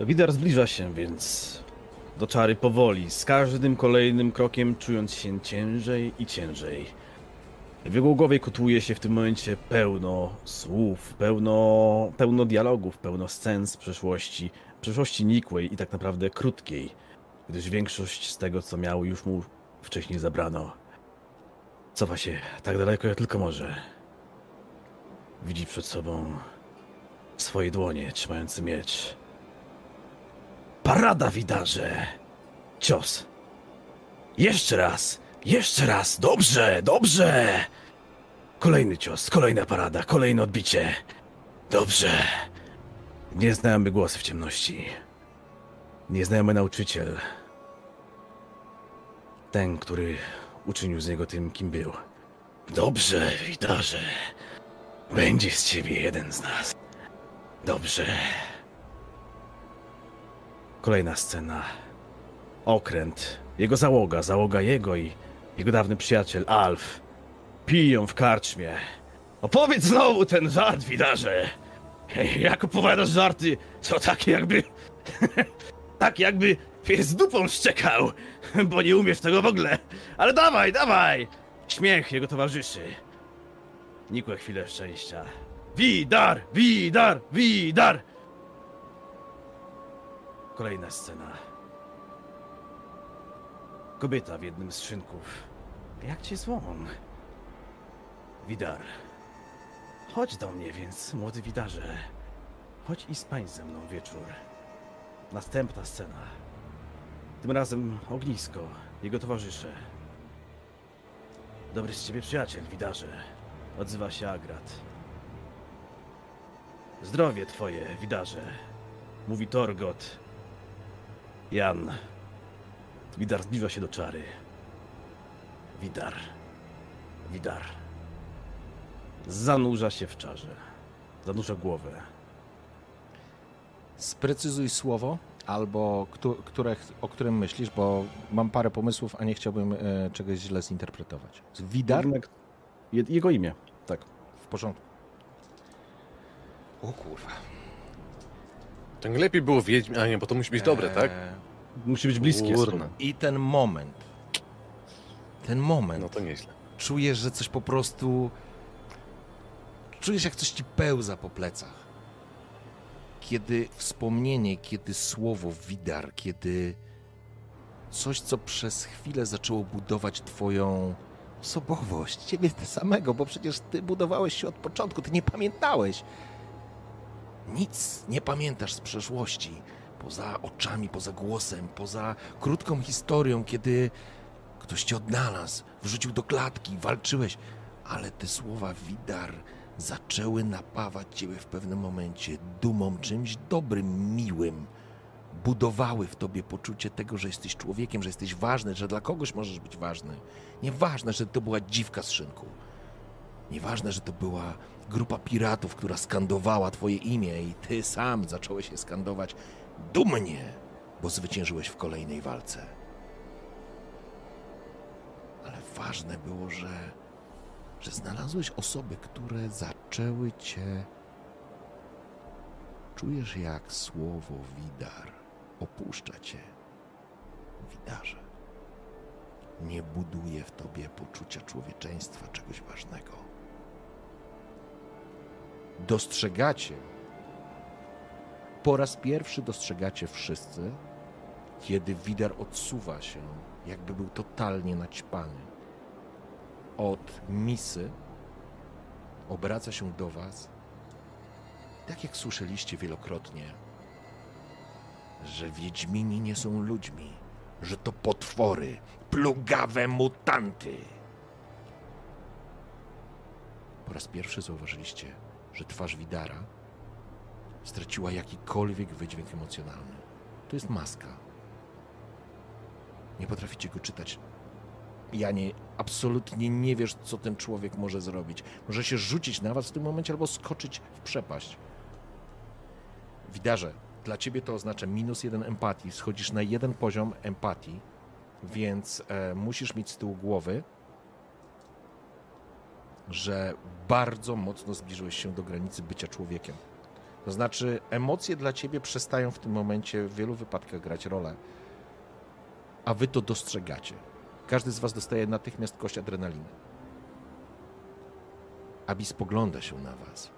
Widar zbliża się więc do czary powoli, z każdym kolejnym krokiem czując się ciężej i ciężej. W jego głowie kotłuje się w tym momencie pełno słów, pełno, pełno dialogów, pełno scen z przeszłości, przeszłości nikłej i tak naprawdę krótkiej, gdyż większość z tego, co miał, już mu wcześniej zabrano. Cofa się tak daleko, jak tylko może. Widzi przed sobą swoje dłonie trzymające miecz. Parada widarze! Cios. Jeszcze raz! Jeszcze raz! Dobrze! Dobrze! Kolejny cios, kolejna parada, kolejne odbicie. Dobrze. Nieznajomy głos w ciemności. Nieznajomy nauczyciel. Ten, który uczynił z niego tym, kim był. Dobrze, widarze. Będzie z ciebie jeden z nas. Dobrze. Kolejna scena. Okręt. Jego załoga, załoga jego i jego dawny przyjaciel Alf. Piją w karczmie. Opowiedz znowu ten żart, widarze. Jak opowiadasz żarty, co takie jakby... tak jakby pies dupą szczekał, bo nie umiesz tego w ogóle. Ale dawaj, dawaj! Śmiech jego towarzyszy. Nikłe chwile szczęścia. Widar, widar, widar! Kolejna scena. Kobieta w jednym z szynków. Jak cię zwą? Widar. Chodź do mnie więc, młody widarze. Chodź i spań ze mną wieczór. Następna scena. Tym razem ognisko, jego towarzysze. Dobry z ciebie przyjaciel, widarze. Odzywa się Agrat. Zdrowie twoje, widarze. Mówi Torgot. Jan. Widar zbliża się do czary. Widar. Widar. Zanurza się w czarze. Zanurza głowę. Sprecyzuj słowo albo któ- które, o którym myślisz, bo mam parę pomysłów, a nie chciałbym e, czegoś źle zinterpretować. Widar? Jego imię, tak. W porządku. O kurwa. To nie lepiej było wiedźmi, a nie, bo to musi być dobre, tak? Eee, Musi być bliskie Kurna. słowo. I ten moment. Ten moment. No to nieźle. czujesz, że coś po prostu. Czujesz, jak coś ci pełza po plecach. Kiedy wspomnienie, kiedy słowo widar, kiedy coś, co przez chwilę zaczęło budować Twoją osobowość, ciebie ty samego, bo przecież Ty budowałeś się od początku, Ty nie pamiętałeś. Nic nie pamiętasz z przeszłości, poza oczami, poza głosem, poza krótką historią, kiedy Ktoś cię odnalazł, wrzucił do klatki, walczyłeś, ale te słowa widar zaczęły napawać ciebie w pewnym momencie dumą, czymś dobrym, miłym. Budowały w tobie poczucie tego, że jesteś człowiekiem, że jesteś ważny, że dla kogoś możesz być ważny. Nieważne, że to była dziwka z szynku. Nieważne, że to była grupa piratów, która skandowała twoje imię i ty sam zacząłeś je skandować dumnie, bo zwyciężyłeś w kolejnej walce ale ważne było, że, że znalazłeś osoby, które zaczęły cię. Czujesz, jak słowo widar opuszcza cię. Widarze. Nie buduje w tobie poczucia człowieczeństwa, czegoś ważnego. Dostrzegacie, po raz pierwszy dostrzegacie wszyscy, kiedy widar odsuwa się, jakby był totalnie naćpany. Od misy obraca się do was, tak jak słyszeliście wielokrotnie, że Wiedźmini nie są ludźmi, że to potwory, plugawe mutanty. Po raz pierwszy zauważyliście, że twarz Widara straciła jakikolwiek wydźwięk emocjonalny. To jest maska. Nie potraficie go czytać. Janie, absolutnie nie wiesz, co ten człowiek może zrobić. Może się rzucić na was w tym momencie albo skoczyć w przepaść. Widarze, dla ciebie to oznacza minus jeden empatii. Schodzisz na jeden poziom empatii, więc e, musisz mieć z tyłu głowy, że bardzo mocno zbliżyłeś się do granicy bycia człowiekiem. To znaczy, emocje dla ciebie przestają w tym momencie w wielu wypadkach grać rolę, a wy to dostrzegacie. Każdy z was dostaje natychmiast kość adrenaliny. Abi spogląda się na was.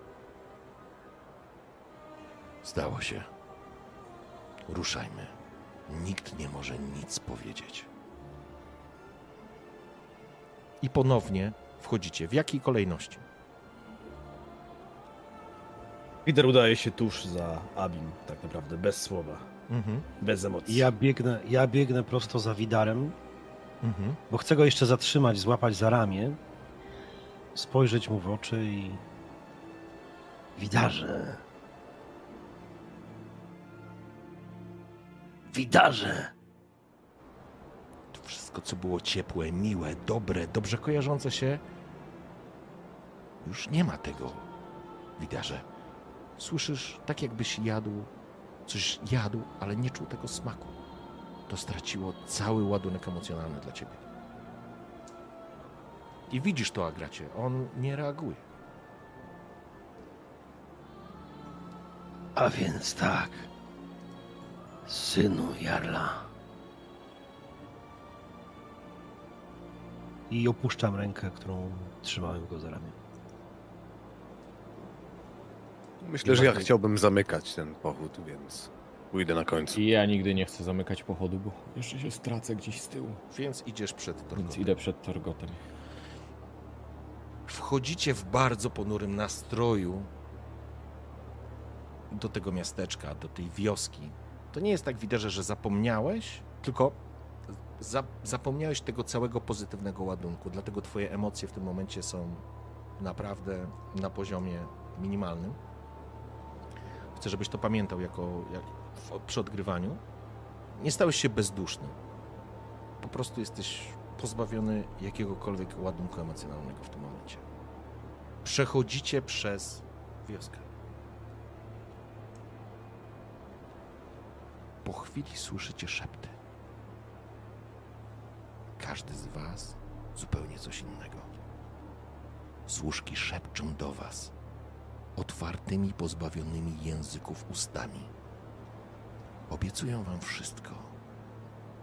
Stało się. Ruszajmy. Nikt nie może nic powiedzieć. I ponownie wchodzicie. W jakiej kolejności? Peter udaje się tuż za Abim, tak naprawdę, bez słowa, Mhm. bez emocji. Ja biegnę, ja biegnę prosto za Widarem, Mhm. bo chcę go jeszcze zatrzymać, złapać za ramię, spojrzeć mu w oczy i... Widarze. Widarze. Wszystko, co było ciepłe, miłe, dobre, dobrze kojarzące się, już nie ma tego, widarze. Słyszysz, tak jakbyś jadł, coś jadł, ale nie czuł tego smaku. To straciło cały ładunek emocjonalny dla ciebie. I widzisz to, Agracie, on nie reaguje. A więc tak. Synu Jarla. I opuszczam rękę, którą trzymałem go za ramię. Myślę, że ja chciałbym zamykać ten pochód, więc pójdę na końcu. I ja nigdy nie chcę zamykać pochodu, bo jeszcze się stracę gdzieś z tyłu. Więc idziesz przed Więc Torgotem. idę przed Torgotem. Wchodzicie w bardzo ponurym nastroju do tego miasteczka, do tej wioski. To nie jest tak widać, że zapomniałeś, tylko za, zapomniałeś tego całego pozytywnego ładunku, dlatego twoje emocje w tym momencie są naprawdę na poziomie minimalnym. Chcę, żebyś to pamiętał jako, jak, w, przy odgrywaniu. Nie stałeś się bezduszny. Po prostu jesteś pozbawiony jakiegokolwiek ładunku emocjonalnego w tym momencie. Przechodzicie przez wioskę. Po chwili słyszycie szepty. Każdy z was zupełnie coś innego. Służki szepczą do was otwartymi, pozbawionymi języków ustami. Obiecują wam wszystko.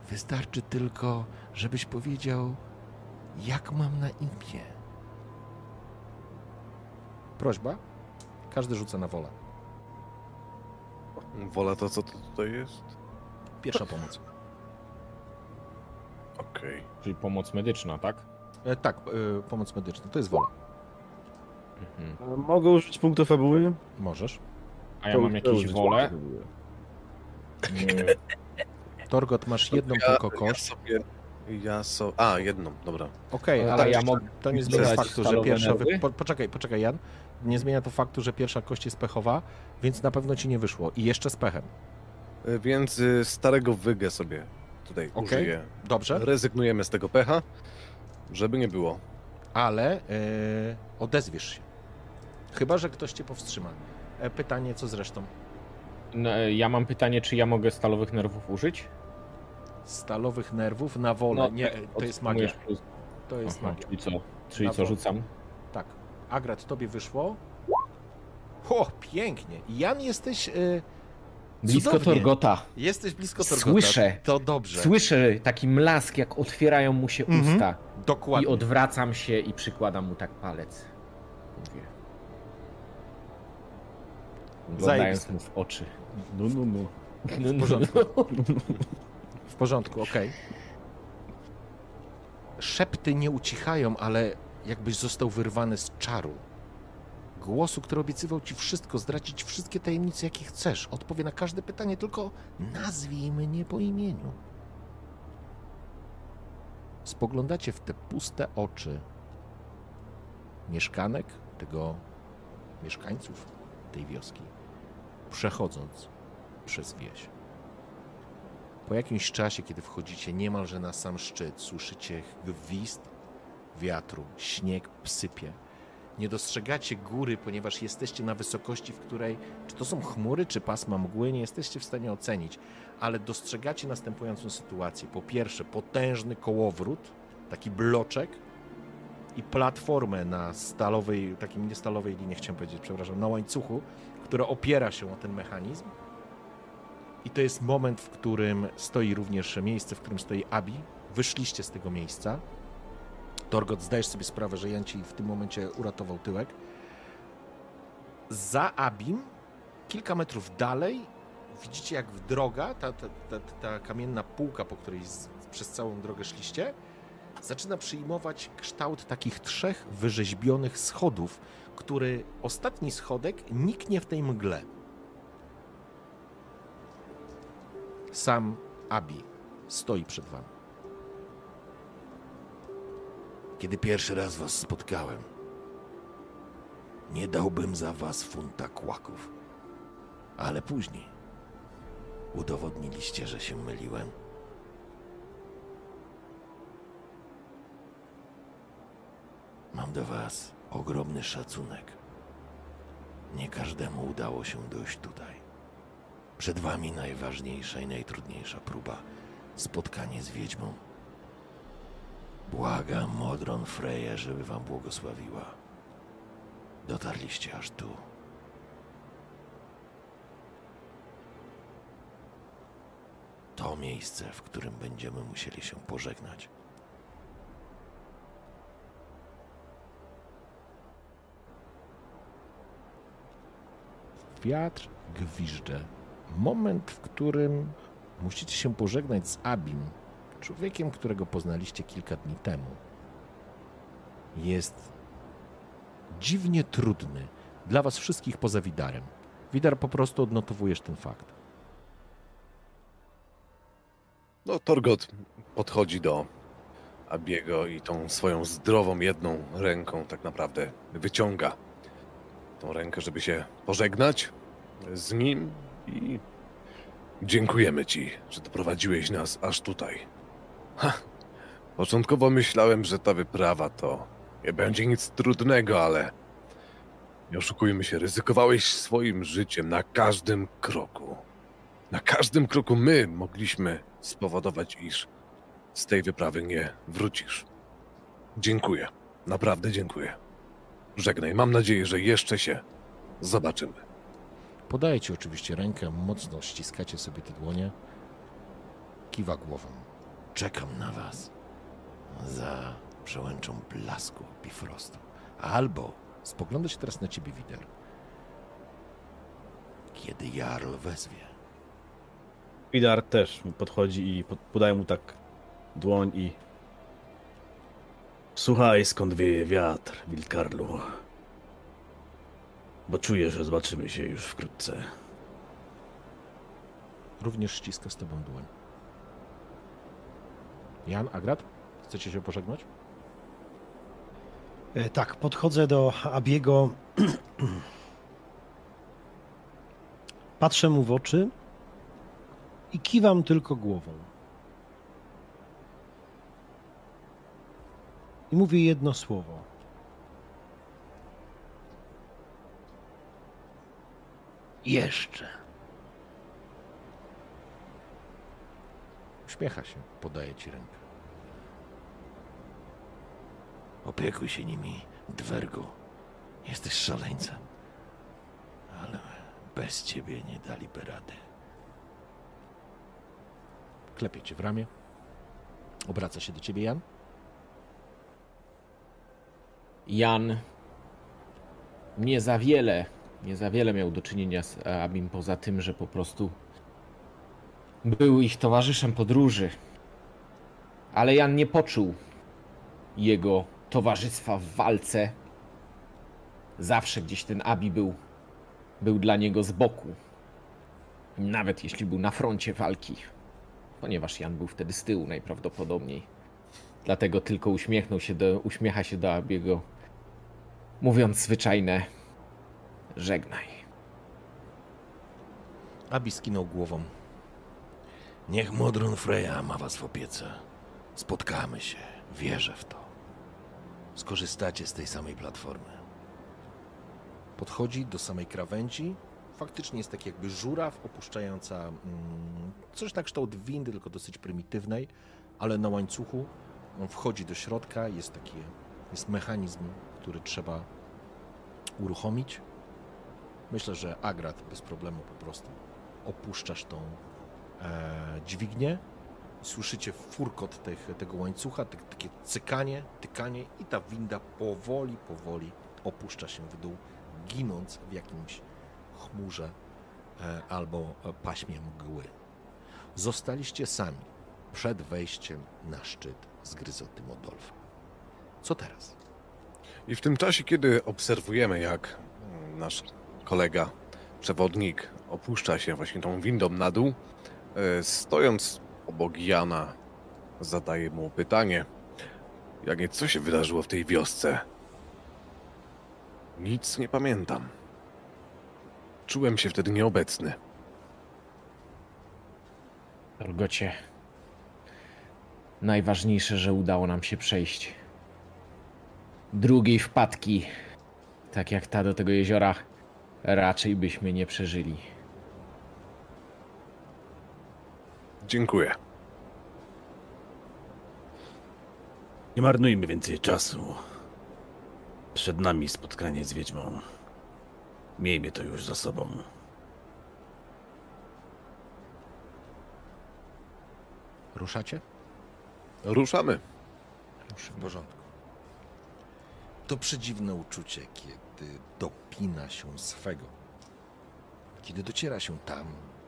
Wystarczy tylko, żebyś powiedział, jak mam na imię. Prośba. Każdy rzuca na wolę. Wola to, co to tutaj jest? Pierwsza pomoc. Okej. Czyli pomoc medyczna, tak? E, tak, e, pomoc medyczna. To jest wola. Mhm. A Mogę użyć punktu fabuły? Możesz. A ja To- mam to jakieś użyć wolę. punktu fabuły. Torgot, masz jedną ja, tylko Ja kość. sobie... Ja so... A, jedną, dobra. Okej, Ale ale ja mogę to nie zmienia dodać faktu, że stalowe pierwsza... Wy... Po, poczekaj, poczekaj, Jan. Nie zmienia to faktu, że pierwsza kość jest pechowa, więc na pewno ci nie wyszło. I jeszcze z pechem. Y, Więc y, starego wygę sobie tutaj Okej. użyję. Dobrze? Rezygnujemy z tego pecha, żeby nie było. Ale e, odezwiesz się. Chyba, że ktoś cię powstrzyma. E, pytanie, co z resztą? No, ja mam pytanie, czy ja mogę stalowych nerwów użyć? Stalowych nerwów na wolę. No, nie, to jest magia. plus- To jest Aha, magia. czyli co? Czyli Na co, wolę. rzucam? Tak. Agrat, tobie wyszło. O, pięknie. Jan, jesteś... E, Blisko Cudownie. Torgota. jesteś blisko Torgota. Słyszę. To dobrze. Słyszę taki mlask, jak otwierają mu się Mhm. usta. Dokładnie. I odwracam się i przykładam mu tak palec. Mówię. Oglądając mu w oczy. No, no, no. No, W porządku. W porządku, okej. Szepty nie ucichają, ale jakbyś został wyrwany z czaru. Głosu, który obiecywał ci wszystko, zdradzić wszystkie tajemnice, jakie chcesz. Odpowie na każde pytanie, tylko nazwij mnie po imieniu. Spoglądacie w te puste oczy mieszkanek, tego mieszkańców tej wioski. przechodząc przez wieś. Po jakimś czasie, kiedy wchodzicie niemalże na sam szczyt, słyszycie gwizd wiatru, śnieg sypie. Nie dostrzegacie góry, ponieważ jesteście na wysokości, w której, czy to są chmury, czy pasma mgły, nie jesteście w stanie ocenić, ale dostrzegacie następującą sytuację. Po pierwsze, potężny kołowrót, taki bloczek i platformę na stalowej, takim nie stalowej linii, chciałem powiedzieć, przepraszam, na łańcuchu, która opiera się o ten mechanizm. I to jest moment, w którym stoi również miejsce, w którym stoi Abi. Wyszliście z tego miejsca. Torgot, zdajesz sobie sprawę, że Jan ci w tym momencie uratował tyłek. Za Abim, kilka metrów dalej, widzicie jak w droga, ta, ta, ta, ta kamienna półka, po której z, przez całą drogę szliście, zaczyna przyjmować kształt takich trzech wyrzeźbionych schodów, który ostatni schodek niknie w tej mgle. Sam Abi stoi przed wami. Kiedy pierwszy raz was spotkałem, nie dałbym za was funta kłaków. Ale później udowodniliście, że się myliłem. Mam do was ogromny szacunek. Nie każdemu udało się dojść tutaj. Przed wami najważniejsza i najtrudniejsza próba spotkanie z wiedźmą. Błagam Modron Freję, żeby wam błogosławiła. Dotarliście aż tu. To miejsce, w którym będziemy musieli się pożegnać. Wiatr gwiżdże. Moment, w którym musicie się pożegnać z Abim, człowiekiem, którego poznaliście kilka dni temu. Jest dziwnie trudny dla was wszystkich poza Widarem. Widar po prostu odnotowujesz ten fakt. No, Torgot podchodzi do Abiego i tą swoją zdrową jedną ręką tak naprawdę wyciąga tą rękę, żeby się pożegnać z nim i dziękujemy ci, że doprowadziłeś nas aż tutaj. Ha, początkowo myślałem, że ta wyprawa to nie będzie nic trudnego, ale nie oszukujmy się, ryzykowałeś swoim życiem na każdym kroku. Na każdym kroku my mogliśmy spowodować, iż z tej wyprawy nie wrócisz. Dziękuję. Naprawdę dziękuję. Żegnaj. Mam nadzieję, że jeszcze się zobaczymy. Podaję ci oczywiście rękę, mocno ściskacie sobie te dłonie. Kiwa głową. Czekam na was. Za przełęczą blasku Bifrostu. Albo spogląda się teraz na ciebie, Wider. Kiedy Jarl wezwie. Widar też podchodzi i pod- podaje mu tak dłoń i... Słuchaj, skąd wieje wiatr, Wilkarlu. Bo czuję, że zobaczymy się już wkrótce. Również ściska z tobą dłoń. Jan, Agrat, chcecie się pożegnać? E, Tak, podchodzę do Abiego. Patrzę mu w oczy i kiwam tylko głową. I mówię jedno słowo. Jeszcze. Uśmiecha się, podaje ci rękę. Opiekuj się nimi, Dwergu. Jesteś szaleńcem. Ale bez ciebie nie daliby rady. Klepie cię w ramię. Obraca się do ciebie Jan. Jan nie za wiele, nie za wiele miał do czynienia z Abim, poza tym, że po prostu był ich towarzyszem podróży. Ale Jan nie poczuł jego towarzystwa w walce. Zawsze gdzieś ten Abi był, był dla niego z boku. Nawet jeśli był na froncie walki. Ponieważ Jan był wtedy z tyłu najprawdopodobniej. Dlatego tylko uśmiechnął się do, uśmiecha się do Abiego, mówiąc zwyczajne żegnaj. Abi skinął głową. Niech Modron Freya ma was w opiece. Spotkamy się, wierzę w to. Skorzystacie z tej samej platformy. Podchodzi do samej krawędzi. Faktycznie jest tak jakby żuraw opuszczająca mm, coś na kształt windy, tylko dosyć prymitywnej, ale na łańcuchu. On wchodzi do środka, jest taki jest mechanizm, który trzeba uruchomić. Myślę, że Agrat bez problemu po prostu opuszczasz tą dźwignię. Słyszycie furkot tych, tego łańcucha, tak, takie cykanie, tykanie i ta winda powoli, powoli opuszcza się w dół, ginąc w jakimś chmurze e, albo e, paśmie mgły. Zostaliście sami przed wejściem na szczyt zgryzoty Modolfa. Co teraz? I w tym czasie, kiedy obserwujemy, jak mm, nasz kolega, przewodnik opuszcza się właśnie tą windą na dół, e, stojąc obok Jana, zadaje mu pytanie, Janie, co się wydarzyło w tej wiosce? Nic nie pamiętam. Czułem się wtedy nieobecny. Torgocie, najważniejsze, że udało nam się przejść. Drugiej wpadki, tak jak ta do tego jeziora, raczej byśmy nie przeżyli. Dziękuję. Nie marnujmy więcej czasu. Przed nami spotkanie z wiedźmą. Miejmy to już za sobą. Ruszacie? Ruszamy. W porządku. To przedziwne uczucie, kiedy dopina się swego. Kiedy dociera się tam,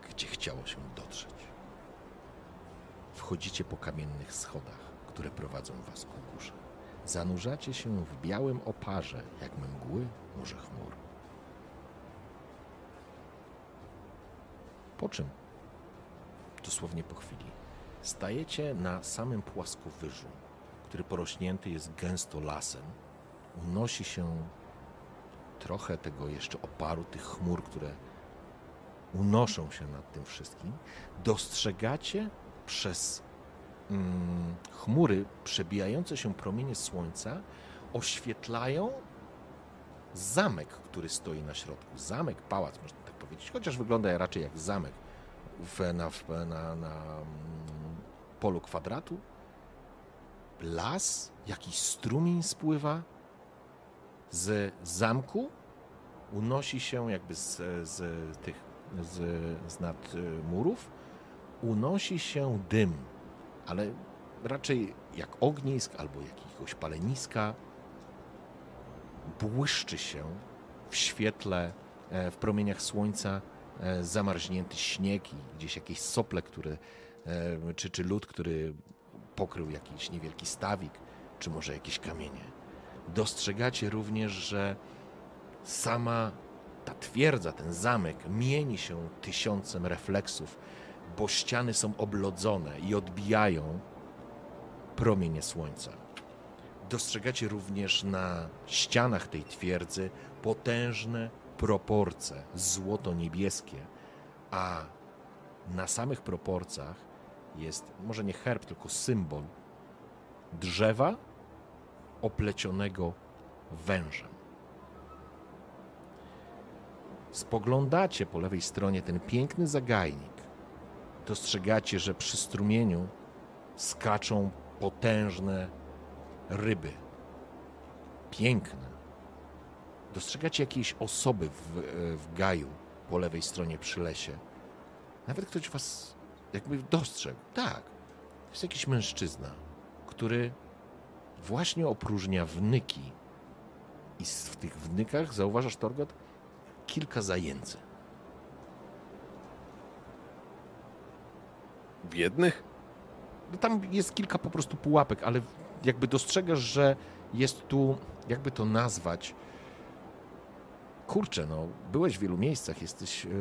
gdzie chciało się dotrzeć. Wchodzicie po kamiennych schodach, które prowadzą was ku górze. Zanurzacie się w białym oparze, jak mgły, może chmur. Po czym, dosłownie po chwili, stajecie na samym płaskowyżu, który porośnięty jest gęsto lasem. Unosi się trochę tego jeszcze oparu, tych chmur, które unoszą się nad tym wszystkim. Dostrzegacie przez mm, chmury przebijające się promienie słońca, oświetlają zamek, który stoi na środku. Zamek, pałac, można tak powiedzieć, chociaż wygląda raczej jak zamek w, na, w, na, na mm, polu kwadratu. Las, jakiś strumień spływa z zamku, unosi się jakby z, z tych, z, z nad y, murów, unosi się dym, ale raczej jak ognisk albo jakiegoś paleniska, błyszczy się w świetle, e, w promieniach słońca e, zamarznięty śnieg i gdzieś jakieś sople, które, e, czy, czy lód, który pokrył jakiś niewielki stawik, czy może jakieś kamienie. Dostrzegacie również, że sama ta twierdza, ten zamek mieni się tysiącem refleksów, bo ściany są oblodzone i odbijają promienie słońca. Dostrzegacie również na ścianach tej twierdzy potężne proporcje złoto-niebieskie, a na samych proporcjach jest może nie herb, tylko symbol drzewa oplecionego wężem. Spoglądacie po lewej stronie ten piękny zagajnik. Dostrzegacie, że przy strumieniu skaczą potężne ryby. Piękne. Dostrzegacie jakieś osoby w, w gaju po lewej stronie przy lesie. Nawet ktoś was jakby dostrzegł. Tak, jest jakiś mężczyzna, który właśnie opróżnia wnyki. I w tych wnykach, zauważasz, Torgot, kilka zajęcy. W jednych? No tam jest kilka po prostu pułapek, ale jakby dostrzegasz, że jest tu, jakby to nazwać. Kurczę, no, byłeś w wielu miejscach, jesteś yy,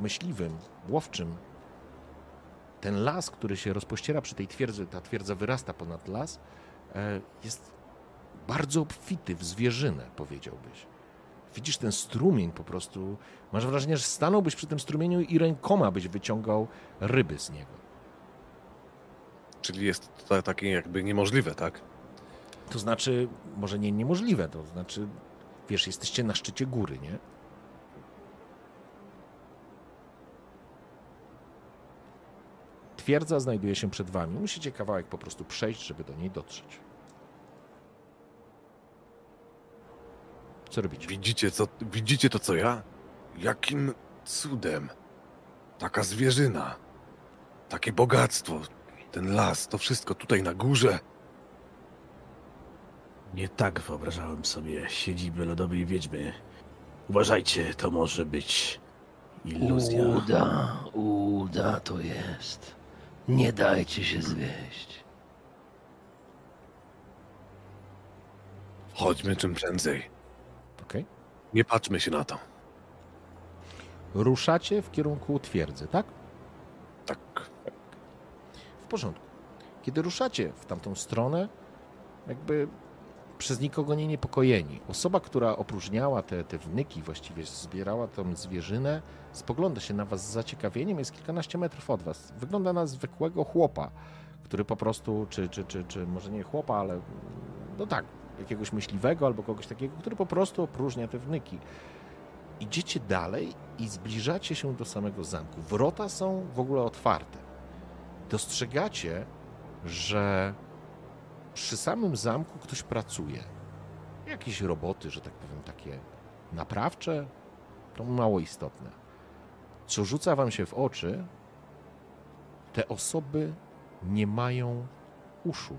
myśliwym, łowczym. Ten las, który się rozpościera przy tej twierdzy, ta twierdza wyrasta ponad las, yy, jest bardzo obfity w zwierzynę, powiedziałbyś. Widzisz ten strumień po prostu. Masz wrażenie, że stanąłbyś przy tym strumieniu i rękoma byś wyciągał ryby z niego. Czyli jest to takie jakby niemożliwe, tak? To znaczy, może nie niemożliwe, to znaczy, wiesz, jesteście na szczycie góry, nie? Twierdza znajduje się przed wami. Musicie kawałek po prostu przejść, żeby do niej dotrzeć. Co robicie? Widzicie, co, widzicie to, co ja? Jakim cudem? Taka zwierzyna, takie bogactwo, ten las, to wszystko tutaj na górze. Nie tak wyobrażałem sobie siedzibę lodowej wiedźmy. Uważajcie, to może być iluzja. Uda, uda to jest. Nie dajcie się zwieść. Chodźmy czym prędzej. Okej. Nie patrzmy się na to. Ruszacie w kierunku twierdzy, tak? Tak. W porządku. Kiedy ruszacie w tamtą stronę, jakby przez nikogo nie niepokojeni. Osoba, która opróżniała te, te wnyki, właściwie zbierała tą zwierzynę, spogląda się na was z zaciekawieniem, jest kilkanaście metrów od was. Wygląda na zwykłego chłopa, który po prostu, czy, czy, czy, czy może nie chłopa, ale no tak, jakiegoś myśliwego albo kogoś takiego, który po prostu opróżnia te wnyki. Idziecie dalej i zbliżacie się do samego zamku. Wrota są w ogóle otwarte. Dostrzegacie, że przy samym zamku ktoś pracuje. Jakieś roboty, że tak powiem, takie naprawcze, to mało istotne. Co rzuca wam się w oczy, te osoby nie mają uszu.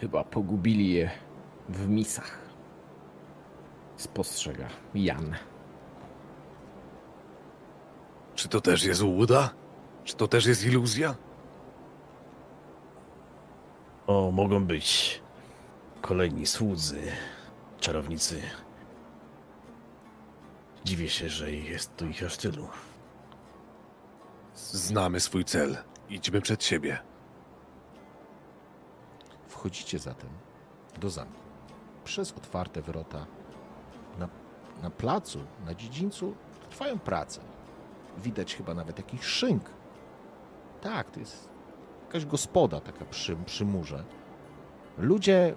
Chyba pogubili je w misach. Spostrzega Jan. Czy to też jest łuda? Czy to też jest iluzja? O, mogą być kolejni słudzy, czarownicy. Dziwię się, że jest tu ich aż tylu. Znamy swój cel. Idźmy przed siebie. Wchodzicie zatem do zamku. Przez otwarte wrota na, na placu, na dziedzińcu trwają prace. Widać chyba nawet jakiś szynk. Tak, to jest jakaś gospoda taka przy, przy murze. Ludzie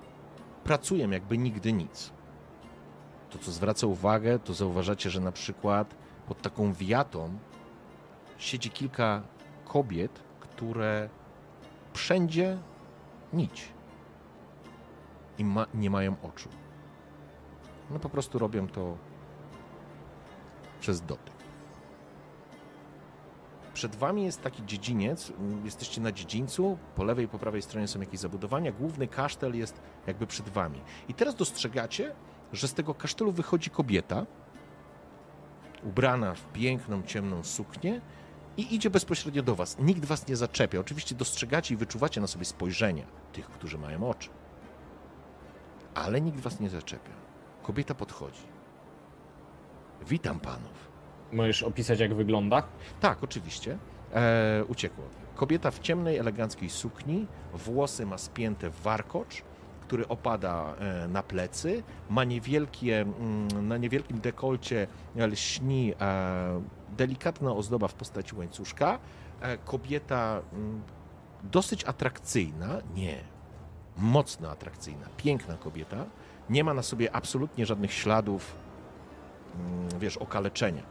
pracują jakby nigdy nic. To, co zwraca uwagę, to zauważacie, że na przykład pod taką wiatą siedzi kilka kobiet, które wszędzie nić i ma, nie mają oczu. No po prostu robią to przez dotyk. Przed wami jest taki dziedziniec, jesteście na dziedzińcu, po lewej i po prawej stronie są jakieś zabudowania, główny kasztel jest jakby przed wami. I teraz dostrzegacie, że z tego kasztelu wychodzi kobieta, ubrana w piękną, ciemną suknię i idzie bezpośrednio do was. Nikt was nie zaczepia. Oczywiście dostrzegacie i wyczuwacie na sobie spojrzenia tych, którzy mają oczy. Ale nikt was nie zaczepia. Kobieta podchodzi. Witam panów. Możesz opisać, jak wygląda? Tak, oczywiście. E, uciekło. Kobieta w ciemnej, eleganckiej sukni, włosy ma spięte w warkocz, który opada e, na plecy, ma niewielkie, mm, na niewielkim dekolcie lśni e, delikatna ozdoba w postaci łańcuszka. E, kobieta mm, dosyć atrakcyjna, nie, mocno atrakcyjna, piękna kobieta. Nie ma na sobie absolutnie żadnych śladów, mm, wiesz, okaleczenia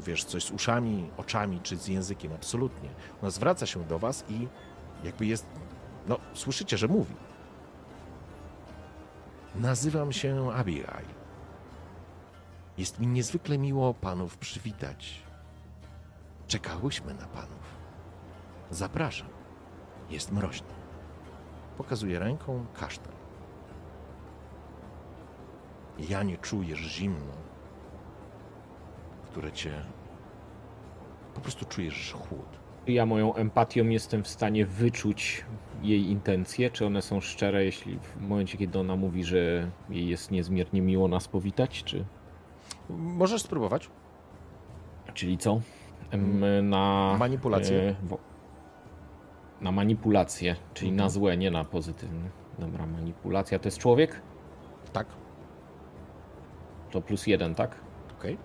wiesz, coś z uszami, oczami czy z językiem, absolutnie. Ona zwraca się do was i jakby jest, no, słyszycie, że mówi. Nazywam się Abigail. Jest mi niezwykle miło panów przywitać. Czekałyśmy na panów. Zapraszam. Jest mroźno. Pokazuje ręką kasztan. Ja nie czujesz zimno, które cię. Po prostu czujesz chłód. Ja moją empatią jestem w stanie wyczuć jej intencje, czy one są szczere, jeśli w momencie, kiedy ona mówi, że jej jest niezmiernie miło nas powitać, czy... Możesz spróbować. Czyli co? Em, Na... Manipulację. e, Na manipulację, czyli Mhm. na złe, nie na pozytywne. Dobra, manipulacja to jest człowiek? Tak, To plus jeden, tak? okej.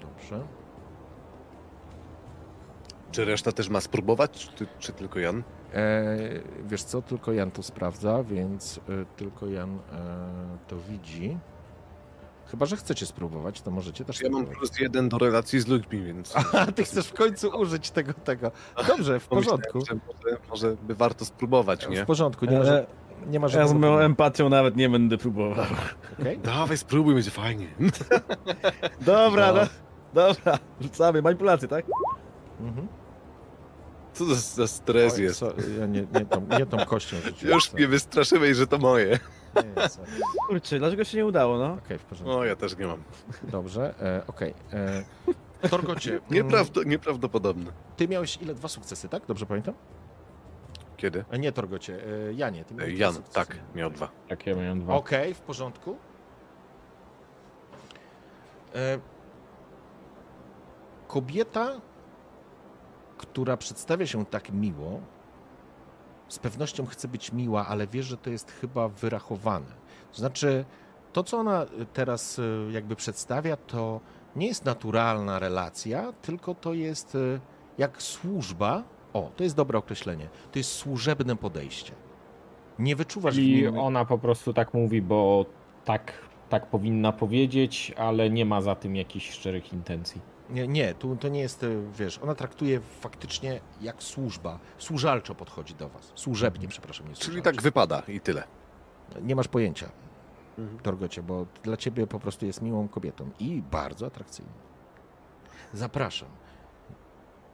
Dobrze. Czy reszta też ma spróbować, czy, czy tylko Jan? E, wiesz co, tylko Jan to sprawdza, więc e, tylko Jan e, to widzi. Chyba, że chcecie spróbować, to możecie też Ja mam spróbować. plus jeden do relacji z ludźmi, więc... A, ty chcesz w końcu użyć tego, tego. Dobrze, w porządku. że Może, może by warto spróbować, nie? W porządku, nie ma, Ale nie ma ja z moją empatią nawet nie będę próbował. Okej? Dawaj, spróbuj, będzie fajnie. Dobra, No. no. dobra, rzucamy. Manipulację, tak? Mhm. Co za, za stres Oj, jest. so, ja nie, nie, tą, nie tą kością rzuciłem. Już mnie wystraszyłeś, że to moje. Nie, sorry. Kurczę, dlaczego się nie udało, no? Okej, w porządku. No, ja też nie mam. Dobrze, e, okej. E, Torgocie, Nieprawdo, nieprawdopodobne. ty miałeś ile? Dwa sukcesy, tak? Dobrze pamiętam? Kiedy? A nie Torgocie, e, Janie, ty miałeś dwa Jan, sukcesy. tak, miał dwa. Tak, ja miałem dwa. Okej, w porządku. E, kobieta, która przedstawia się tak miło, z pewnością chce być miła, ale wie, że to jest chyba wyrachowane. To znaczy, to co ona teraz e, jakby przedstawia, to nie jest naturalna relacja, tylko to jest e, jak służba. O, to jest dobre określenie. To jest służebne podejście. Nie wyczuwasz nim... ona po prostu tak mówi, bo tak, tak powinna powiedzieć, ale nie ma za tym jakichś szczerych intencji. Nie, nie, tu to nie jest, e, wiesz, ona traktuje faktycznie jak służba. Służalczo podchodzi do was. Służebnie, przepraszam, nie Czyli tak wypada i tyle. Nie masz pojęcia, Mhm. Torgocie, bo dla ciebie po prostu jest miłą kobietą i bardzo atrakcyjną. Zapraszam.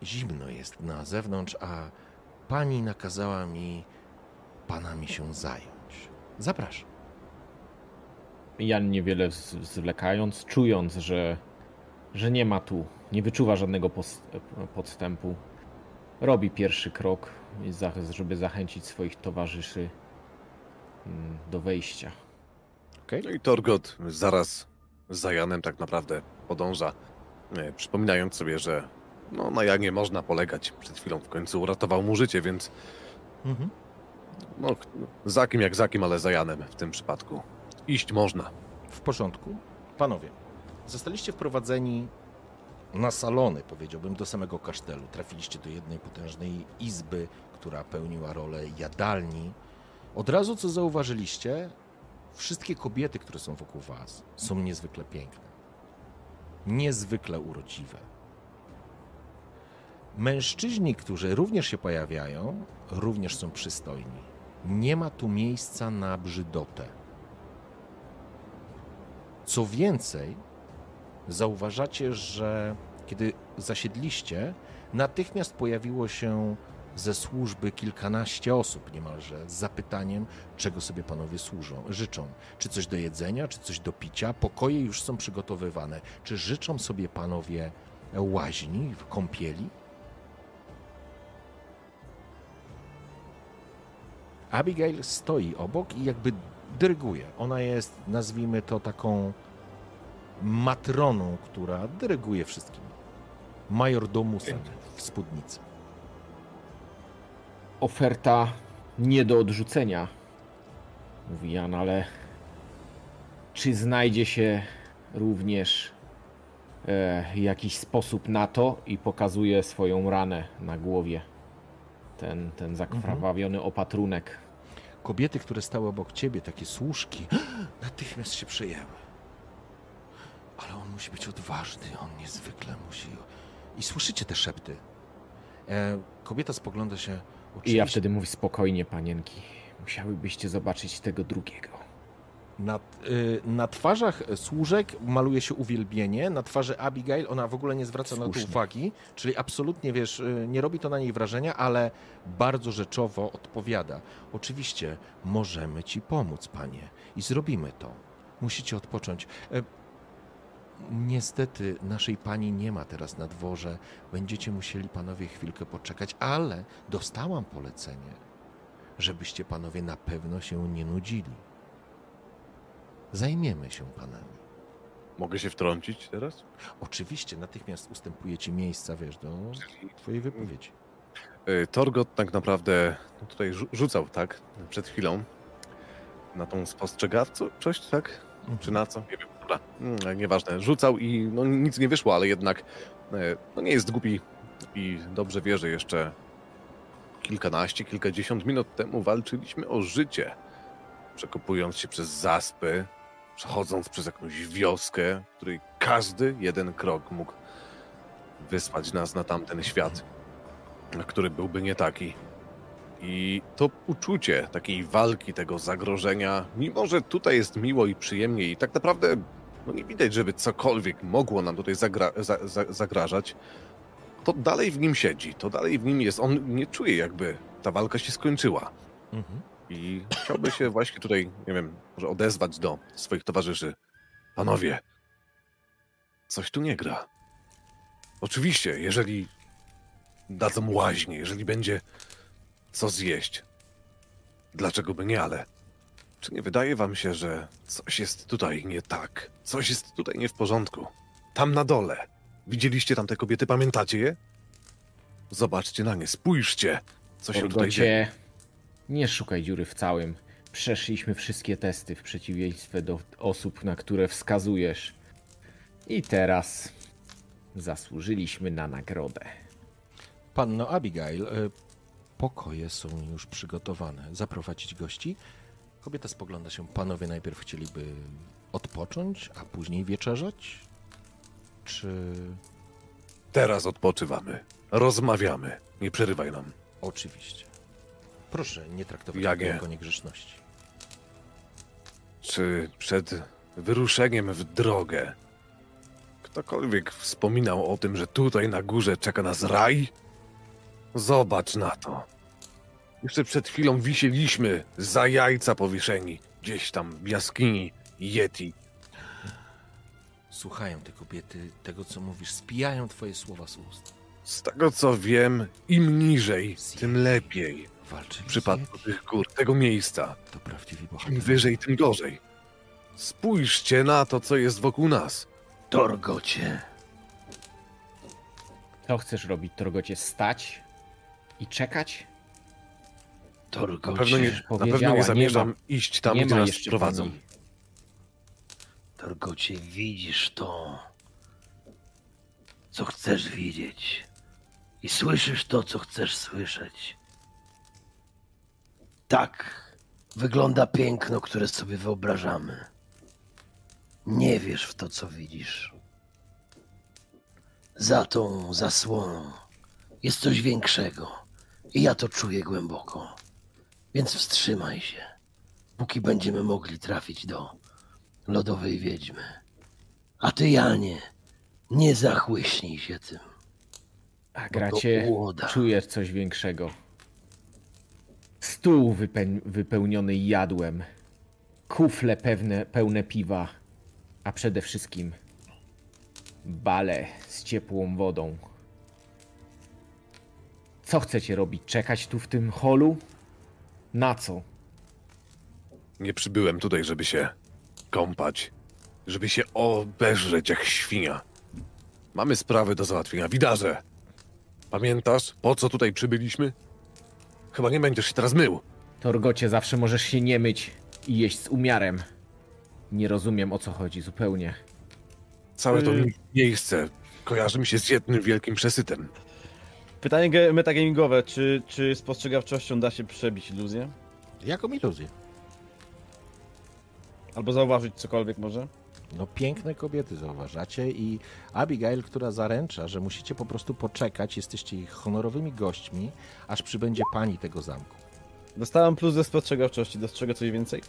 Zimno jest na zewnątrz, a pani nakazała mi panami się zająć. Zapraszam. Jan niewiele zwlekając, czując, że, że nie ma tu, nie wyczuwa żadnego podstępu, robi pierwszy krok, żeby zachęcić swoich towarzyszy mm, do wejścia. No i Torgot zaraz za Janem tak naprawdę podąża, e, przypominając sobie, że no, na Janie można polegać. Przed chwilą w końcu uratował mu życie, więc Mhm. no, za kim jak za kim, ale za Janem w tym przypadku. Iść można. W porządku. Panowie, zostaliście wprowadzeni na salony, powiedziałbym, do samego kasztelu. Trafiliście do jednej potężnej izby, która pełniła rolę jadalni. Od razu co zauważyliście, wszystkie kobiety, które są wokół was, są niezwykle piękne. Niezwykle urodziwe. Mężczyźni, którzy również się pojawiają, również są przystojni. Nie ma tu miejsca na brzydotę. Co więcej, zauważacie, że kiedy zasiedliście, natychmiast pojawiło się ze służby kilkanaście osób niemalże z zapytaniem, czego sobie panowie służą, życzą. Czy coś do jedzenia, czy coś do picia? Pokoje już są przygotowywane. Czy życzą sobie panowie łaźni, kąpieli? Abigail stoi obok i jakby dyryguje. Ona jest, nazwijmy to, taką matroną, która dyryguje wszystkim. Majordomusem w spódnicy. Oferta nie do odrzucenia, mówi Jan, ale czy znajdzie się również e, jakiś sposób na to i pokazuje swoją ranę na głowie. Ten, ten zakrwawiony opatrunek. Kobiety, które stały obok ciebie, takie służki, natychmiast się przejęły. Ale on musi być odważny, on niezwykle musi. I słyszycie te szepty. E, kobieta spogląda się. I Oczywiście, ja wtedy mówię spokojnie, panienki. Musiałybyście zobaczyć tego drugiego. Na, y, na twarzach służek maluje się uwielbienie, na twarzy Abigail ona w ogóle nie zwraca na to Słusznie. uwagi, czyli absolutnie, wiesz, y, nie robi to na niej wrażenia, ale bardzo rzeczowo odpowiada. Oczywiście możemy ci pomóc, panie, i zrobimy to. Musicie odpocząć. Niestety naszej pani nie ma teraz na dworze. Będziecie musieli panowie chwilkę poczekać, ale dostałam polecenie, żebyście panowie na pewno się nie nudzili. Zajmiemy się panami. Mogę się wtrącić teraz? Oczywiście, natychmiast ustępuję ci miejsca, wiesz, do twojej wypowiedzi. Y, Torgot tak naprawdę no tutaj rzu- rzucał, tak? Przed chwilą. Na tą spostrzegawczość, tak? Czy na co? Nie wiem, dobra. Mm, Nieważne. Rzucał i no, nic nie wyszło, ale jednak e, no, nie jest głupi i dobrze wie, że jeszcze kilkanaście, kilkadziesiąt minut temu walczyliśmy o życie. Przekopując się przez zaspy, przechodząc przez jakąś wioskę, w której każdy jeden krok mógł wysłać nas na tamten świat, który byłby nie taki. I to uczucie takiej walki, tego zagrożenia, mimo że tutaj jest miło i przyjemnie i tak naprawdę no nie widać, żeby cokolwiek mogło nam tutaj zagra za za zagrażać, to dalej w nim siedzi, to dalej w nim jest. On nie czuje, jakby ta walka się skończyła. Mhm. I chciałby się właśnie tutaj, nie wiem, może odezwać do swoich towarzyszy. Panowie, coś tu nie gra. Oczywiście, jeżeli dadzą łaźnie, jeżeli będzie co zjeść, dlaczego by nie, ale czy nie wydaje wam się, że coś jest tutaj nie tak? Coś jest tutaj nie w porządku. Tam na dole. Widzieliście tam te kobiety, pamiętacie je? Zobaczcie na nie, spójrzcie, co się tutaj dzieje. Orgocie, nie szukaj dziury w całym. Przeszliśmy wszystkie testy w przeciwieństwie do osób, na które wskazujesz. I teraz zasłużyliśmy na nagrodę. Panno Abigail, e, pokoje są już przygotowane. Zaprowadzić gości? Kobieta spogląda się. Panowie najpierw chcieliby odpocząć, a później wieczerzać? Czy... Teraz odpoczywamy. Rozmawiamy. Nie przerywaj nam. Oczywiście. Proszę nie traktować Jak tego jako niegrzeczności. Czy przed wyruszeniem w drogę ktokolwiek wspominał o tym, że tutaj na górze czeka nas raj? Zobacz na to. Jeszcze przed chwilą wisieliśmy za jajca powieszeni, gdzieś tam w jaskini Yeti. Słuchają te kobiety tego, co mówisz, spijają twoje słowa z ust. Z tego co wiem, im niżej, tym lepiej. Walczyli W przypadku tych gór, tego miejsca. To prawdziwi Im bohaterowie. wyżej, tym gorzej. Spójrzcie na to, co jest wokół nas. Torgocie, Co chcesz robić, Torgocie? Stać i czekać? Na pewno nie, na pewno nie nie zamierzam ma- iść tam, nie gdzie nas prowadzą. pani. Torgocie, widzisz to, co chcesz widzieć. I słyszysz to, co chcesz słyszeć. Tak wygląda piękno, które sobie wyobrażamy. Nie wierz w to, co widzisz. Za tą zasłoną jest coś większego. I ja to czuję głęboko. Więc wstrzymaj się, póki będziemy mogli trafić do lodowej wiedźmy. A ty, Janie, nie zachłyśnij się tym. A gracie, czujesz coś większego. Stół wype- wypełniony jadłem. Kufle pewne, pełne piwa. A przede wszystkim bale z ciepłą wodą. Co chcecie robić? Czekać tu w tym holu? Na co? Nie przybyłem tutaj, żeby się kąpać, żeby się obeżreć jak świnia. Mamy sprawy do załatwienia. Widarze, pamiętasz, po co tutaj przybyliśmy? Chyba nie będziesz się teraz mył. Torgocie, zawsze możesz się nie myć i jeść z umiarem. Nie rozumiem o co chodzi zupełnie. Całe to Y- miejsce kojarzy mi się z jednym wielkim przesytem. Pytanie metagamingowe, czy, czy spostrzegawczością da się przebić iluzję? Jaką iluzję? Albo zauważyć cokolwiek może? No piękne kobiety zauważacie i Abigail, która zaręcza, że musicie po prostu poczekać, jesteście ich honorowymi gośćmi, aż przybędzie pani tego zamku. Dostałem plus ze spostrzegawczości, dostrzegę coś więcej?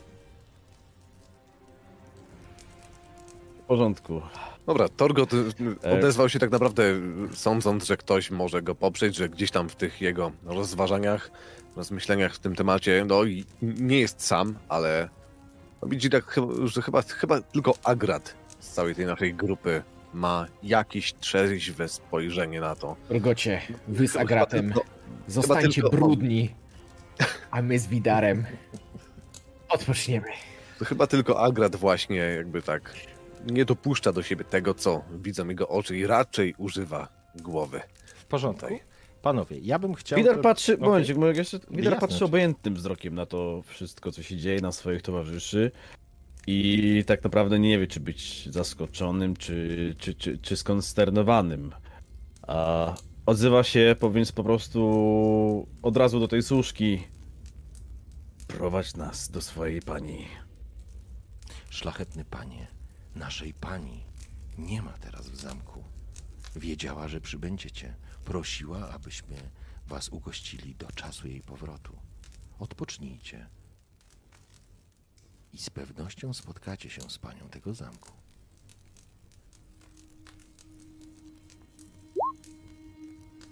W porządku. Dobra, Torgot y, E. odezwał się tak naprawdę y, sądząc, że ktoś może go poprzeć, że gdzieś tam w tych jego rozważaniach, rozmyśleniach w tym temacie, no i nie jest sam, ale no widzi tak, chyba- że chyba, chyba tylko Agrat z całej tej naszej grupy ma jakieś trzeźwe spojrzenie na to. Torgocie, wy z Agratem tylko- zostańcie tylko brudni, a my z Widarem odpoczniemy. To chyba tylko Agrat właśnie jakby tak nie dopuszcza do siebie tego, co widzą jego oczy i raczej używa głowy. W porządku. Tutaj. Panowie, ja bym chciał... Widar patrzy, momencik, mogę jeszcze... Widar patrzy obojętnym wzrokiem na to wszystko, co się dzieje, na swoich towarzyszy. I tak naprawdę nie wie, czy być zaskoczonym, czy, czy, czy, czy skonsternowanym. A odzywa się, więc po prostu od razu do tej służki. Prowadź nas do swojej pani. Szlachetny panie, naszej pani nie ma teraz w zamku. Wiedziała, że przybędziecie. Prosiła, abyśmy was ugościli do czasu jej powrotu. Odpocznijcie. I z pewnością spotkacie się z panią tego zamku.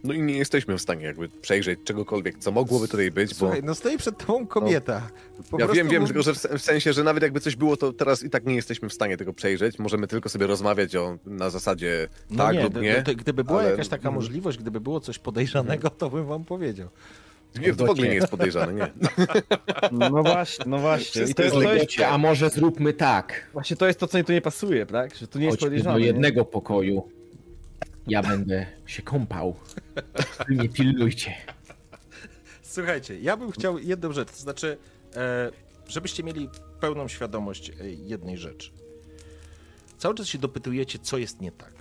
No i nie jesteśmy w stanie jakby przejrzeć czegokolwiek, co mogłoby tutaj być, bo Słuchaj, no stoi przed tobą kobieta. Po ja wiem, wiem, tylko że w sen- w sensie, że nawet jakby coś było, to teraz i tak nie jesteśmy w stanie tego przejrzeć. Możemy tylko sobie rozmawiać o na zasadzie No tak nie, lub nie. d- gdyby była ale- jakaś taka mhm. możliwość, gdyby było coś podejrzanego, to bym wam powiedział. Nie, to w ogóle nie jest podejrzane, nie. No właśnie, no właśnie. I to jest, to a może zróbmy tak. właśnie to jest to, co mi tu nie pasuje, tak? Że tu nie jest Chodźmy do podejrzane. nie? jednego pokoju. Ja będę się kąpał. Wy mnie pilnujcie. Słuchajcie, ja bym chciał jedną rzecz, to znaczy, e, żebyście mieli pełną świadomość e, jednej rzeczy. Cały czas się dopytujecie, co jest nie tak.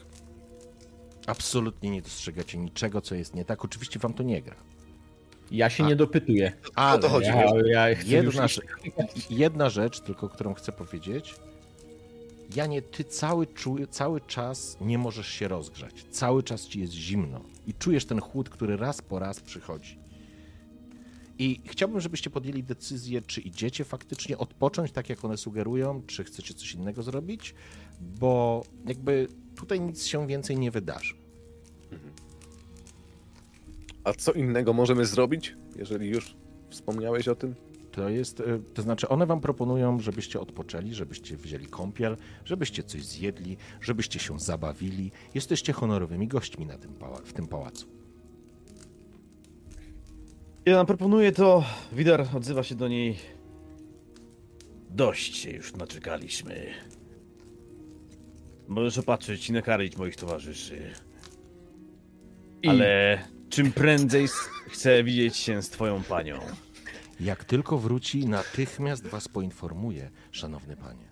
Absolutnie nie dostrzegacie niczego, co jest nie tak. Oczywiście wam to nie gra. Ja się nie dopytuję. Ale to chodzi, Ja, ja jedna, rzecz, jedna rzecz, tylko którą chcę powiedzieć. Janie, ty cały, cały czas nie możesz się rozgrzać. Cały czas ci jest zimno. I czujesz ten chłód, który raz po raz przychodzi. I chciałbym, żebyście podjęli decyzję, czy idziecie faktycznie odpocząć, tak jak one sugerują, czy chcecie coś innego zrobić, bo jakby tutaj nic się więcej nie wydarzy. A co innego możemy zrobić, jeżeli już wspomniałeś o tym? To jest, e, to znaczy one wam proponują, żebyście odpoczęli, żebyście wzięli kąpiel, żebyście coś zjedli, żebyście się zabawili. Jesteście honorowymi gośćmi na tym pała- w tym pałacu. Ja nam proponuję to, Widar odzywa się do niej. Dość się już naczekaliśmy. Możesz opatrzyć i nakarmić moich towarzyszy. Ale czym prędzej s- chcę widzieć się z twoją panią. Jak tylko wróci, natychmiast was poinformuję, szanowny panie.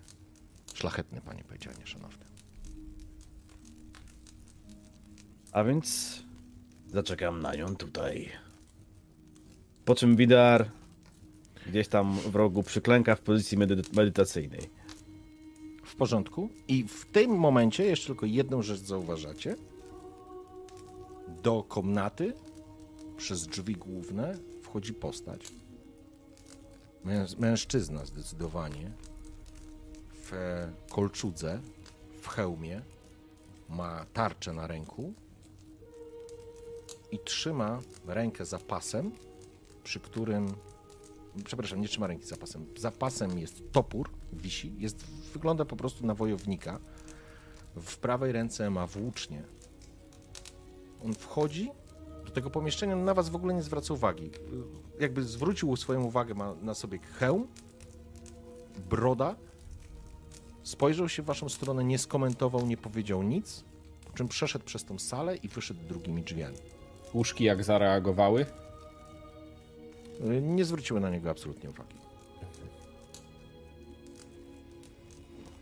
Szlachetny panie, powiedział nie szanowny. A więc zaczekam na nią tutaj. Po czym Widar gdzieś tam w rogu przyklęka w pozycji medy- medytacyjnej. W porządku. I w tym momencie jeszcze tylko jedną rzecz zauważacie. Do komnaty przez drzwi główne wchodzi postać. Męż, mężczyzna zdecydowanie. W kolczudze, w hełmie. Ma tarczę na ręku. I trzyma rękę za pasem, przy którym przepraszam, nie trzyma ręki za pasem. Za pasem jest topór, wisi, jest, wygląda po prostu na wojownika. W prawej ręce ma włócznie. On wchodzi do tego pomieszczenia, na was w ogóle nie zwraca uwagi. Jakby zwrócił swoją uwagę, ma na sobie hełm, broda, spojrzał się w waszą stronę, nie skomentował, nie powiedział nic, po czym przeszedł przez tą salę i wyszedł drugimi drzwiami. Łóżki jak zareagowały? Nie zwróciły na niego absolutnie uwagi.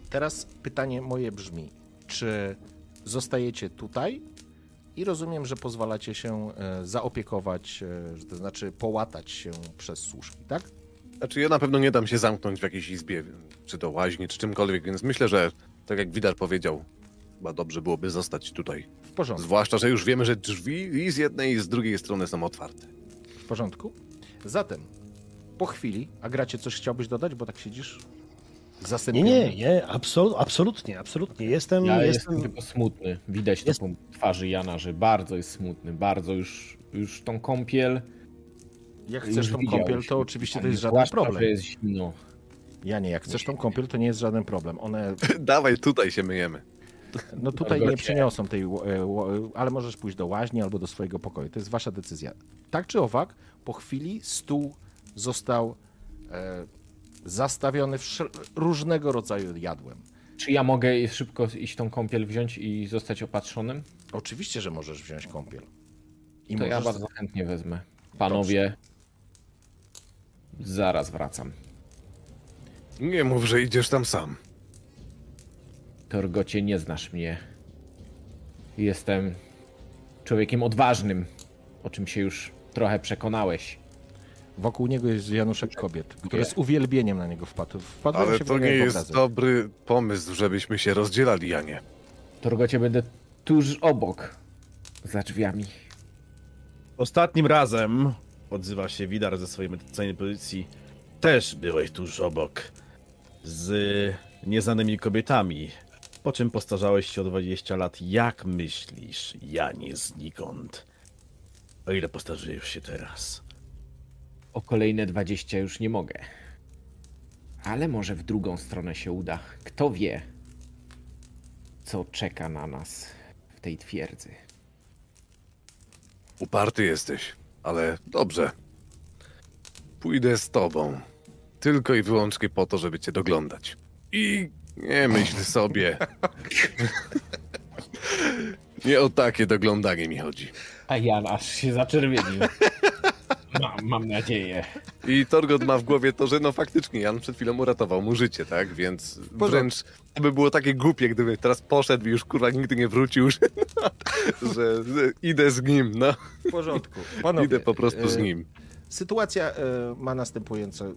Teraz pytanie moje brzmi: czy zostajecie tutaj i rozumiem, że pozwalacie się e, zaopiekować, e, to znaczy połatać się przez służki, tak? Znaczy ja na pewno nie dam się zamknąć w jakiejś izbie, czy do łaźni, czy czymkolwiek, więc myślę, że tak jak Widar powiedział, chyba dobrze byłoby zostać tutaj. W porządku. Zwłaszcza, że już wiemy, że drzwi i z jednej i z drugiej strony są otwarte. W porządku. Zatem po chwili, a gracie coś chciałbyś dodać, bo tak siedzisz Nie, nie, nie, absol, absolutnie, absolutnie. Jestem, Ja jestem, jestem tylko smutny. Widać to Jest- po twarzy Jana, że bardzo jest smutny. Bardzo już, już tą kąpiel. Jak chcesz tą kąpiel, to oczywiście to jest żaden zwłaszcza, problem. że jest zimno. Ja nie, jak chcesz tą kąpiel, to nie jest żaden problem. One Dawaj, tutaj się myjemy. No tutaj nie przyniosą tej, e, ale możesz pójść do łaźni albo do swojego pokoju. To jest wasza decyzja. Tak czy owak, po chwili stół został e, zastawiony różnego rodzaju jadłem. Czy ja mogę szybko iść tą kąpiel wziąć i zostać opatrzonym? Oczywiście, że możesz wziąć kąpiel. I To ja możesz- bardzo chętnie wezmę. Panowie, zaraz wracam. Nie mów, że idziesz tam sam. Torgocie, nie znasz mnie. Jestem człowiekiem odważnym, o czym się już trochę przekonałeś. Wokół niego jest Januszek kobiet, które z uwielbieniem na niego wpadły. Wpadłem Ale się to nie jest obrazy. dobry pomysł, żebyśmy się rozdzielali, Janie. Torgocie, będę tuż obok, za drzwiami. Ostatnim razem, odzywa się Widar ze swojej medytacyjnej pozycji, też byłeś tuż obok z nieznanymi kobietami, po czym postarzałeś się o 20 lat. Jak myślisz, Janie znikąd? O ile postarzyjesz się teraz? O kolejne 20 już nie mogę. Ale może w drugą stronę się uda. Kto wie, co czeka na nas w tej twierdzy. Uparty jesteś, ale dobrze. Pójdę z tobą. Tylko i wyłącznie po to, żeby cię doglądać. I nie myśl sobie. nie o takie doglądanie mi chodzi. A Jan aż się zaczerwienił. Mam, mam nadzieję. I Torgot ma w głowie to, że no faktycznie Jan przed chwilą uratował mu życie, tak? Więc wręcz to by było takie głupie, gdyby teraz poszedł i już kurwa nigdy nie wrócił, że, że, że idę z nim, no. W porządku. Panowie, Idę po prostu z e, nim. Sytuacja e, ma następujące.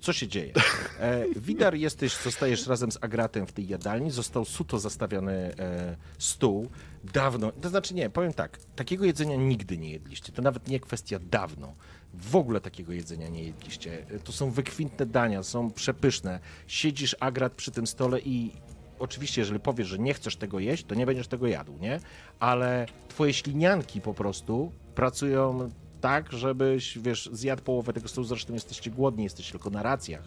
Co się dzieje? E, Widar, jesteś, zostajesz razem z Agratem w tej jadalni. Został suto zastawiony e, stół. Dawno, to znaczy nie, powiem tak, takiego jedzenia nigdy nie jedliście. To nawet nie kwestia dawno. W ogóle takiego jedzenia nie jedliście. To są wykwintne dania, są przepyszne. Siedzisz, Agrat, przy tym stole i oczywiście, jeżeli powiesz, że nie chcesz tego jeść, to nie będziesz tego jadł, nie? Ale twoje ślinianki po prostu pracują tak, żebyś, wiesz, zjadł połowę tego stołu, zresztą jesteście głodni, jesteście tylko na racjach.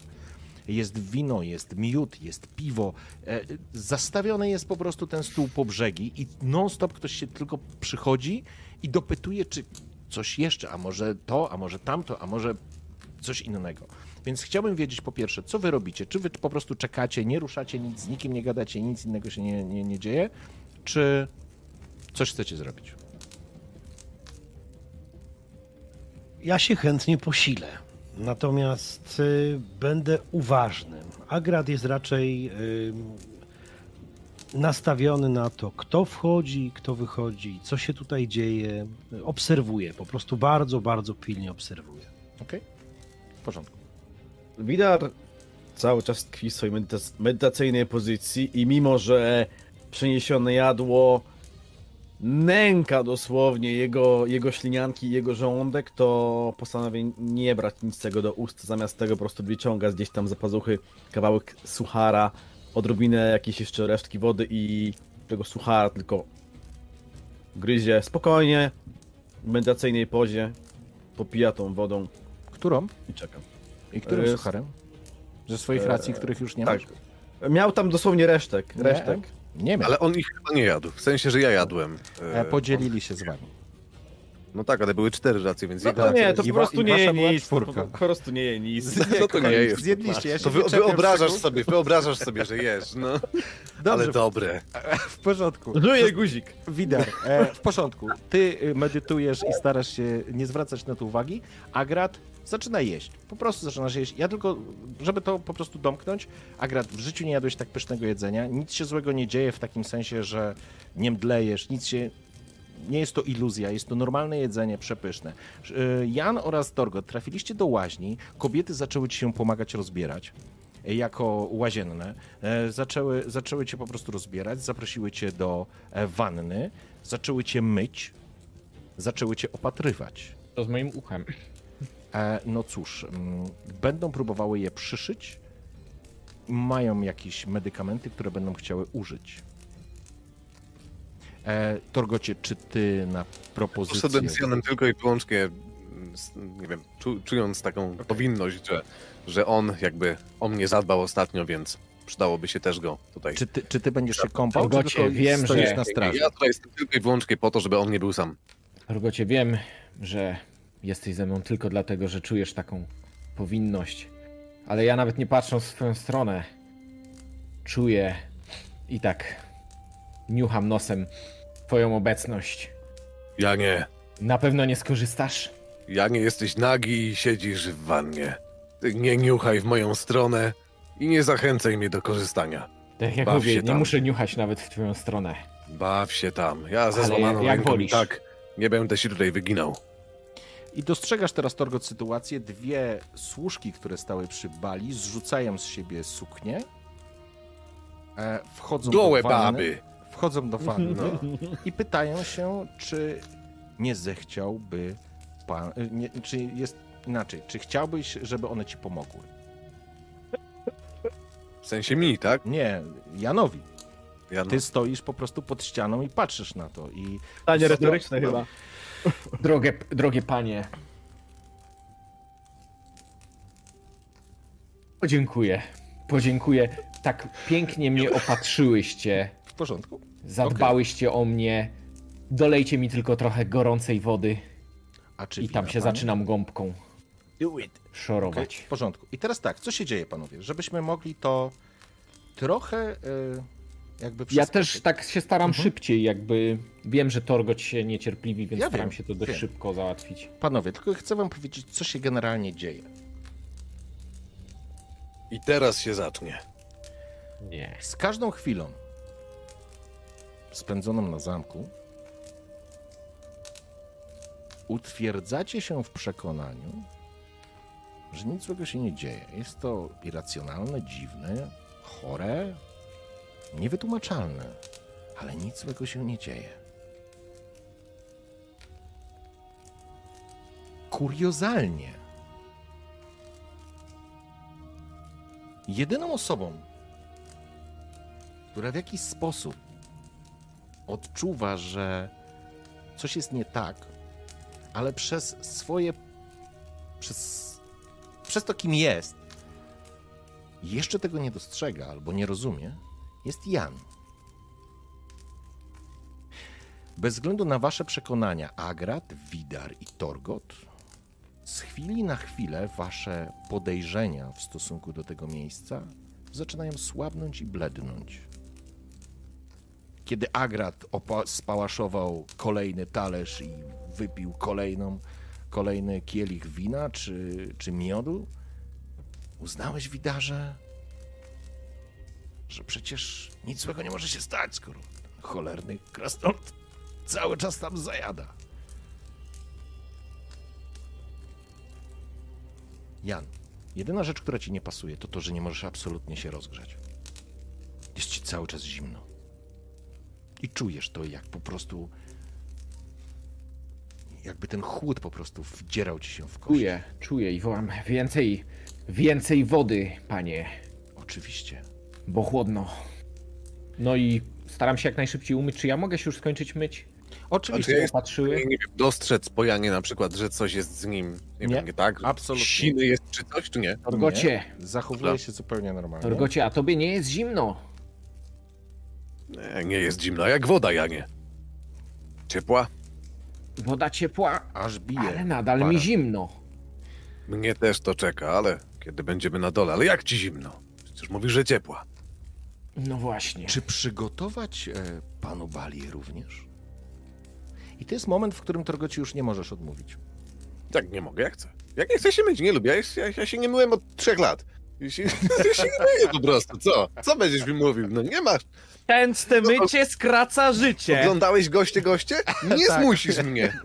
Jest wino, jest miód, jest piwo. E, Zastawiony jest po prostu ten stół po brzegi i non-stop ktoś się tylko przychodzi i dopytuje, czy coś jeszcze, a może to, a może tamto, a może coś innego. Więc chciałbym wiedzieć po pierwsze, co wy robicie? Czy wy po prostu czekacie, nie ruszacie nic, z nikim nie gadacie, nic innego się nie, nie, nie dzieje? Czy coś chcecie zrobić? Ja się chętnie posilę. Natomiast y, będę uważnym. Agrad jest raczej y, nastawiony na to, kto wchodzi, kto wychodzi, co się tutaj dzieje. Obserwuję, po prostu bardzo, bardzo pilnie obserwuję. Okej? W porządku. Widar cały czas tkwi w swojej medytac- medytacyjnej pozycji i mimo, że przeniesione jadło nęka dosłownie jego, jego ślinianki i jego żołądek, to postanawia nie brać nic tego do ust, zamiast tego po prostu wyciąga gdzieś tam za pazuchy kawałek suchara, odrobinę jakieś jeszcze resztki wody i tego suchara tylko gryzie spokojnie, w medytacyjnej pozie, popija tą wodą Którą? i czeka. I którym Jest- sucharem? Ze swoich E, racji, których już nie tak. masz? Miał tam dosłownie resztek, resztek. Nie miał. Ale on ich chyba nie jadł. W sensie, że ja jadłem. E, E, Podzielili się z wami. No tak, ale były cztery racje, więc No to nie, to po prostu nie je nic. Po prostu nie je nic. No to nie jest. Zjedliście, ja się To wy, nie wyobrażasz sobie, wyobrażasz sobie, że jesz, no. Dobrze, Ale dobre. w porządku. No je guzik. Widar, e, w porządku. Ty y, medytujesz i starasz się nie zwracać na to uwagi, Agrat zaczyna jeść. Po prostu zaczynasz jeść. Ja tylko, żeby to po prostu domknąć, Agrat, w życiu nie jadłeś tak pysznego jedzenia. Nic się złego nie dzieje w takim sensie, że nie mdlejesz, nic się... Nie jest to iluzja, jest to normalne jedzenie, przepyszne. Y, Jan oraz Torgot trafiliście do łaźni, kobiety zaczęły ci się pomagać rozbierać e, jako łazienne. E, Zaczęły, zaczęły cię po prostu rozbierać, zaprosiły cię do e, wanny, zaczęły cię myć, zaczęły cię opatrywać. To z moim uchem. E, No cóż, mm, będą próbowały je przyszyć. Mają jakieś medykamenty, które będą chciały użyć. E, Torgocie, czy ty na propozycję... Poszedłem z Janem tylko i wyłącznie, mm, nie wiem, czu, czując taką powinność, że, że on jakby o mnie zadbał ostatnio, więc przydałoby się też go tutaj. Czy ty, czy ty będziesz się kąpał, Torgocie, wiem, że- na straży? Ja tutaj jestem tylko i wyłącznie po to, żeby on nie był sam. Rogocie, wiem, że jesteś ze mną tylko dlatego, że czujesz taką powinność. Ale ja nawet nie patrząc w swoją stronę, czuję i tak niucham nosem twoją obecność. Ja nie. Na pewno nie skorzystasz? Ja nie jesteś nagi i siedzisz w wannie. Ty nie niuchaj w moją stronę i nie zachęcaj mnie do korzystania. Tak jak Baw mówię, nie tam. muszę niuchać nawet w twoją stronę. Baw się tam. Ja ze złamaną jak ręką wolisz. tak nie będę się tutaj wyginał. I dostrzegasz teraz, Torgot, sytuację. Dwie służki, które stały przy bali, zrzucają z siebie suknię, e, wchodzą Gołe do wanny, baby! wchodzą do wanny No. i pytają się, czy nie zechciałby pan, y, nie, czy jest inaczej, czy chciałbyś, żeby one ci pomogły? W sensie mi, tak? Nie, Janowi. Ja no. Ty stoisz po prostu pod ścianą i patrzysz na to i Pytanie No, retoryczne no. chyba. Drogie, drogie panie. Podziękuję. Podziękuję. Tak pięknie mnie opatrzyłyście. w porządku. Zadbałyście o mnie. Dolejcie mi tylko trochę gorącej wody A czy i tam się panie? zaczynam gąbką Do it. Szorować. w porządku. I teraz tak, co się dzieje, panowie? Żebyśmy mogli to trochę y, jakby Ja też tak się staram szybciej, jakby wiem, że Torgot się niecierpliwi, więc Ja staram wiem, się to dość wiem. szybko załatwić. Panowie, tylko chcę wam powiedzieć, co się generalnie dzieje. I teraz się zacznie. Nie. Z każdą chwilą spędzoną na zamku utwierdzacie się w przekonaniu, że nic złego się nie dzieje. Jest to irracjonalne, dziwne, chore, niewytłumaczalne, ale nic złego się nie dzieje. Kuriozalnie, jedyną osobą, która w jakiś sposób odczuwa, że coś jest nie tak, ale przez swoje. przez, przez to, kim jest, jeszcze tego nie dostrzega albo nie rozumie, jest Jan. Bez względu na wasze przekonania, Agrat, Widar i Torgot, z chwili na chwilę wasze podejrzenia w stosunku do tego miejsca zaczynają słabnąć i blednąć. Kiedy Agrat spałaszował kolejny talerz i wypił kolejną, kolejny kielich wina czy, czy miodu, uznałeś, Widarze, że przecież nic złego nie może się stać, skoro cholerny krasnolud cały czas tam zajada. Jan, jedyna rzecz, która ci nie pasuje, to to, że nie możesz absolutnie się rozgrzać. Jest ci cały czas zimno. I czujesz to, jak po prostu. Jakby ten chłód po prostu wdzierał ci się w kość. Czuję, czuję i wołam więcej, więcej wody, panie, Oczywiście. Bo chłodno. No i staram się jak najszybciej umyć. Czy ja mogę się już skończyć myć? Oczywiście. Znaczy, Opatrzyły? Nie wiem, dostrzec po Janie na przykład, że coś jest z nim, nie, Nie, wiem, tak? absolutnie. Siny jest czy coś, czy nie? Torgocie, Nie, zachowuje się zupełnie normalnie. Torgocie, a tobie nie jest zimno. Nie, nie jest zimna, jak woda, Janie. Ciepła? Woda ciepła, Aż bije. ale nadal para. mi zimno. Mnie też to czeka, ale kiedy będziemy na dole? Ale jak ci zimno? Przecież mówisz, że ciepła. No właśnie. Czy przygotować e, panu balię również? I to jest moment, w którym Torgoci już nie możesz odmówić. Tak, nie mogę, jak chcę. Jak nie chcę się myć, nie lubię. Ja, ja, ja się nie myłem od trzech lat. Ja się, ja się nie myję po prostu, co? Co będziesz mi mówił? No nie masz. Częste mycie skraca życie. Oglądałeś goście, goście? Nie Tak. zmusisz mnie.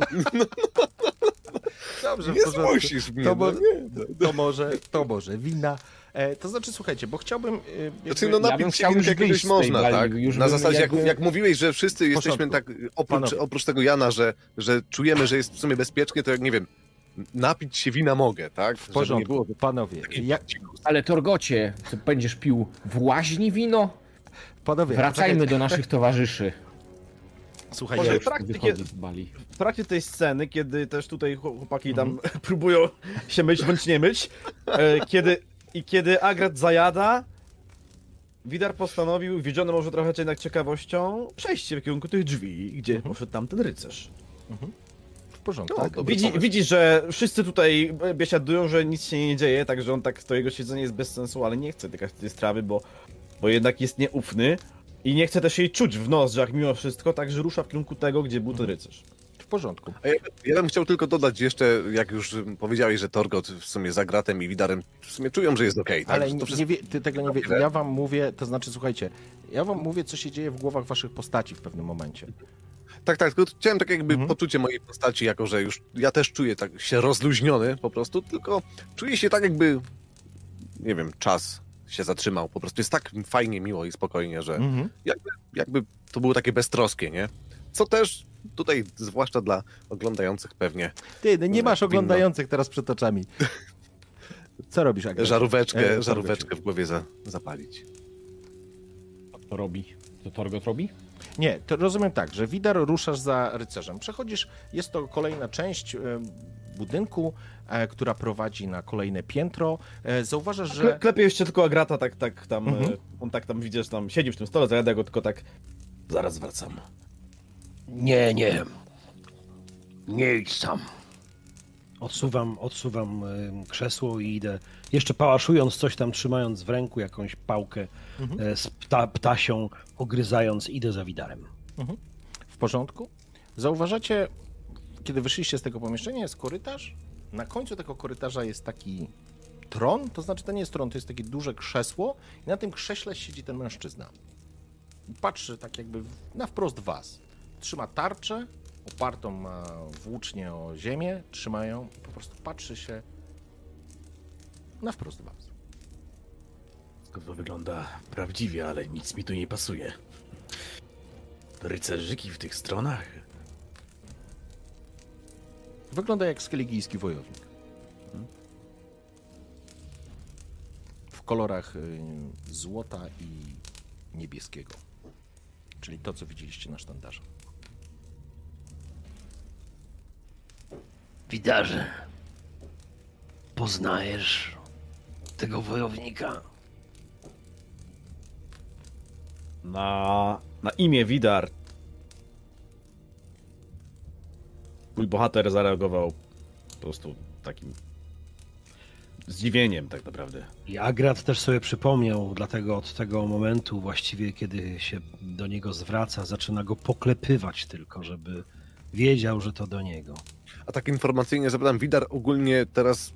Dobrze, Nie zmusisz mnie. To, no mo- no. to może, to może wina. E, to znaczy, słuchajcie, bo chciałbym. E, Znaczy, jakby- no ja bym napić się chciał jakiegoś można, tak? już Na zasadzie, jak, jakby- jak mówiłeś, że wszyscy jesteśmy tak, oprócz, oprócz tego Jana, że, że czujemy, że jest w sumie bezpiecznie, to jak, nie wiem, napić się wina mogę, tak? w porządku, panowie. Ja, Ale Torgocie, będziesz pił w łaźni wino? panowie, Wracajmy do naszych towarzyszy. Słuchajcie, Może Ja z bali. W trakcie tej sceny, kiedy też tutaj chłop- chłopaki tam próbują się myć bądź nie myć, e, kiedy, i kiedy Agrat zajada, Widar postanowił, wiedziony może trochę jednak ciekawością, przejść się w kierunku tych drzwi, gdzie poszedł tamten rycerz. w porządku. No, tak? Widzi, widzi, że wszyscy tutaj biesiadują, że nic się nie dzieje, także on tak, to jego siedzenie jest bez sensu, ale nie chce tykać tej strawy, bo, bo jednak jest nieufny i nie chce też jej czuć w nozdrzach mimo wszystko, także rusza w kierunku tego, gdzie był ten rycerz. W porządku. Ja, ja bym chciał tylko dodać jeszcze, jak już powiedziałeś, że Torgot w sumie za gratem i Widarem w sumie czują, że jest okej. tak? Ale Że nie, to wszystko... nie wie, ty tego nie wie. Ja wam mówię, to znaczy, słuchajcie, ja wam mówię, co się dzieje w głowach waszych postaci w pewnym momencie. Tak, tak, tylko chciałem tak jakby Mhm. poczucie mojej postaci, jako że już ja też czuję tak się rozluźniony po prostu, tylko czuję się tak jakby, nie wiem, czas się zatrzymał. Po prostu jest tak fajnie, miło i spokojnie, że Mhm. jakby, jakby to było takie beztroskie, nie? Co też tutaj, zwłaszcza dla oglądających pewnie, Ty, no nie masz oglądających teraz przed oczami. Co robisz, Agata? żaróweczkę, E, żaróweczkę w głowie za, zapalić. Co to robi? Co Torgot robi? Nie, to rozumiem tak, że Widar ruszasz za rycerzem. Przechodzisz, jest to kolejna część e, budynku, e, która prowadzi na kolejne piętro. E, Zauważasz, Kle, że... klepie jeszcze tylko Agrata, tak, tak tam, Mhm. e, on tak tam widzisz, tam siedzi w tym stole, zajada go tylko tak, zaraz wracam. Nie, nie. Nie idź tam. Odsuwam, odsuwam ym, krzesło i idę, jeszcze pałaszując coś tam, trzymając w ręku jakąś pałkę Mhm. e, z pta, ptasią, ogryzając, idę za Widarem. W porządku? Zauważacie, kiedy wyszliście z tego pomieszczenia, jest korytarz. Na końcu tego korytarza jest taki tron, to znaczy to nie jest tron, to jest takie duże krzesło i na tym krześle siedzi ten mężczyzna. Patrzy tak jakby na wprost was. Trzyma tarczę, opartą ma włócznie o ziemię, trzymają i po prostu patrzy się na wprost was. To wygląda prawdziwie, ale nic mi tu nie pasuje. Rycerzyki w tych stronach? Wygląda jak skeligijski wojownik. W kolorach y, złota i niebieskiego. Czyli to, co widzieliście na sztandarze. Widarze, poznajesz tego wojownika? Na, na imię Widar. Mój bohater zareagował po prostu takim zdziwieniem tak naprawdę. I Agrat też sobie przypomniał, dlatego od tego momentu właściwie, kiedy się do niego zwraca, zaczyna go poklepywać tylko, żeby wiedział, że to do niego. A tak informacyjnie zapytam, Widar ogólnie teraz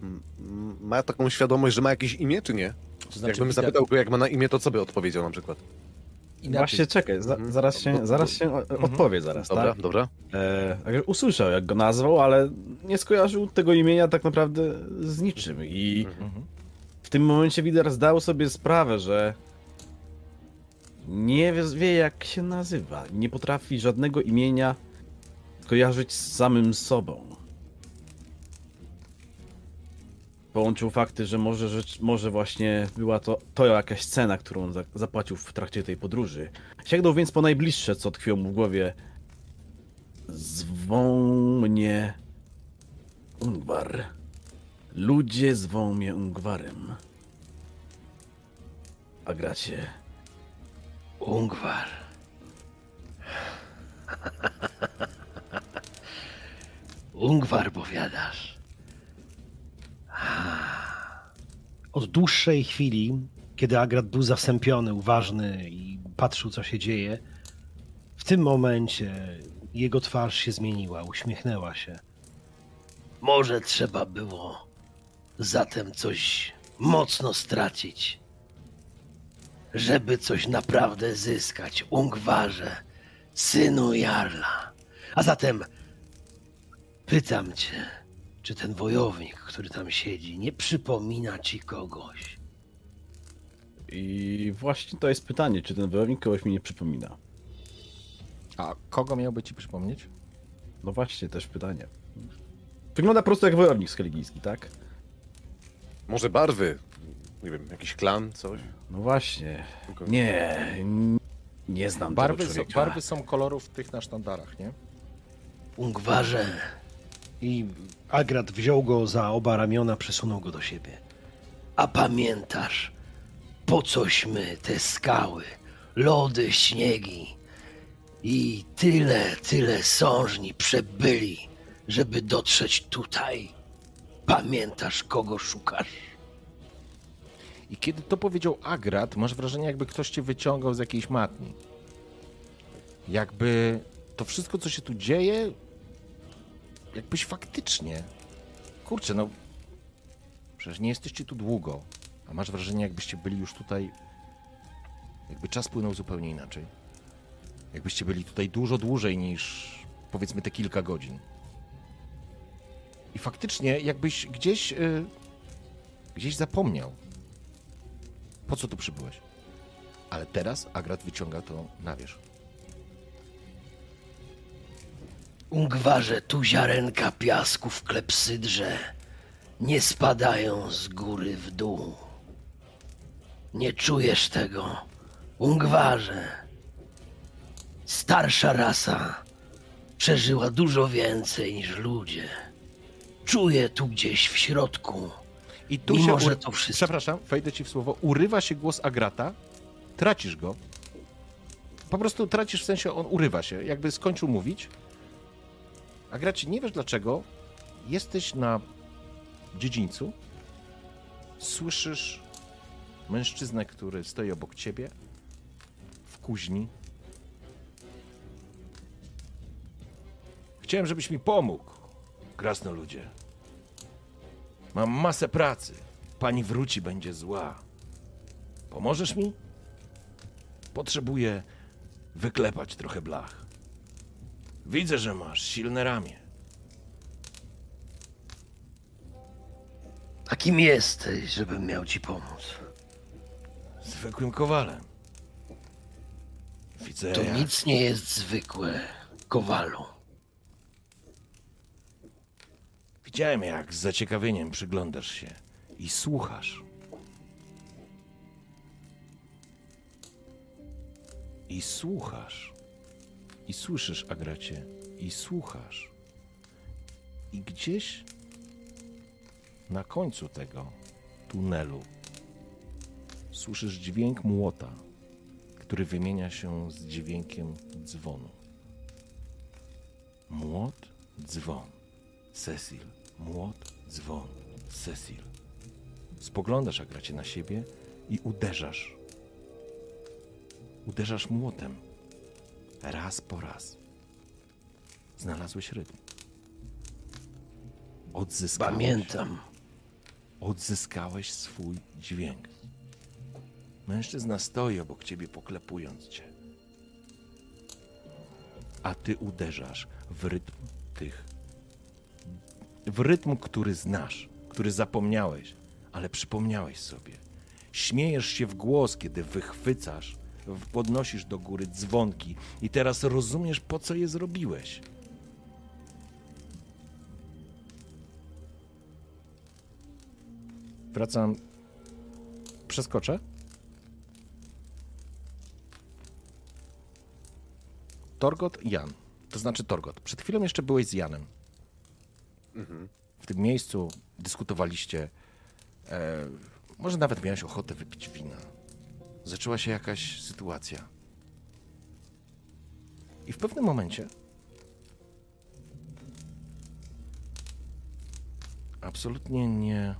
ma taką świadomość, że ma jakieś imię, czy nie? To Jakbym widać- zapytał go, jak ma na imię, to co by odpowiedział na przykład? inaczej. Właśnie czekaj, za, Mhm. zaraz się, zaraz się o- odpowie zaraz, Dobra, tak? dobra. E, usłyszał jak go nazwał, ale nie skojarzył tego imienia tak naprawdę z niczym i Mhm. w tym momencie Widar zdał sobie sprawę, że nie wie jak się nazywa, nie potrafi żadnego imienia kojarzyć z samym sobą. Połączył fakty, że może, rzecz, może właśnie była to, to jakaś cena, którą za, zapłacił w trakcie tej podróży. Sięgnął więc po najbliższe, co tkwiło mu w głowie. Zwą mnie Ungwar. Ludzie zwą mnie Ungwarem. A gracie. Ungwar. Ungwar, powiadasz. Od dłuższej chwili, kiedy Agrat był zasępiony, uważny i patrzył, co się dzieje, w tym momencie jego twarz się zmieniła, uśmiechnęła się. Może trzeba było zatem coś mocno stracić, żeby coś naprawdę zyskać. Ungwarze, synu Jarla. A zatem pytam cię, czy ten wojownik, który tam siedzi, nie przypomina ci kogoś? I właśnie to jest pytanie, czy ten wojownik kogoś mi nie przypomina. A kogo miałby ci przypomnieć? No właśnie, też pytanie. Wygląda po prostu jak wojownik skeligijski, tak? Może barwy? Nie wiem, jakiś klan, coś? No właśnie. Nie, nie znam Barwy, tego są, człowieka. barwy są kolorów tych na sztandarach, nie? Ungwarze, I Agrat wziął go za oba ramiona, przesunął go do siebie. a pamiętasz, po cośmy te skały, lody, śniegi i tyle, tyle sążni przebyli, żeby dotrzeć tutaj? Pamiętasz, kogo szukasz? I kiedy to powiedział Agrat, masz wrażenie, jakby ktoś cię wyciągał z jakiejś matni. Jakby to wszystko, co się tu dzieje, jakbyś faktycznie. Kurczę, no. Przecież nie jesteście tu długo, a masz wrażenie, jakbyście byli już tutaj. Jakby czas płynął zupełnie inaczej. Jakbyście byli tutaj dużo dłużej niż powiedzmy te kilka godzin. I faktycznie, jakbyś gdzieś. y, gdzieś zapomniał, po co tu przybyłeś. Ale teraz Agrat wyciąga to na wierzch. Ungwarze tu ziarenka piasku w klepsydrze nie spadają z góry w dół. Nie czujesz tego, Ungwarze. Starsza rasa przeżyła dużo więcej niż ludzie. Czuję tu gdzieś w środku. I tu Mimo, się. że to wszystko- Przepraszam, wejdę ci w słowo. Urywa się głos Agrata, tracisz go. Po prostu tracisz w sensie, on urywa się, jakby skończył mówić. Agracie, nie wiesz dlaczego. Jesteś na dziedzińcu. Słyszysz mężczyznę, który stoi obok ciebie w kuźni. Chciałem, żebyś mi pomógł, krasnoludzie. Mam masę pracy. Pani wróci, będzie zła. Pomożesz mi? Potrzebuję wyklepać trochę blach. Widzę, że masz silne ramię. A kim jesteś, żebym miał ci pomóc? Zwykłym kowalem. Widzę, To jak... nic nie jest zwykłe, kowalu. widziałem, jak z zaciekawieniem przyglądasz się i słuchasz. I słuchasz. I słyszysz, Agracie. I słuchasz. I gdzieś na końcu tego tunelu słyszysz dźwięk młota, który wymienia się z dźwiękiem dzwonu. Młot, dzwon. Cecil, młot, dzwon. Cecil. Spoglądasz, Agracie, na siebie i uderzasz. Uderzasz młotem. Raz po raz. Znalazłeś rytm. Odzyskałeś. Pamiętam. Odzyskałeś swój dźwięk. Mężczyzna stoi obok ciebie, poklepując cię. A ty uderzasz w rytm tych. W rytm, który znasz, który zapomniałeś, ale przypomniałeś sobie. Śmiejesz się w głos, kiedy wychwycasz, podnosisz do góry dzwonki i teraz rozumiesz, po co je zrobiłeś. Wracam. Przeskoczę. Torgot, Jan. To znaczy Torgot. Przed chwilą jeszcze byłeś z Janem. W tym miejscu dyskutowaliście. E, może nawet miałeś ochotę wypić wina. Zaczęła się jakaś sytuacja. I w pewnym momencie absolutnie nie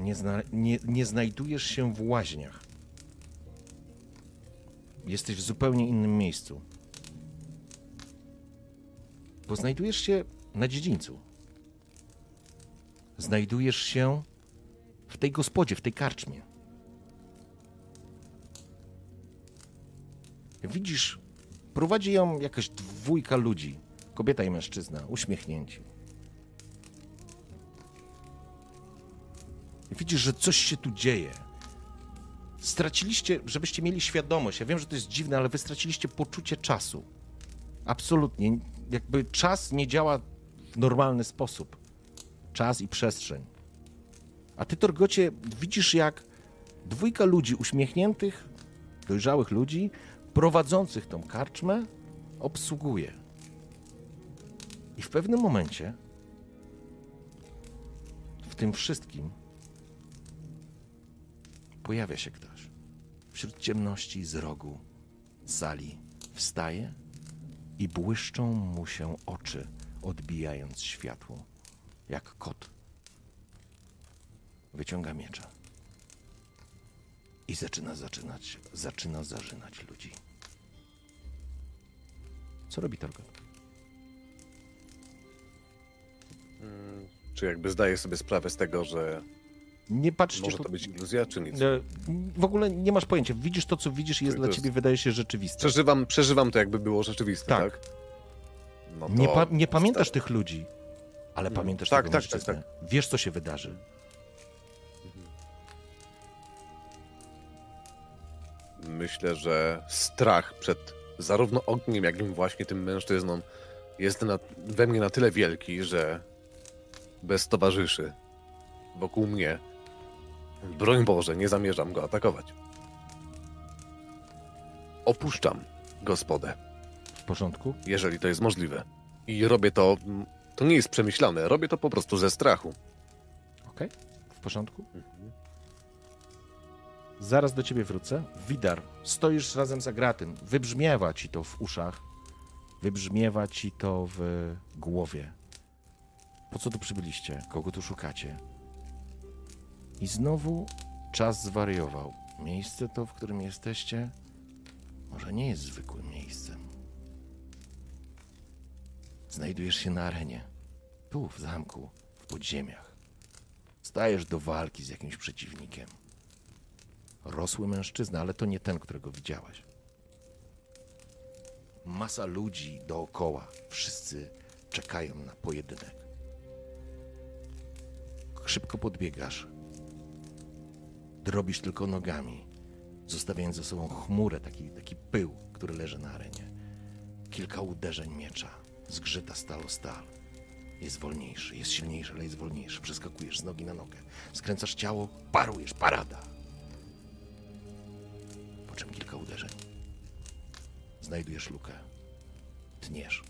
nie, zna, nie, nie znajdujesz się w łaźniach. Jesteś w zupełnie innym miejscu. Bo znajdujesz się na dziedzińcu. Znajdujesz się w tej gospodzie, w tej karczmie. Widzisz, prowadzi ją jakaś dwójka ludzi, kobieta i mężczyzna, uśmiechnięci. Widzisz, że coś się tu dzieje. Straciliście, żebyście mieli świadomość. Ja wiem, że to jest dziwne, ale wy straciliście poczucie czasu. Absolutnie. Jakby czas nie działa w normalny sposób. Czas i przestrzeń. A ty, Torgocie, widzisz, jak dwójka ludzi uśmiechniętych, dojrzałych ludzi, prowadzących tą karczmę, obsługuje. I w pewnym momencie w tym wszystkim pojawia się ktoś. Wśród ciemności z rogu sali wstaje i błyszczą mu się oczy, odbijając światło, jak kot. Wyciąga miecza i zaczyna zaczynać, zaczyna zażynać ludzi. Co robi Torgot? Mm, Czy jakby zdaje sobie sprawę z tego, że Nie patrzcie może tu- to być iluzja, czy nic? W ogóle nie masz pojęcia. Widzisz to, co widzisz i jest To dla jest- ciebie, wydaje się, rzeczywiste. Przeżywam, przeżywam to, jakby było rzeczywiste, Tak. tak? No Nie, to- pa nie pamiętasz tych ludzi, ale Mm. pamiętasz Tak, tego tak, mężczyznę. tak, Wiesz, co się wydarzy. Myślę, że strach przed zarówno ogniem, jak i właśnie tym mężczyzną jest na, we mnie na tyle wielki, że bez towarzyszy wokół mnie, broń Boże, nie zamierzam go atakować. Opuszczam gospodę, W porządku? jeżeli to jest możliwe. I robię to, to nie jest przemyślane, robię to po prostu ze strachu. Okej? W porządku? Zaraz do ciebie wrócę. Widar, stoisz razem za gratem. Wybrzmiewa ci to w uszach. Wybrzmiewa ci to w głowie. Po co tu przybyliście? Kogo tu szukacie? I znowu czas zwariował. Miejsce to, w którym jesteście, może nie jest zwykłym miejscem. Znajdujesz się na arenie. Tu, w zamku, w podziemiach. Stajesz do walki z jakimś przeciwnikiem. Rosły mężczyzna, ale to nie ten, którego widziałaś. Masa ludzi dookoła. Wszyscy czekają na pojedynek. Szybko podbiegasz. Drobisz tylko nogami, zostawiając za sobą chmurę, taki, taki pył, który leży na arenie. Kilka uderzeń miecza. Zgrzyta stal o stal. Jest wolniejszy, jest silniejszy, ale jest wolniejszy. Przeskakujesz z nogi na nogę. Skręcasz ciało, parujesz, parada. Znajdujesz lukę. Tniesz.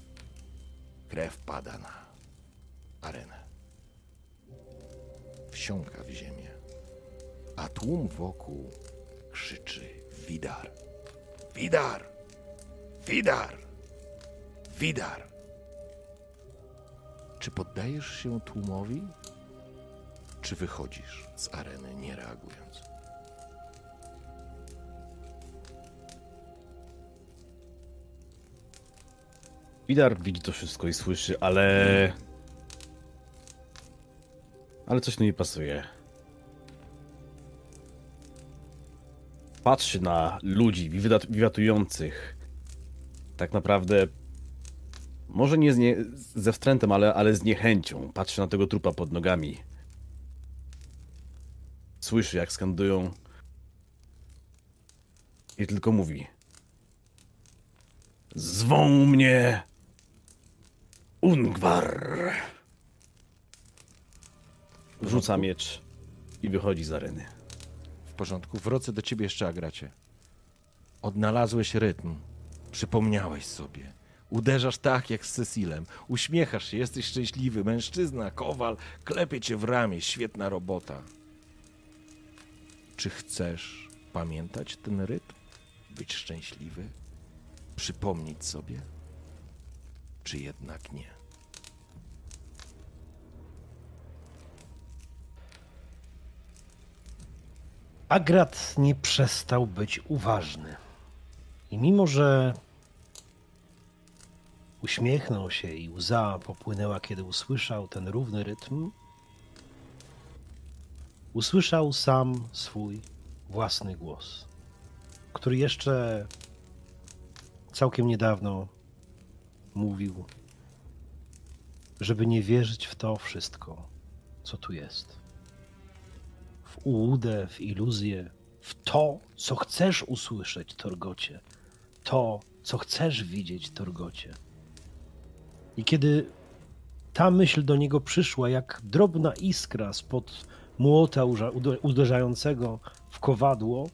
Krew pada na arenę. Wsiąka w ziemię. A tłum wokół krzyczy Widar. Widar! Widar! Widar! Czy poddajesz się tłumowi, czy wychodzisz z areny nie reagując? Widar widzi to wszystko i słyszy, ale. Ale coś tu nie pasuje. Patrzy na ludzi wiwat- wiwatujących. Tak naprawdę. Może nie nie, ze wstrętem, ale, ale z niechęcią. Patrzy na tego trupa pod nogami. Słyszy, jak skandują. I tylko mówi. Zwą mnie Ungwar. Rzuca miecz i wychodzi z areny. W porządku, wrócę do ciebie jeszcze, Agracie. Odnalazłeś rytm. Przypomniałeś sobie. Uderzasz tak jak z Cecilem. Uśmiechasz się, jesteś szczęśliwy. Mężczyzna, kowal, klepie cię w ramię. Świetna robota. Czy chcesz pamiętać ten rytm? Być szczęśliwy? Przypomnieć sobie? Czy jednak nie? Agrat nie przestał być uważny. I mimo, że uśmiechnął się i łza popłynęła, kiedy usłyszał ten równy rytm, usłyszał sam swój własny głos, który jeszcze całkiem niedawno mówił, żeby nie wierzyć w to wszystko, co tu jest w ułudę, w iluzję, w to, co chcesz usłyszeć, Torgocie, to, co chcesz widzieć, Torgocie. I kiedy ta myśl do niego przyszła, jak drobna iskra spod młota uderzającego w kowadło,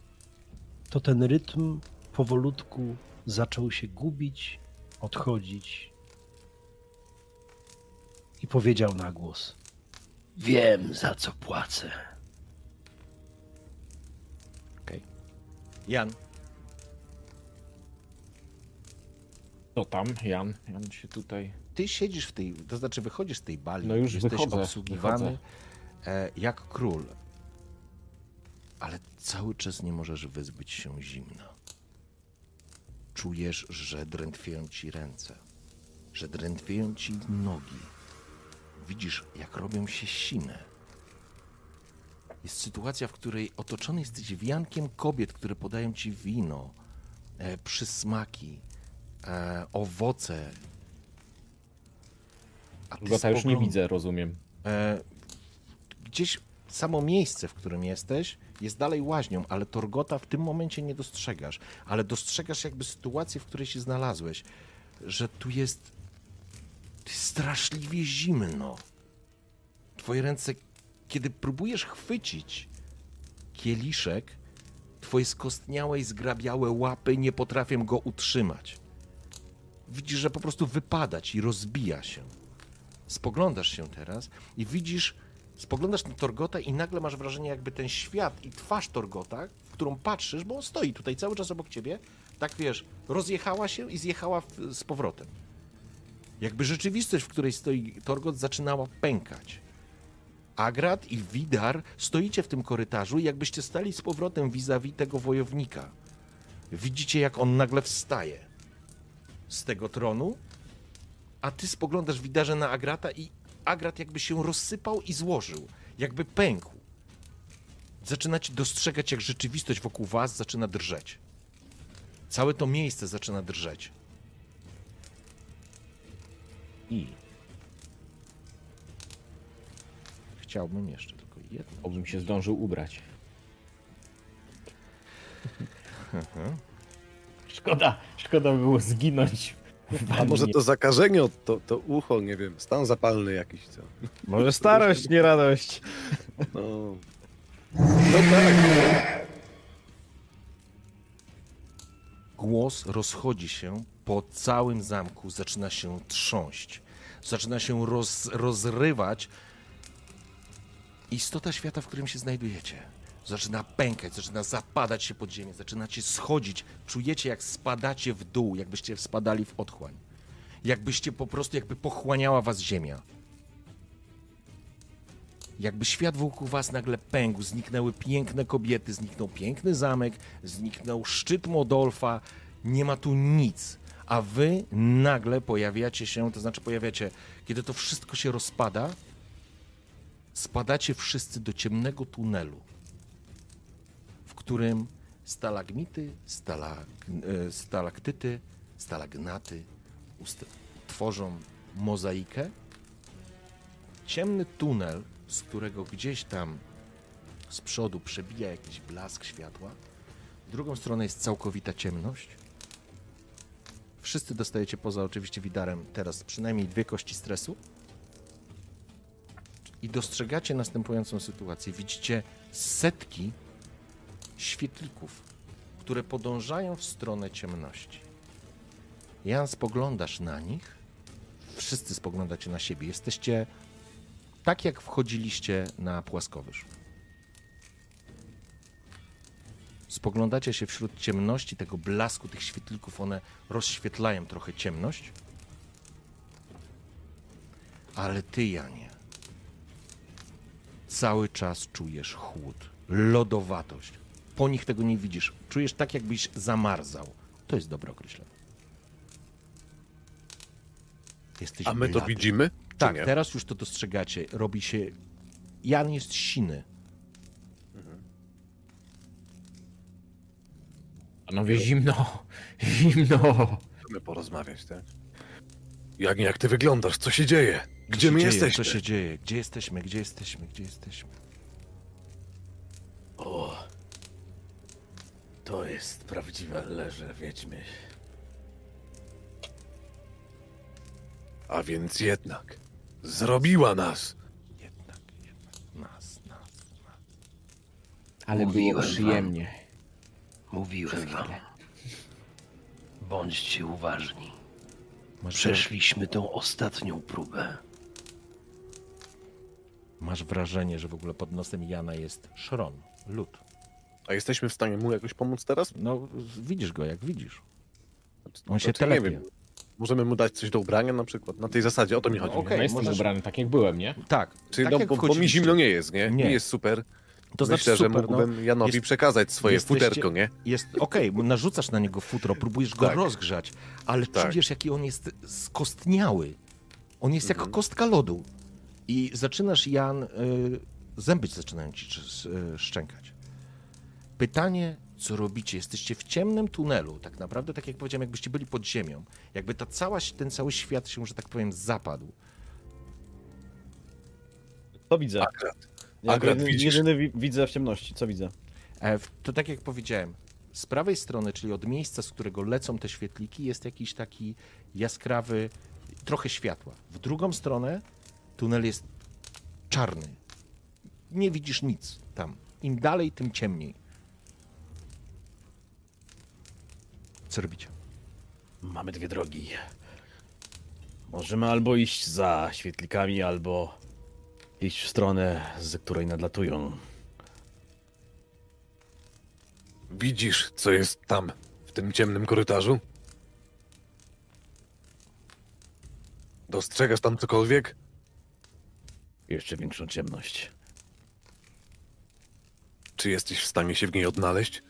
to ten rytm powolutku zaczął się gubić, odchodzić i powiedział na głos. Wiem, za co płacę. Okej. Jan, To tam, Jan. Jan się tutaj. ty siedzisz w tej, to znaczy wychodzisz z tej bali, No już jesteś wychodzę, obsługiwany wychodzę. e, jak król, ale cały czas nie możesz wyzbyć się zimna. Czujesz, że drętwieją ci ręce, że drętwieją ci nogi. widzisz, jak robią się sine. Jest sytuacja, w której otoczony jesteś wiankiem kobiet, które podają ci wino, e, przysmaki, e, owoce. A Gota już nie spogląd- widzę, rozumiem. E, gdzieś samo miejsce, w którym jesteś, jest dalej łaźnią, ale Torgota w tym momencie nie dostrzegasz. Ale dostrzegasz jakby sytuację, w której się znalazłeś, że tu jest straszliwie zimno. Twoje ręce, kiedy próbujesz chwycić kieliszek, twoje skostniałe i zgrabiałe łapy nie potrafią go utrzymać. Widzisz, że po prostu wypada ci, rozbija się spoglądasz się teraz i widzisz, spoglądasz na Torgota i nagle masz wrażenie, jakby ten świat i twarz Torgota, w którą patrzysz, bo on stoi tutaj cały czas obok ciebie, tak wiesz, rozjechała się i zjechała w, z powrotem. Jakby rzeczywistość, w której stoi Torgot, zaczynała pękać. Agrat i Widar stoicie w tym korytarzu, jakbyście stali z powrotem vis-a-vis tego wojownika. Widzicie, jak on nagle wstaje z tego tronu a ty spoglądasz widarze na Agrata i Agrat jakby się rozsypał i złożył, jakby pękł. Zaczynacie dostrzegać, jak rzeczywistość wokół was zaczyna drżeć. Całe to miejsce zaczyna drżeć. I chciałbym jeszcze tylko jedno. Obym się zdążył ubrać. Szkoda, szkoda by było zginąć. A może to zakażenie, to, to ucho, nie wiem, stan zapalny jakiś, co? Może starość, nie radość. No, no tak. Głos rozchodzi się po całym zamku, zaczyna się trząść, zaczyna się roz, rozrywać. Istota świata, w którym się znajdujecie, zaczyna pękać, zaczyna zapadać się pod ziemię, zaczynacie schodzić. Czujecie, jak spadacie w dół, jakbyście spadali w otchłań. Jakbyście po prostu, jakby pochłaniała was ziemia. Jakby świat wokół was nagle pękł, zniknęły piękne kobiety, zniknął piękny zamek, zniknął szczyt Modolfa, nie ma tu nic. A wy nagle pojawiacie się, to znaczy pojawiacie, kiedy to wszystko się rozpada, spadacie wszyscy do ciemnego tunelu, którym stalagmity, stalag, e, stalaktyty, stalagnaty tworzą mozaikę. Ciemny tunel, z którego gdzieś tam z przodu przebija jakiś blask światła. W drugą stronę jest całkowita ciemność. Wszyscy dostajecie poza oczywiście widarem teraz przynajmniej dwie kości stresu. I dostrzegacie następującą sytuację. Widzicie setki świetlików, które podążają w stronę ciemności. Jan, spoglądasz na nich. Wszyscy spoglądacie na siebie. Jesteście tak, jak wchodziliście na płaskowyż. Spoglądacie się wśród ciemności, tego blasku tych świetlików, one rozświetlają trochę ciemność. Ale ty, Janie, cały czas czujesz chłód, lodowatość. Po nich tego nie widzisz. Czujesz tak, jakbyś zamarzał. To jest dobre określenie. Jesteś A my to blady. widzimy? czy Tak, nie? teraz już to dostrzegacie. Robi się. Jan jest siny. Panowie, zimno. Zimno. Chcemy porozmawiać, tak? Jak, jak ty wyglądasz? Co się dzieje? Gdzie się my dzieje? jesteśmy? Co się dzieje? Gdzie jesteśmy? Gdzie jesteśmy? Gdzie jesteśmy? O, to jest prawdziwe leże wiedźmy. A więc jednak zrobiła nas. Jednak, jednak. Nas, nas, nas. Ale było Mówiłem wam. przyjemnie. Mówiłem wam. Bądźcie uważni. Masz, Przeszliśmy tą ostatnią próbę. masz wrażenie, że w ogóle pod nosem Jana jest szron, lód. A jesteśmy w stanie mu jakoś pomóc teraz? No, widzisz go jak widzisz. On No się nie telepie. wiem. Możemy mu dać coś do ubrania na przykład? Na tej zasadzie, o to mi chodzi. okej. No jestem możesz- ubrany tak jak byłem, nie? Tak, Czyli tak no, jak bo, bo mi zimno nie jest, nie? Nie. Nie jest super. To Myślę, znaczy że super, mógłbym no. Janowi Jest- przekazać swoje jesteście- futerko, nie? Jest okej, narzucasz na niego futro, próbujesz go Tak. rozgrzać, ale Tak. czujesz, jaki on jest skostniały. On jest Mhm. jak kostka lodu. I zaczynasz, Jan, y, zęby zaczynają ci y, szczękać. Pytanie, co robicie? Jesteście w ciemnym tunelu, tak naprawdę, tak jak powiedziałem, jakbyście byli pod ziemią. Jakby ta cała, ten cały świat się, że tak powiem, zapadł. To widzę. Agrat. Agrat, jedyny, widzisz? jedyny wi- widzę w ciemności. Co widzę? E, To tak jak powiedziałem, z prawej strony, czyli od miejsca, z którego lecą te świetliki, jest jakiś taki jaskrawy, trochę światła. W drugą stronę tunel jest czarny. Nie widzisz nic tam. Im dalej, tym ciemniej. Co robicie? Mamy dwie drogi. Możemy albo iść za świetlikami, albo iść w stronę, z której nadlatują. Widzisz, co jest tam, w tym ciemnym korytarzu? Dostrzegasz tam cokolwiek? Jeszcze większą ciemność. Czy jesteś w stanie się w niej odnaleźć?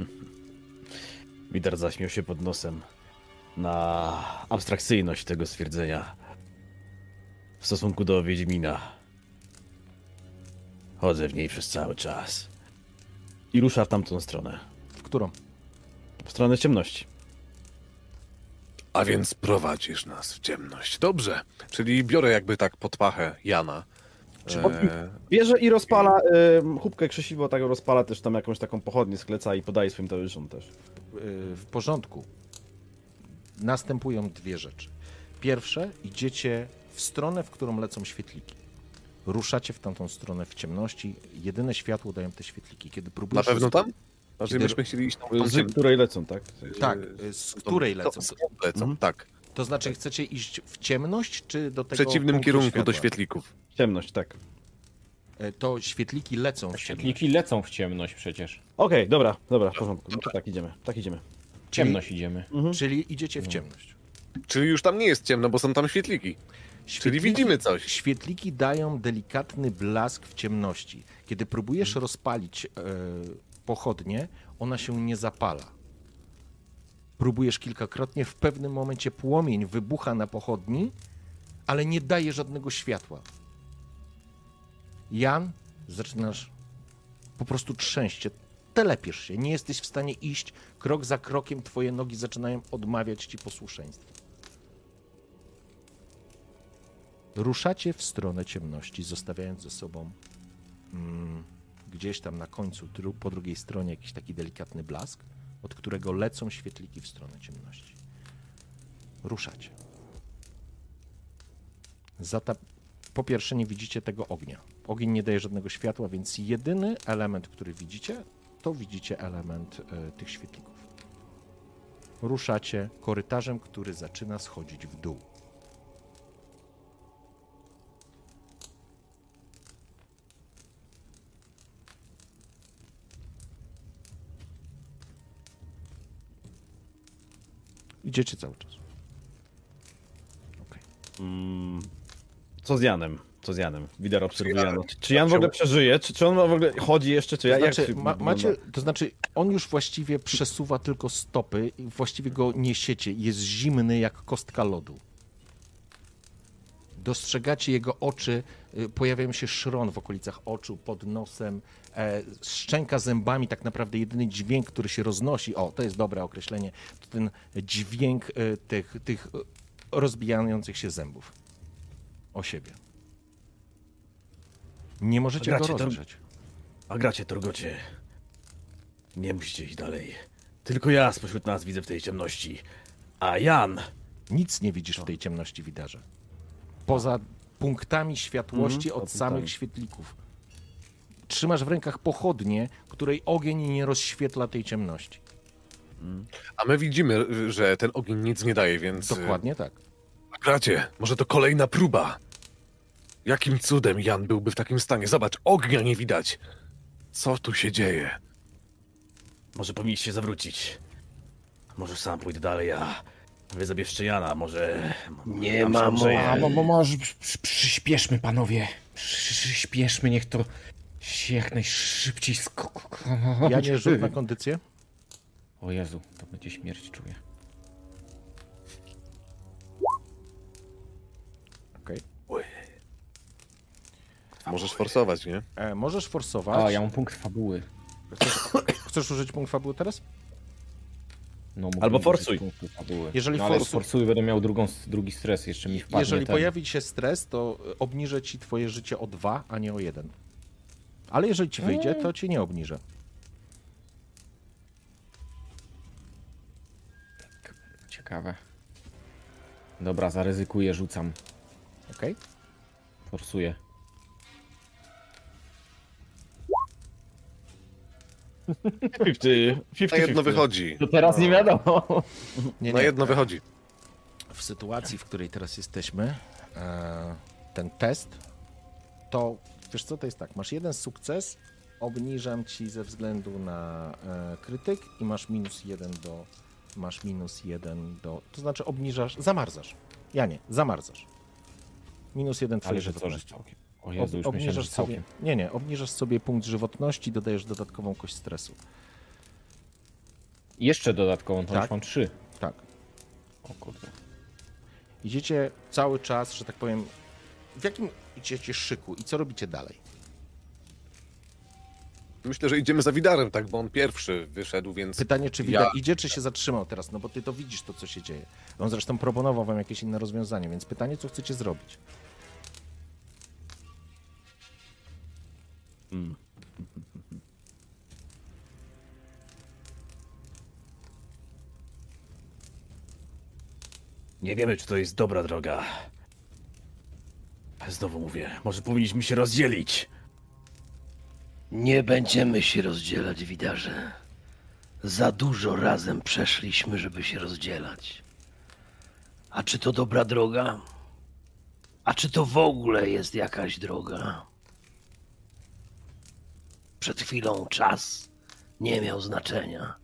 Widar zaśmiał się pod nosem na abstrakcyjność tego stwierdzenia w stosunku do Wiedźmina. Chodzę w niej przez cały czas. I rusza w tamtą stronę. W którą? W stronę ciemności. A więc prowadzisz nas w ciemność. Dobrze, czyli biorę jakby tak pod pachę Jana. E, Bierze i rozpala y, chubkę krzesiwo, tak rozpala też tam jakąś taką pochodnię, skleca i podaje swoim towarzyszom też. Y, w porządku. Następują dwie rzeczy. Pierwsze, idziecie w stronę, w którą lecą świetliki. Ruszacie w tamtą stronę w ciemności. Jedyne światło dają te świetliki. Kiedy na próbujesz... pewno tam? Znaczy, Kiedy- myśmy chcieli iść tam, tam Z której lecą, tak? Tak, y, z której To- lecą. skąd lecą, Mhm. tak. To znaczy, chcecie iść w ciemność, czy do W tego. przeciwnym punktu kierunku światła? do świetlików. Ciemność, tak. E, To świetliki lecą w ciemność. Świetliki lecą w ciemność przecież. Okej, dobra, dobra, w porządku. No to tak, idziemy, tak idziemy. W ciemność idziemy. Czyli idziecie w ciemność. Czyli już tam nie jest ciemno, bo są tam świetliki. Czyli widzimy coś. Świetliki dają delikatny blask w ciemności. Kiedy próbujesz rozpalić e, pochodnię, ona się nie zapala. Próbujesz kilkakrotnie, w pewnym momencie płomień wybucha na pochodni, ale nie daje żadnego światła. Jan, zaczynasz po prostu trzęść się, telepiesz się, nie jesteś w stanie iść. Krok za krokiem twoje nogi zaczynają odmawiać ci posłuszeństwa. Ruszacie w stronę ciemności, zostawiając ze sobą mm, gdzieś tam na końcu, po drugiej stronie, jakiś taki delikatny blask, od którego lecą świetliki w stronę ciemności. Ruszacie. Zata... Po pierwsze, nie widzicie tego ognia. Ogień nie daje żadnego światła, więc jedyny element, który widzicie, to widzicie element e, tych świetlików. Ruszacie korytarzem, który zaczyna schodzić w dół. Idziecie cały czas. Okej. Mm, co z Janem? Co z Janem? Widar obserwuje? Jana. Czy, czy Jan w ogóle przeżyje? Czy, czy on w ogóle chodzi jeszcze? Czy ja, To znaczy, się ma, macie, to znaczy, on już właściwie przesuwa tylko stopy i właściwie go niesiecie. Jest zimny jak kostka lodu. Dostrzegacie jego oczy, y, pojawiają się szron w okolicach oczu, pod nosem, szczęka zębami, tak naprawdę jedyny dźwięk, który się roznosi, o, to jest dobre określenie, to ten dźwięk e, tych, tych e, rozbijających się zębów o siebie. Nie możecie go Gracie, rozgrzeć. A gracie, Torgocie. Nie musicie iść dalej. Tylko ja spośród nas widzę w tej ciemności. A Jan... Nic nie widzisz w tej ciemności widarze. Poza punktami światłości Mhm, od samych świetlików. Trzymasz w rękach pochodnię, której ogień nie rozświetla tej ciemności. A my widzimy, że ten ogień nic nie daje, więc... Dokładnie tak. Gracie, może to kolejna próba. Jakim cudem Jan byłby w takim stanie? Zobacz, ognia nie widać. Co tu się dzieje? Może powinniście zawrócić. Może sam pójdę dalej, a wy zabierzcie Jana, może... Nie ma. A, bo może przy, przy, przyspieszmy, panowie. Przy, przyspieszmy, niech to się jak najszybciej skończy. Ja nie rzut na kondycję. O Jezu, to będzie śmierć, czuję. Możesz forsować, nie? E, możesz forsować. A, ja mam punkt fabuły. Chcesz, chcesz użyć punkt fabuły teraz? No, Albo forsuj. Jeżeli no, ale forsu- forsuję, będę miał drugą, drugi stres, jeszcze mi wpadnie Jeżeli ten. pojawi się stres, to e, obniżę ci twoje życie o dwa, a nie o jeden. Ale jeżeli ci wyjdzie, to ci nie obniżę. Ciekawe. Dobra, zaryzykuję, rzucam. Okej? Forsuję. Fifty, Na fifty, jedno fifty. wychodzi. To teraz nie wiadomo. Nie, Na nie. jedno wychodzi. W sytuacji, w której teraz jesteśmy, e, ten test, to wiesz co, to jest tak, masz jeden sukces, obniżam ci ze względu na e, krytyk i masz minus jeden do, masz minus jeden do, to znaczy obniżasz, zamarzasz. Ja nie, zamarzasz. Minus jeden Ale twoje że co, że całkiem. O Jezu, już myślałem, obniżasz całkiem. sobie, nie, nie, obniżasz sobie punkt żywotności, dodajesz dodatkową kość stresu. Jeszcze dodatkową, to Tak. już mam trzy. Tak. O kurde. Idziecie cały czas, że tak powiem, w jakim idziecie szyku i co robicie dalej? Myślę, że idziemy za Widarem, tak, bo on pierwszy wyszedł, więc Pytanie, czy Ja- Widar idzie, czy się zatrzymał teraz, no bo ty to widzisz, to co się dzieje. On zresztą proponował wam jakieś inne rozwiązanie, więc pytanie, co chcecie zrobić? Mm. Nie wiemy, czy to jest dobra droga. Znowu mówię, może powinniśmy się rozdzielić. Nie będziemy się rozdzielać, widarze. Za dużo razem przeszliśmy, żeby się rozdzielać. A czy to dobra droga? A czy to w ogóle jest jakaś droga? Przed chwilą czas nie miał znaczenia.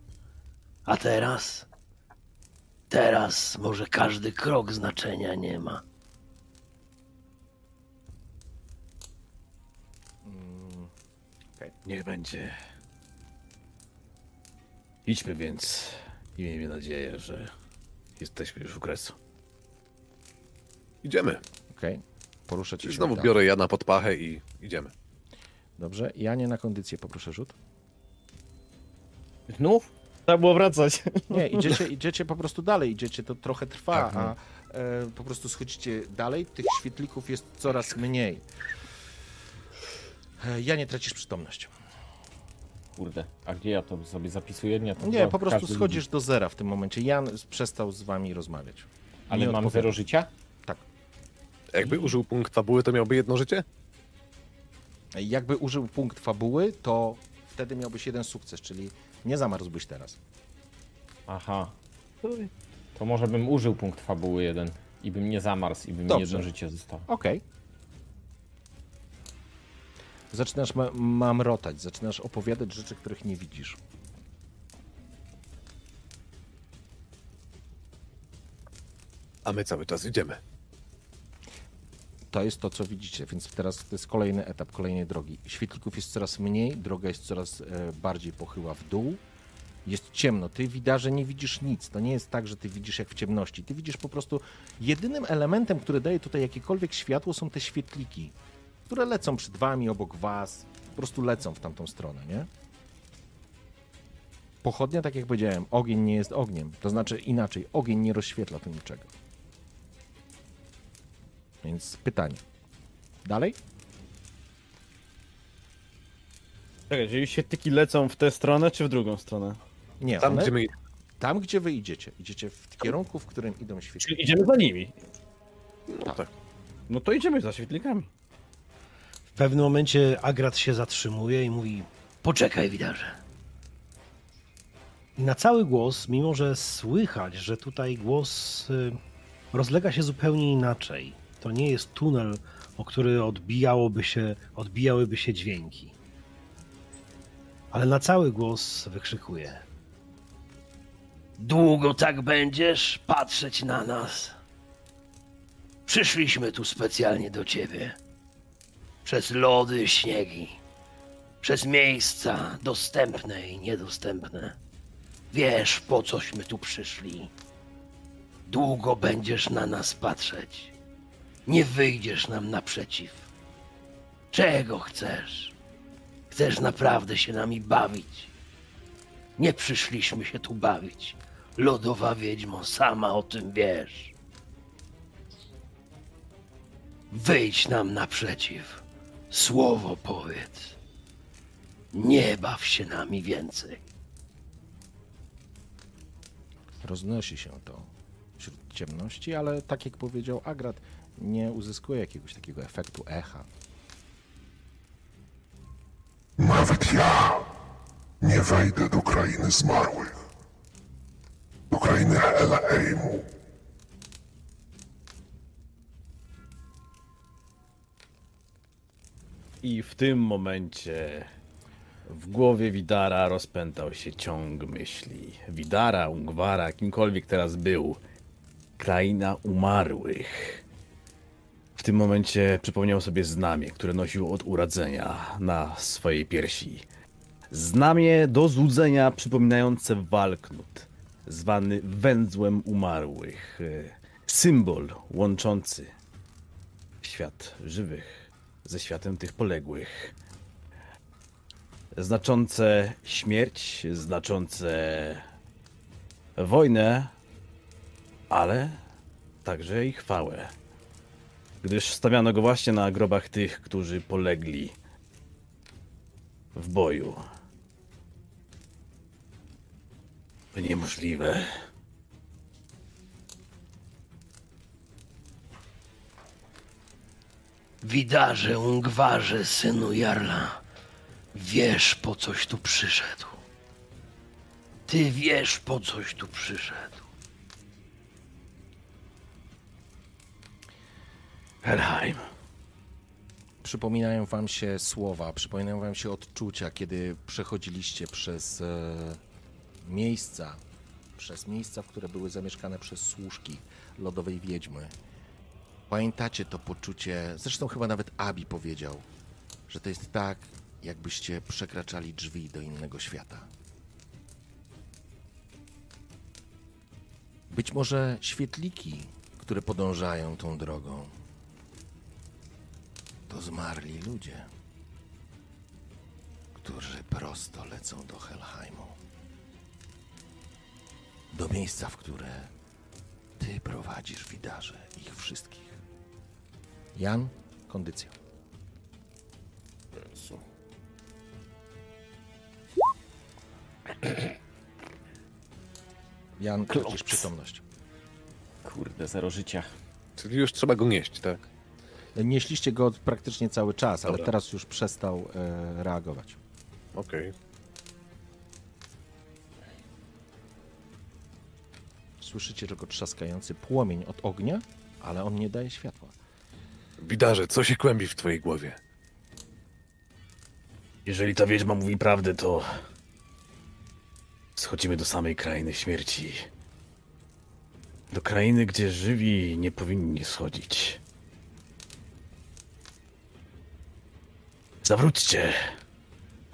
A teraz? Teraz może każdy krok znaczenia nie ma. Niech będzie. Idźmy więc i miejmy nadzieję, że jesteśmy już u kresu. idziemy. Okej, poruszę cię. I znowu biorę Jana pod pachę i idziemy. Dobrze, ja nie na kondycję poproszę rzut. Znów? Trzeba było wracać. Nie, idziecie, idziecie po prostu dalej, idziecie, to trochę trwa, Tak, no. a e, po prostu schodzicie dalej, tych świetlików jest coraz mniej. E, ja nie tracisz przytomność. Kurde, a gdzie ja to sobie zapisuję? Nie, to Nie, po prostu każdy schodzisz do zera w tym momencie. Jan przestał z wami rozmawiać. Ale Nie mam odpowiada. zero życia? Tak. Jakby użył punkt fabuły, to miałby jedno życie? Jakby użył punkt fabuły, to wtedy miałbyś jeden sukces, czyli nie zamarzłbyś teraz. Aha. To może bym użył punkt fabuły jeden i bym nie zamarzł i by mi Dobrze. jedno życie zostało. Okej. Zaczynasz ma- mamrotać, zaczynasz opowiadać rzeczy, których nie widzisz. A my cały czas idziemy. To jest to, co widzicie, więc teraz to jest kolejny etap, kolejnej drogi. Świetlików jest coraz mniej, droga jest coraz e, bardziej pochyła w dół. Jest ciemno, ty widarze nie widzisz nic. To nie jest tak, że ty widzisz jak w ciemności. Ty widzisz po prostu jedynym elementem, który daje tutaj jakiekolwiek światło, są te świetliki, które lecą przed wami, obok was. Po prostu lecą w tamtą stronę, nie? Pochodnia, tak jak powiedziałem, ogień nie jest ogniem. To znaczy inaczej, ogień nie rozświetla tu niczego. Więc pytanie. Dalej? Czekaj, czyli świetniki lecą w tę stronę, czy w drugą stronę? Nie, Tam, one, gdzie my tam gdzie wy idziecie. Idziecie w kierunku, w którym idą świetli. Czyli idziemy za nimi. No tak. No to idziemy za świetlikami. W pewnym momencie Agrat się zatrzymuje i mówi: Poczekaj, widarze. I na cały głos, mimo że słychać, że tutaj głos y, rozlega się zupełnie inaczej. To nie jest tunel, o który odbijałoby się, odbijałyby się dźwięki. Ale na cały głos wykrzykuje. Długo tak będziesz patrzeć na nas? Przyszliśmy tu specjalnie do ciebie. Przez lody, śniegi. Przez miejsca dostępne i niedostępne. Wiesz, po cośmy tu przyszli. Długo będziesz na nas patrzeć. Nie wyjdziesz nam naprzeciw. Czego chcesz? Chcesz naprawdę się nami bawić? Nie przyszliśmy się tu bawić. Lodowa wiedźmo, sama o tym wiesz. Wyjdź nam naprzeciw. Słowo powiedz. Nie baw się nami więcej. Roznosi się to wśród ciemności, ale tak jak powiedział Agrat, nie uzyskuje jakiegoś takiego efektu echa. Nawet ja nie wejdę do krainy zmarłych. Do krainy Helheimu. I w tym momencie w głowie Widara rozpętał się ciąg myśli. Widara, Ungwara, kimkolwiek teraz był. Kraina umarłych. W tym momencie przypomniał sobie znamie, które nosił od urodzenia na swojej piersi. Znamie do złudzenia przypominające walknut, zwany węzłem umarłych. Symbol łączący świat żywych ze światem tych poległych. Znaczące śmierć, znaczące wojnę, ale także i chwałę. Gdyż stawiano go właśnie na grobach tych, którzy polegli w boju. Niemożliwe. Widarze, Ungwarze, synu Jarla, wiesz po coś tu przyszedł. Ty wiesz po coś tu przyszedł. Helheim. Przypominają wam się słowa, przypominają wam się odczucia, kiedy przechodziliście przez e, miejsca, przez miejsca, w które były zamieszkane przez służki lodowej wiedźmy. Pamiętacie to poczucie, zresztą chyba nawet Abi powiedział, że to jest tak, jakbyście przekraczali drzwi do innego świata. Być może świetliki, które podążają tą drogą, to zmarli ludzie, którzy prosto lecą do Helheimu. Do miejsca, w które ty prowadzisz widarze, ich wszystkich. Jan, kondycja. Jan, tracisz przytomność. Kurde, zero życia. Czyli już trzeba go nieść, tak? Nieśliście go praktycznie cały czas, ale Dobra. teraz już przestał e, reagować. Okej. Słyszycie tylko trzaskający płomień od ognia, ale on nie daje światła. Widarze, co się kłębi w twojej głowie? Jeżeli ta wiedźma mówi prawdę, to schodzimy do samej krainy śmierci. Do krainy, gdzie żywi nie powinni schodzić. Zawróćcie!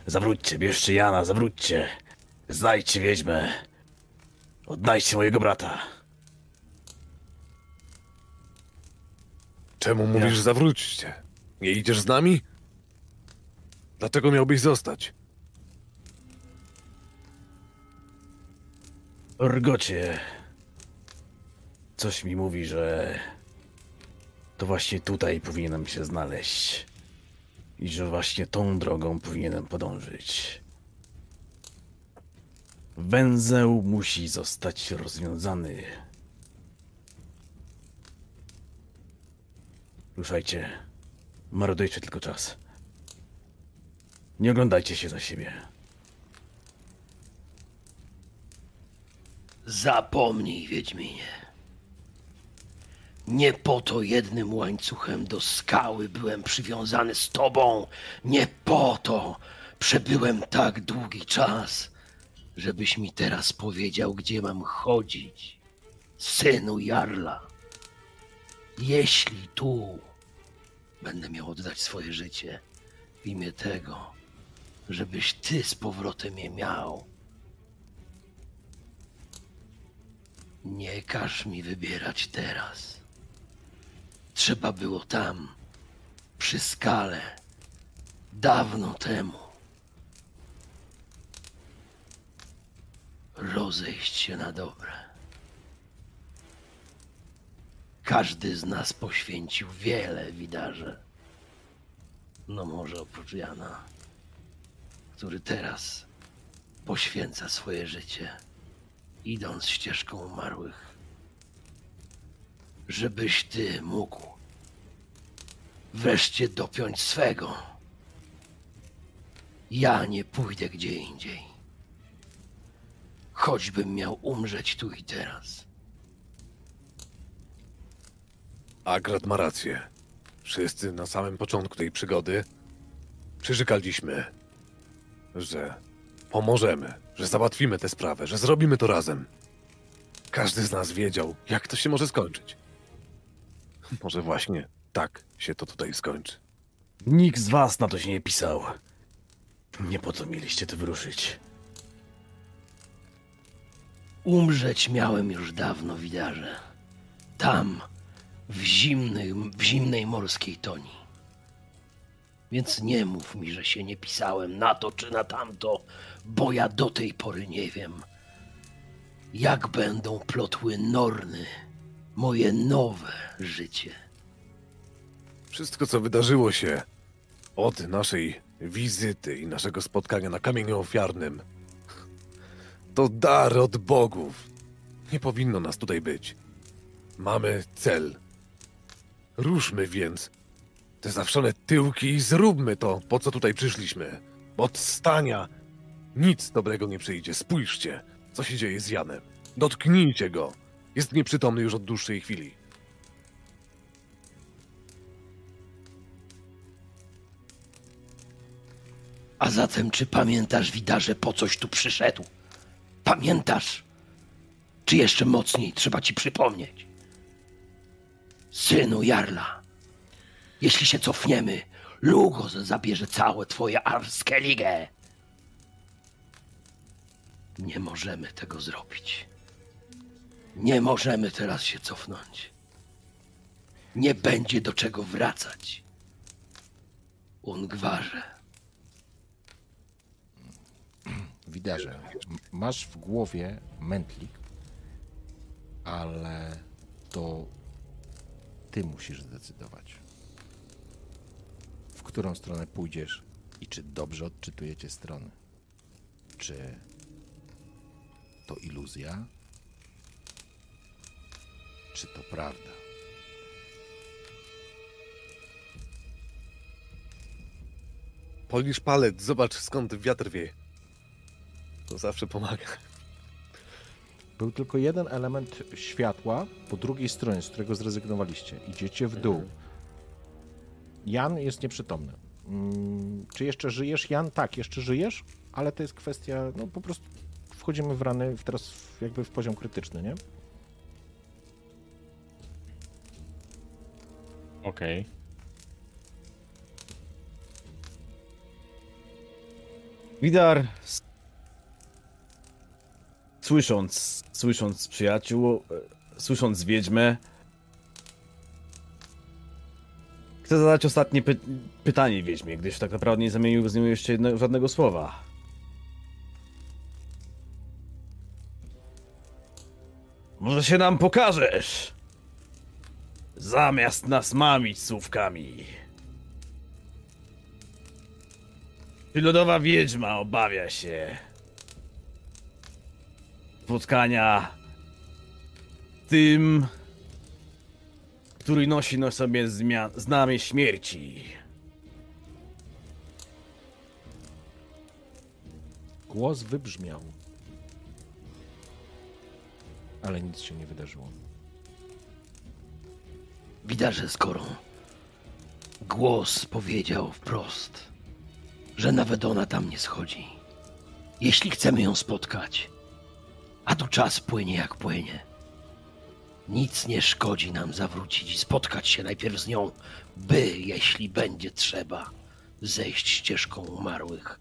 Zawróćcie, bierzcie Jana, zawróćcie! Znajdźcie wiedźmę! Odnajdźcie mojego brata! Czemu mówisz zawróćcie? Nie idziesz z nami? Dlaczego miałbyś zostać? Orgocie. Coś mi mówi, że to właśnie tutaj powinienem się znaleźć. I że właśnie tą drogą powinienem podążyć. Węzeł musi zostać rozwiązany. Ruszajcie. Marudujcie tylko czas. Nie oglądajcie się za siebie. Zapomnij, Wiedźminie. Nie po to jednym łańcuchem do skały byłem przywiązany z tobą. Nie po to przebyłem tak długi czas, żebyś mi teraz powiedział, gdzie mam chodzić. Synu Jarla. Jeśli tu będę miał oddać swoje życie w imię tego, żebyś ty z powrotem je miał, Nie każ mi wybierać teraz. Trzeba było tam, przy skale, Dawno temu rozejść się na dobre. Każdy z nas poświęcił wiele widarze. No może oprócz Jana, który teraz poświęca swoje życie, idąc ścieżką umarłych. Żebyś ty mógł wreszcie dopiąć swego. Ja nie pójdę gdzie indziej. Choćbym miał umrzeć tu i teraz. Agrat ma rację. Wszyscy na samym początku tej przygody przyrzekaliśmy, że pomożemy, że załatwimy tę sprawę, że zrobimy to razem. Każdy z nas wiedział, jak to się może skończyć. Może właśnie tak się to tutaj skończy. Nikt z was na to się nie pisał. Nie po co mieliście tu wyruszyć. Umrzeć miałem już dawno, widarze. Tam, w zimnej, w zimnej morskiej toni. Więc nie mów mi, że się nie pisałem na to czy na tamto, bo ja do tej pory nie wiem, jak będą plotły Norny moje nowe życie. Wszystko, co wydarzyło się od naszej wizyty i naszego spotkania na kamieniu ofiarnym, to dar od bogów. Nie powinno nas tutaj być. Mamy cel. Ruszmy więc te zawszone tyłki i zróbmy to, po co tutaj przyszliśmy. Od stania nic dobrego nie przyjdzie. Spójrzcie, co się dzieje z Janem. Dotknijcie go. Jest nieprzytomny już od dłuższej chwili. A zatem, czy pamiętasz, widarze, po coś tu przyszedł? Pamiętasz? Czy jeszcze mocniej trzeba ci przypomnieć? Synu Jarla, jeśli się cofniemy, Lugos zabierze całe twoje Arskeligę. Nie możemy tego zrobić. Nie możemy teraz się cofnąć. Nie będzie do czego wracać. Ungwarze. Widarze, masz w głowie mętlik, ale to ty musisz zdecydować, w którą stronę pójdziesz i czy dobrze odczytujecie strony. Czy to iluzja, czy to prawda? Polisz palec, zobacz skąd wiatr wieje. To zawsze pomaga. Był tylko jeden element światła po drugiej stronie, z którego zrezygnowaliście. Idziecie w dół. Jan jest nieprzytomny. Mm, Czy jeszcze żyjesz, Jan? Tak, jeszcze żyjesz, ale to jest kwestia, no po prostu wchodzimy w rany, w teraz w- jakby w poziom krytyczny, nie? Okej. Widar, s- słysząc, słysząc przyjaciół, e, słysząc wiedźmę, chcę zadać ostatnie py pytanie wiedźmie, gdyż tak naprawdę nie zamienił z nią jeszcze jedno, żadnego słowa. Może się nam pokażesz? Zamiast nas mamić słówkami. Czy lodowa wiedźma obawia się spotkania tym, który nosi na sobie zmian- znamię śmierci? Głos wybrzmiał, ale nic się nie wydarzyło. Widarze, skoro głos powiedział wprost, że nawet ona tam nie schodzi. Jeśli chcemy ją spotkać, a tu czas płynie jak płynie, nic nie szkodzi nam zawrócić i spotkać się najpierw z nią, by, jeśli będzie trzeba, zejść ścieżką umarłych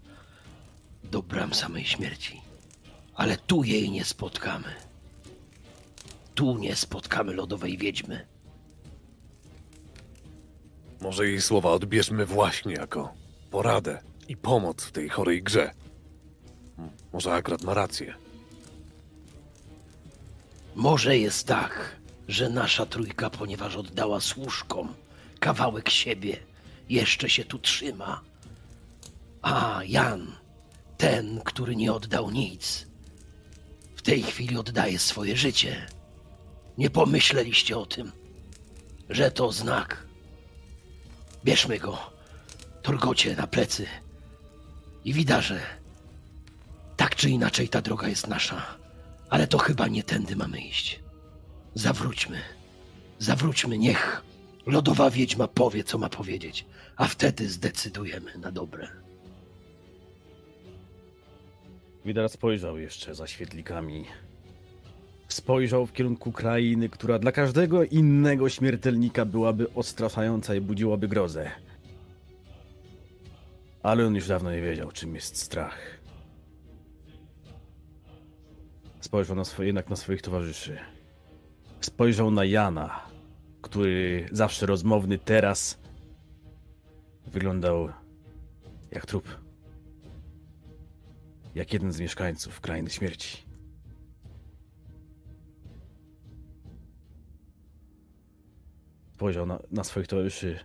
do bram samej śmierci. Ale tu jej nie spotkamy. Tu nie spotkamy lodowej wiedźmy. Może jej słowa odbierzmy właśnie jako poradę i pomoc w tej chorej grze. Może Agrat ma rację. Może jest tak, że nasza trójka, ponieważ oddała służkom kawałek siebie, jeszcze się tu trzyma. A Jan, ten, który nie oddał nic, w tej chwili oddaje swoje życie. Nie pomyśleliście o tym, że to znak. Bierzmy go, Torgocie, na plecy i widarze. Tak czy inaczej ta droga jest nasza, ale to chyba nie tędy mamy iść. Zawróćmy. Zawróćmy, niech lodowa wiedźma powie, co ma powiedzieć, a wtedy zdecydujemy na dobre. Widar spojrzał jeszcze za świetlikami. Spojrzał w kierunku krainy, która dla każdego innego śmiertelnika byłaby odstraszająca i budziłaby grozę. Ale on już dawno nie wiedział, czym jest strach. Spojrzał na swoje, jednak na swoich towarzyszy. Spojrzał na Jana, który zawsze rozmowny teraz wyglądał jak trup jak jeden z mieszkańców krainy śmierci. Spojrzał na, na swoich towarzyszy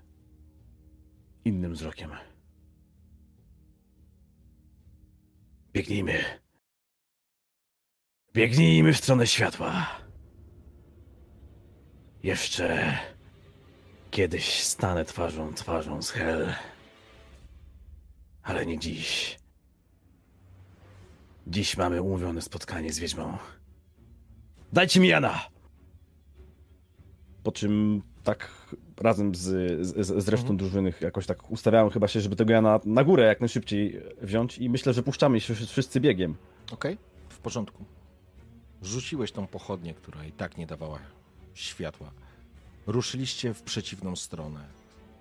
innym wzrokiem. Biegnijmy. Biegnijmy w stronę światła. Jeszcze kiedyś stanę twarzą twarzą z Hel. Ale nie dziś. Dziś mamy umówione spotkanie z wiedźmą. Dajcie mi Jana! Po czym tak razem z, z, z resztą drużyny jakoś tak ustawiałem chyba się, żeby tego Jana na górę jak najszybciej wziąć i myślę, że puszczamy się wszyscy biegiem. Okej, w porządku. Rzuciłeś tą pochodnię, która i tak nie dawała światła. Ruszyliście w przeciwną stronę.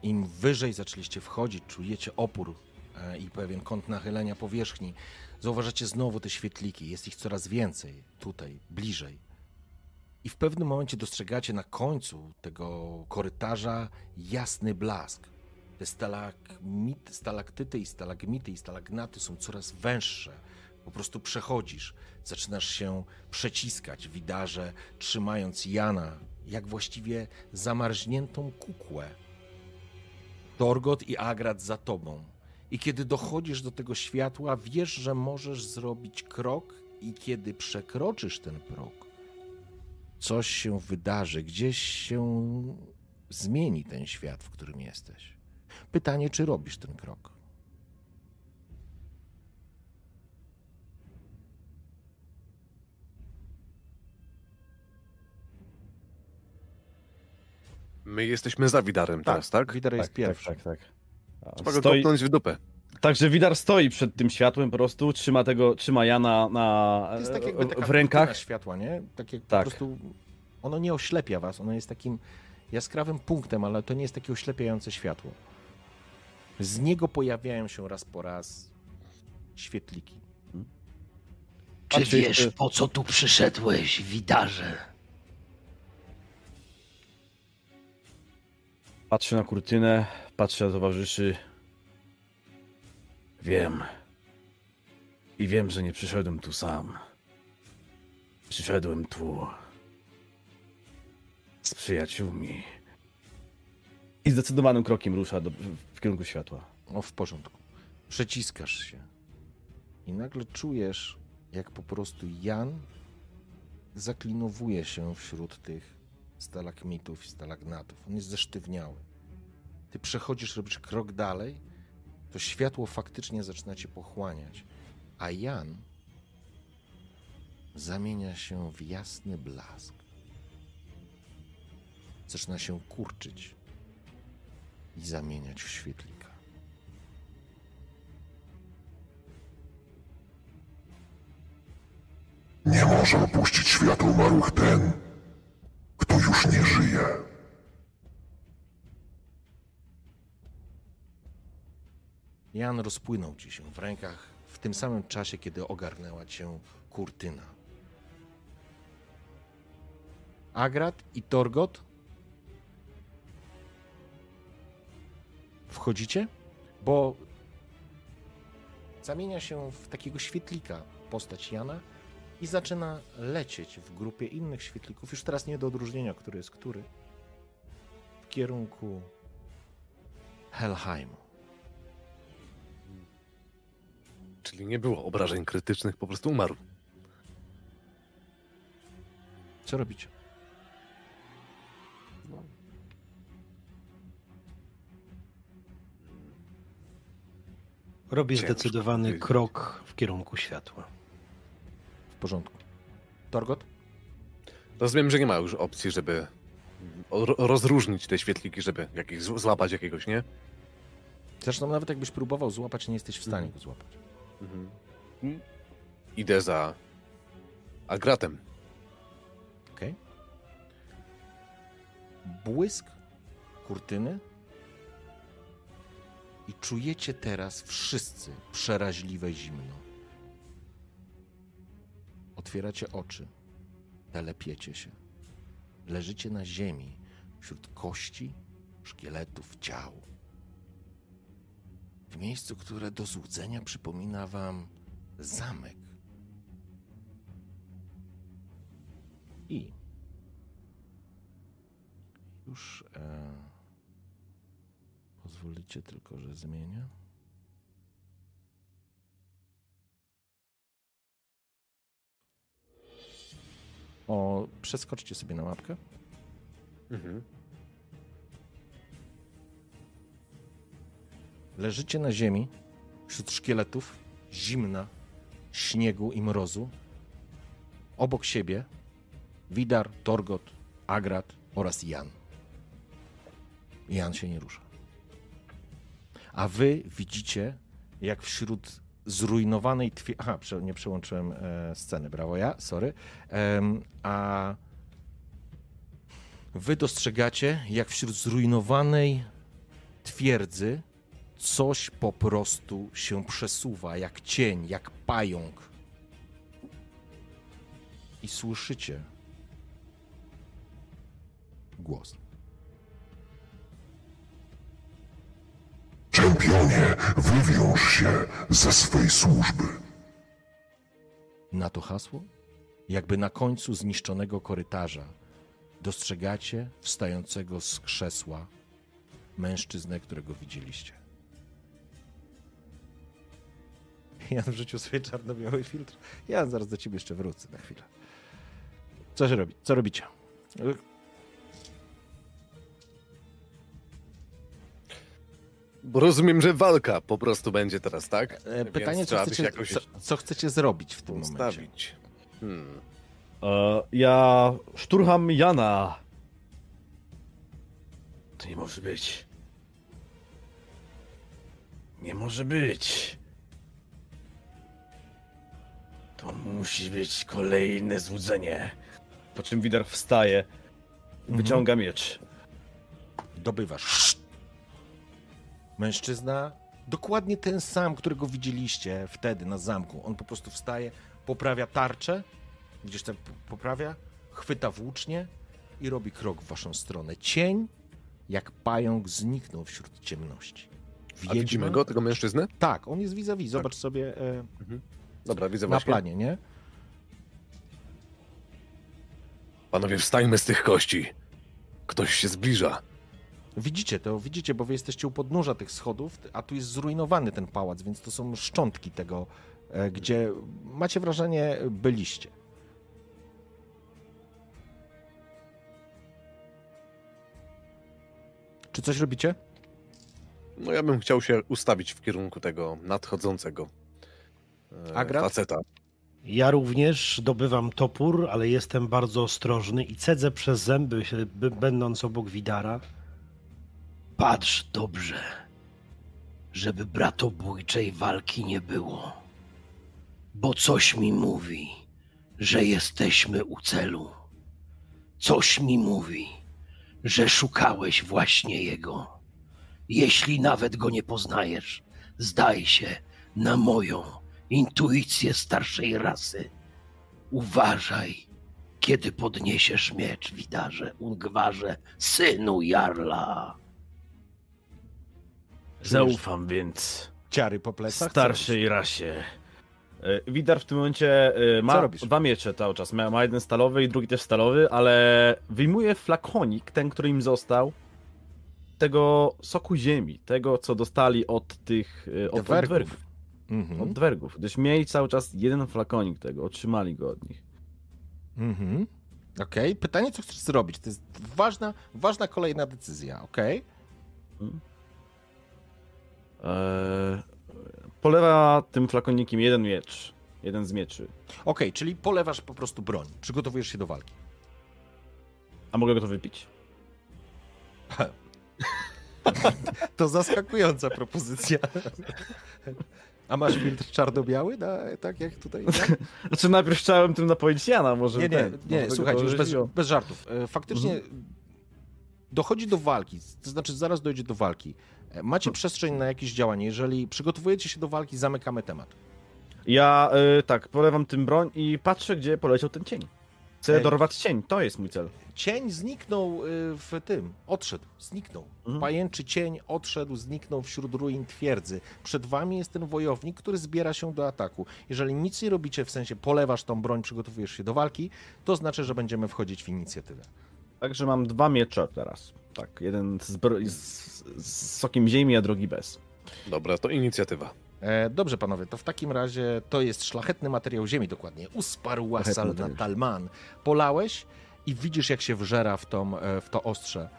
Im wyżej zaczęliście wchodzić, czujecie opór e, i pewien kąt nachylenia powierzchni. Zauważacie znowu te świetliki, jest ich coraz więcej, tutaj, bliżej. I w pewnym momencie dostrzegacie na końcu tego korytarza jasny blask. Te stalagmity, stalaktyty i stalagmity i stalagnaty są coraz węższe. Po prostu przechodzisz, zaczynasz się przeciskać, widarze, trzymając Jana, jak właściwie zamarzniętą kukłę. Torgot i Agrat za tobą. I kiedy dochodzisz do tego światła, wiesz, że możesz zrobić krok, i kiedy przekroczysz ten próg, coś się wydarzy, gdzieś się zmieni ten świat, w którym jesteś. Pytanie, czy robisz ten krok? My jesteśmy za Widarem teraz, tak? Widar jest pierwszy. Tak, tak, tak. A, Trzeba go Stoi, w dupę. także Widar stoi przed tym światłem po prostu, trzyma tego, trzyma Jana na, To jest tak jakby taka w rękach. światła, nie? Tak jak Tak. po prostu ono nie oślepia was, ono jest takim jaskrawym punktem, ale to nie jest takie oślepiające światło. Z niego pojawiają się raz po raz świetliki. Czy wiesz, jeszcze- po co tu przyszedłeś, widarze? Patrzę na kurtynę, patrzę na towarzyszy. Wiem. I wiem, że nie przyszedłem tu sam. Przyszedłem tu. Z przyjaciółmi. I zdecydowanym krokiem rusza do, w, kierunku światła. O, w porządku. Przeciskasz się. I nagle czujesz, jak po prostu Jan zaklinowuje się wśród tych stalagmitów i stalagnatów. On jest zesztywniały. Ty przechodzisz, robisz krok dalej, to światło faktycznie zaczyna cię pochłaniać. A Jan zamienia się w jasny blask. Zaczyna się kurczyć i zamieniać w świetlika. Nie może opuścić świata umarłych ten, kto już nie żyje. Jan rozpłynął ci się w rękach w tym samym czasie, kiedy ogarnęła cię kurtyna. Agrat i Torgot wchodzicie, bo zamienia się w takiego świetlika postać Jana i zaczyna lecieć w grupie innych świetlików, już teraz nie do odróżnienia, który jest który, w kierunku Helheimu. Czyli nie było obrażeń krytycznych, po prostu umarł. Co robicie? Robię Ciężko zdecydowany powiedzieć. krok w kierunku światła. W porządku. Torgot? Rozumiem, że nie ma już opcji, żeby ro- rozróżnić te świetliki, żeby jakich zł- złapać jakiegoś, nie? Zresztą nawet jakbyś próbował złapać, nie jesteś w stanie go złapać. Mhm. Idę za Agratem. Okej. Błysk kurtyny i czujecie teraz wszyscy przeraźliwe zimno. Otwieracie oczy, telepiecie się. Leżycie na ziemi wśród kości, szkieletów, ciał. W miejscu, które do złudzenia przypomina wam zamek. I już e, pozwolicie tylko, że zmienię. O, przeskoczcie sobie na mapkę. Mhm. Leżycie na ziemi wśród szkieletów, zimna, śniegu i mrozu. Obok siebie Widar, Torgot, Agrat oraz Jan. Jan się nie rusza. A wy widzicie, jak wśród zrujnowanej twi... Aha, nie przełączyłem e, sceny, brawo ja, sorry. Em, a wy dostrzegacie, jak wśród zrujnowanej twierdzy coś po prostu się przesuwa, jak cień, jak pająk. I słyszycie głos. Czempionie, wywiąż się ze swej służby. Na to hasło, jakby na końcu zniszczonego korytarza, dostrzegacie wstającego z krzesła mężczyznę, którego widzieliście. Jan wrzucił sobie czarno-biały filtr. Ja zaraz do ciebie jeszcze wrócę na chwilę. Co się robi? Co robicie? Bo rozumiem, że walka po prostu będzie teraz, tak? E, Pytanie, co chcecie, jakoś co, co chcecie zrobić w tym momencie? ustawić. Hmm. E, ja szturcham Jana. To nie może być. Nie może być. To musi być kolejne złudzenie. Po czym Widar wstaje, wyciąga miecz. dobywasz. Mężczyzna, dokładnie ten sam, którego widzieliście wtedy na zamku. On po prostu wstaje, poprawia tarczę, gdzieś tam poprawia, chwyta włócznie i robi krok w waszą stronę. Cień, jak pająk, zniknął wśród ciemności. A widzimy go, tego mężczyznę? Tak, on jest vis-a-vis. Zobacz sobie e, Dobra, widzę na właśnie. planie, nie? Panowie, wstańmy z tych kości. Ktoś się zbliża. Widzicie to, widzicie, bo wy jesteście u podnóża tych schodów, a tu jest zrujnowany ten pałac, więc to są szczątki tego, e, gdzie macie wrażenie byliście. Czy coś robicie? No ja bym chciał się ustawić w kierunku tego nadchodzącego Agrat? faceta. Ja również dobywam topór, ale jestem bardzo ostrożny i cedzę przez zęby, będąc obok Widara. Patrz dobrze, żeby bratobójczej walki nie było. Bo coś mi mówi, że jesteśmy u celu. Coś mi mówi, że szukałeś właśnie jego. Jeśli nawet go nie poznajesz, zdaj się na moją intuicję starszej rasy. Uważaj, kiedy podniesiesz miecz, widarze, Ungwarze, synu Jarla. Zaufam więc. ciary po plecach? Starszej rasie. E, Widar w tym momencie e, ma dwa miecze cały czas. Ma, jeden stalowy i drugi też stalowy, ale wyjmuje flakonik, ten, który im został, tego soku ziemi, tego, co dostali od tych e, od. Mhm. Od dwergów. Gdyż mieli cały czas jeden flakonik tego, otrzymali go od nich. Mhm. Okej, pytanie, co chcesz zrobić? To jest ważna, ważna kolejna decyzja, okej? Eee, polewa tym flakonikiem jeden miecz. Jeden z mieczy. Okej, czyli polewasz po prostu broń, przygotowujesz się do walki. A mogę go to wypić? To zaskakująca propozycja. A masz filtr czarno-biały, na, tak jak tutaj? Znaczy najpierw chciałem tym napoić Jana, może Nie, nie, ten, nie, go słuchajcie, już bez, bez żartów. E, Faktycznie dochodzi do walki, to znaczy zaraz dojdzie do walki. E, Macie przestrzeń na jakieś działanie. Jeżeli przygotowujecie się do walki, zamykamy temat. Ja y, tak, polewam tym broń i patrzę, gdzie poleciał ten cień. Chcę dorwać cień, to jest mój cel. Cień zniknął y, w tym, odszedł, zniknął. Mhm. Pajęczy cień odszedł, zniknął wśród ruin twierdzy. Przed wami jest ten wojownik, który zbiera się do ataku. Jeżeli nic nie robicie, w sensie polewasz tą broń, przygotowujesz się do walki, to znaczy, że będziemy wchodzić w inicjatywę. Także mam dwa miecze teraz. Tak, jeden z, z, z sokiem ziemi, a drugi bez. Dobra, to inicjatywa. E, dobrze, panowie, to w takim razie to jest szlachetny materiał ziemi, dokładnie. Szlachetny salna materiał. talman. Polałeś i widzisz, jak się wżera w, tą, e, w to ostrze.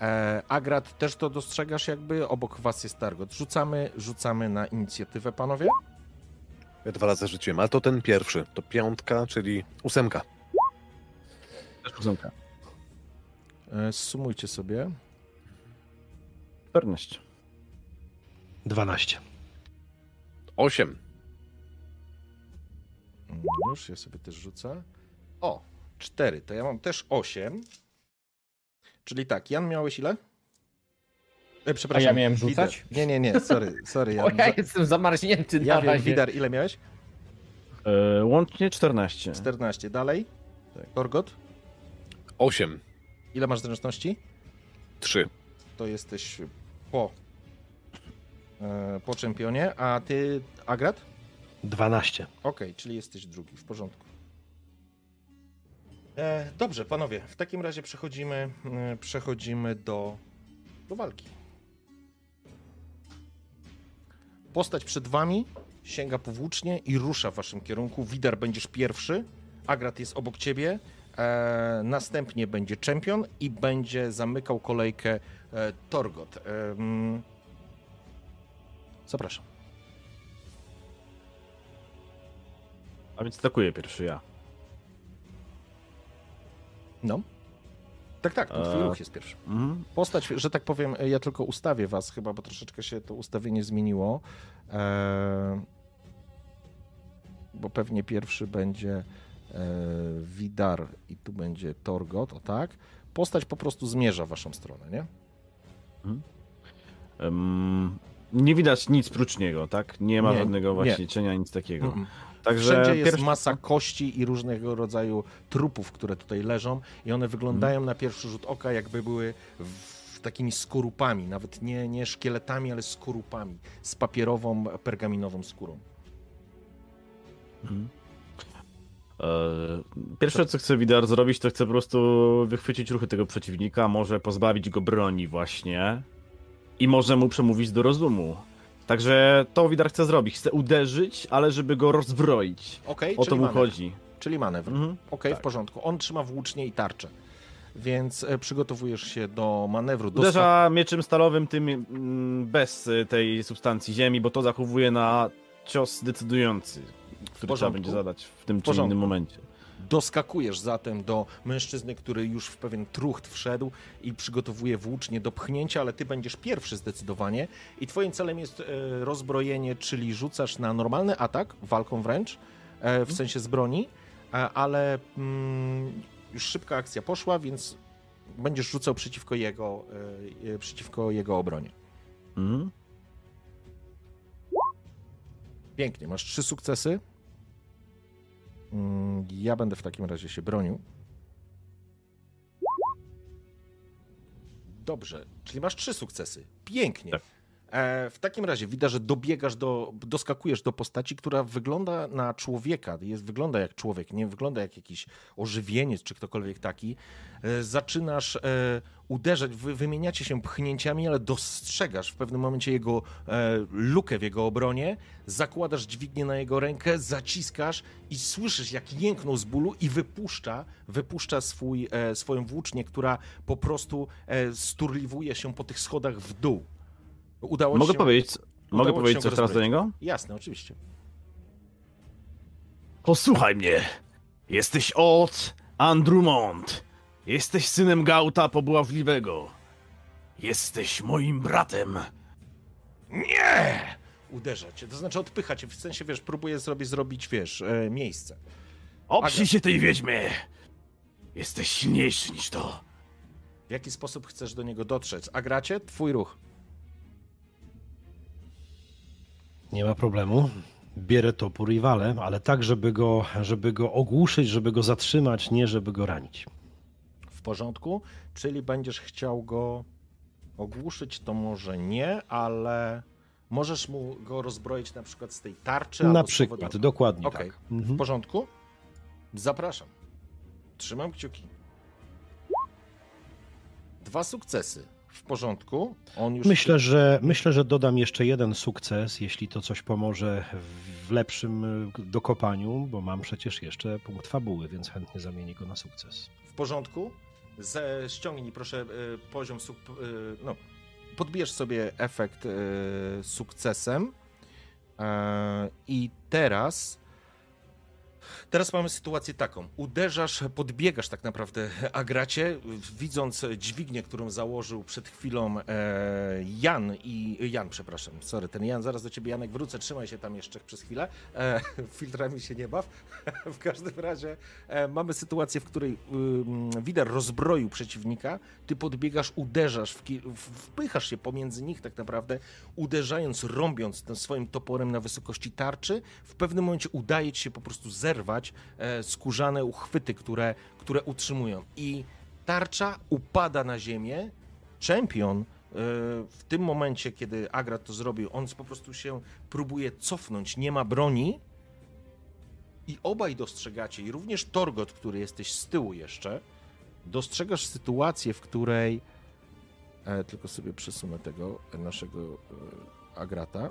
E, Agrat, też to dostrzegasz jakby, obok was jest Targot. Rzucamy, rzucamy na inicjatywę, panowie. Ja dwa razy rzuciłem, ale to ten pierwszy. To piątka, czyli ósemka. Też ósemka. E, sumujcie sobie. 14. 12. Osiem. Mm, Już, ja sobie też rzucę. O, 4, to ja mam też 8. Czyli tak, Jan miałeś ile? E, przepraszam. A ja miałem Wider. rzucać? Nie, nie, nie, sorry, sorry. O, Jan. ja jestem zamarznięty Ja na wiem, razie. Widar, ile miałeś? E, łącznie 14. 14. Dalej? Tak. Torgot? Osiem. Ile masz zręczności? Trzy. To jesteś po, po czempionie. A ty, Agrat? 12. Okej, czyli jesteś drugi, w porządku. E, dobrze, panowie, w takim razie przechodzimy, e, przechodzimy do, do walki. Postać przed wami sięga powłócznie i rusza w waszym kierunku. Widar będziesz pierwszy, Agrat jest obok ciebie, e, następnie będzie czempion i będzie zamykał kolejkę e, Torgot. E, mm, zapraszam. A więc atakuję pierwszy ja. No. Tak, tak, to twój E, ruch jest pierwszy. Mhm. Postać, że tak powiem, ja tylko ustawię was chyba, bo troszeczkę się to ustawienie zmieniło. Eee, bo pewnie pierwszy będzie e, Widar i tu będzie Torgot, o tak. Postać po prostu zmierza w waszą stronę, nie? Em, nie widać nic prócz niego, tak? Nie ma Nie, żadnego nie. właśnie cienia, nic takiego. Mm-mm. Także Wszędzie jest pierwszy- masa kości i różnego rodzaju trupów, które tutaj leżą i one wyglądają na pierwszy rzut oka jakby były w takimi skorupami, nawet nie, nie szkieletami, ale skorupami, z papierową, pergaminową skórą. Mhm. E, Pierwsze, co chcę Widar zrobić, to chcę po prostu wychwycić ruchy tego przeciwnika, może pozbawić go broni właśnie i może mu przemówić do rozumu. Także to Widar chce zrobić. Chce uderzyć, ale żeby go rozbroić. Okej, O to mu manewr. chodzi. Czyli manewr. Mhm. Okej, w tak. porządku. On trzyma włócznie i tarczę. Więc e, przygotowujesz się do manewru. Do Uderza mieczem stalowym tym mm, bez y, tej substancji ziemi, bo to zachowuje na cios decydujący, który trzeba będzie zadać w tym czy innym momencie. Doskakujesz zatem do mężczyzny, który już w pewien trucht wszedł i przygotowuje włócznie do pchnięcia, ale ty będziesz pierwszy zdecydowanie i twoim celem jest e, rozbrojenie, czyli rzucasz na normalny atak, walką wręcz, e, w sensie z broni, e, ale mm, już szybka akcja poszła, więc będziesz rzucał przeciwko jego, przeciwko jego obronie. Mhm. Pięknie, masz trzy sukcesy. Mm, Ja będę w takim razie się bronił. Dobrze, czyli masz trzy sukcesy. Pięknie. Tak. E, w takim razie widać, że dobiegasz do, doskakujesz do postaci, która wygląda na człowieka, jest, wygląda jak człowiek, nie wygląda jak jakiś ożywieniec czy ktokolwiek taki. E, zaczynasz e, uderzać, wy, wymieniacie się pchnięciami, ale dostrzegasz w pewnym momencie jego lukę w jego obronie, zakładasz dźwignię na jego rękę, zaciskasz i słyszysz, jak jęknął z bólu i wypuszcza, wypuszcza swój, swoją włócznię, która po prostu sturliwuje się po tych schodach w dół. Udało Mogę się... powiedzieć, mogę udało ci powiedzieć coś teraz do niego? Jasne, oczywiście. Posłuchaj mnie. Jesteś od Andrumont. Jesteś synem Gauta Pobławliwego. Jesteś moim bratem. Nie! Uderza cię, to znaczy odpycha cię, w sensie, wiesz, próbuje sobie zrobić, wiesz, e, miejsce. Oprzyj się tej wiedźmy. Jesteś silniejszy niż to. W jaki sposób chcesz do niego dotrzeć? A gracie? Twój ruch. Nie ma problemu. Bierę topór i walę, ale tak, żeby go, żeby go ogłuszyć, żeby go zatrzymać, nie żeby go ranić. W porządku? Czyli będziesz chciał go ogłuszyć, to może nie, ale możesz mu go rozbroić na przykład z tej tarczy Na przykład, dokładnie Okej, tak. w Mhm. porządku? Zapraszam. Trzymam kciuki. Dwa sukcesy. W porządku. On już Myślę, że myślę, że dodam jeszcze jeden sukces, jeśli to coś pomoże w lepszym y, dokopaniu, bo mam przecież jeszcze punkt fabuły, więc chętnie zamienię go na sukces. W porządku? Ze, ściągnij proszę y, poziom suk, y, no, podbierz sobie efekt sukcesem e, i teraz teraz mamy sytuację taką. Uderzasz, podbiegasz tak naprawdę Agracie, widząc dźwignię, którą założył przed chwilą e, Jan i Jan, przepraszam, sorry, ten Jan, zaraz do ciebie Janek wrócę, trzymaj się tam jeszcze przez chwilę, e, filtrami się nie baw. w każdym razie e, mamy sytuację, w której ym, Wider rozbroił przeciwnika, ty podbiegasz, uderzasz, w, wpychasz się pomiędzy nich tak naprawdę, uderzając, rąbiąc tym swoim toporem na wysokości tarczy. W pewnym momencie udaje ci się po prostu zerwać e, skórzane uchwyty, które, które utrzymują. I tarcza upada na ziemię. Czempion e, w tym momencie, kiedy Agrat to zrobił, on po prostu się próbuje cofnąć, nie ma broni. I obaj dostrzegacie, i również Torgot, który jesteś z tyłu jeszcze, dostrzegasz sytuację, w której. E, tylko sobie przesunę tego e, naszego e, Agrata.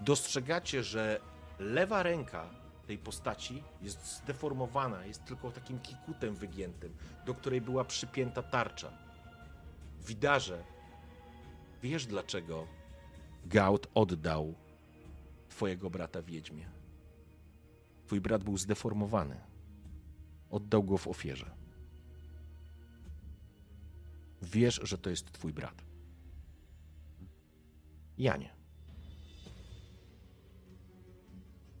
Dostrzegacie, że lewa ręka tej postaci jest zdeformowana, jest tylko takim kikutem wygiętym, do której była przypięta tarcza. Widarze, wiesz dlaczego Gaut oddał twojego brata wiedźmie. Twój brat był zdeformowany. Oddał go w ofierze. Wiesz, że to jest twój brat. Janie.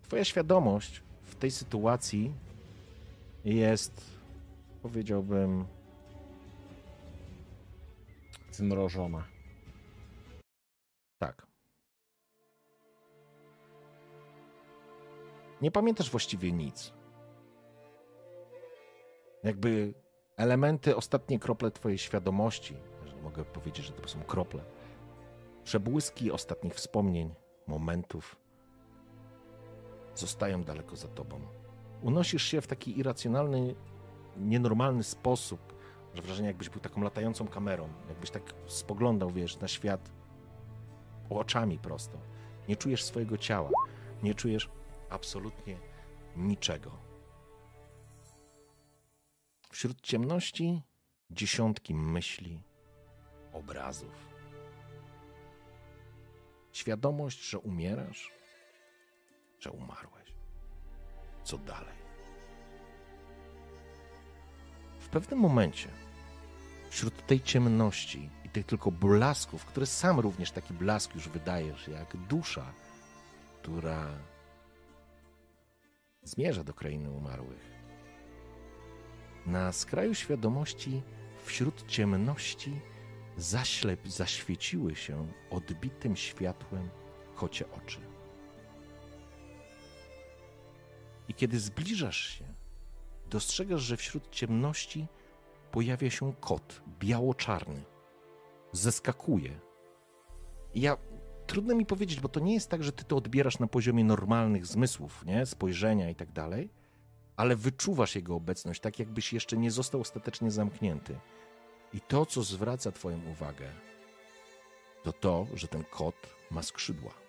Twoja świadomość w tej sytuacji jest, powiedziałbym, Zmrożona. Tak. Nie pamiętasz właściwie nic. Jakby elementy, ostatnie krople twojej świadomości, jeżeli mogę powiedzieć, że to są krople, przebłyski ostatnich wspomnień, momentów, zostają daleko za tobą. Unosisz się w taki irracjonalny, nienormalny sposób, że wrażenie jakbyś był taką latającą kamerą, jakbyś tak spoglądał, wiesz, na świat oczami prosto. Nie czujesz swojego ciała, nie czujesz absolutnie niczego. Wśród ciemności dziesiątki myśli, obrazów. Świadomość, że umierasz, że umarłeś. Co dalej? W pewnym momencie, wśród tej ciemności i tych tylko blasków, które sam również taki blask już wydajesz, jak dusza, która zmierza do krainy umarłych. Na skraju świadomości, wśród ciemności, zaślep zaświeciły się odbitym światłem kocie oczy. I kiedy zbliżasz się, dostrzegasz, że wśród ciemności pojawia się kot biało-czarny. zeskakuje. Ja trudno mi powiedzieć, bo to nie jest tak, że ty to odbierasz na poziomie normalnych zmysłów, nie? Spojrzenia i tak dalej, ale wyczuwasz jego obecność, tak jakbyś jeszcze nie został ostatecznie zamknięty. I to, co zwraca twoją uwagę, to to, że ten kot ma skrzydła.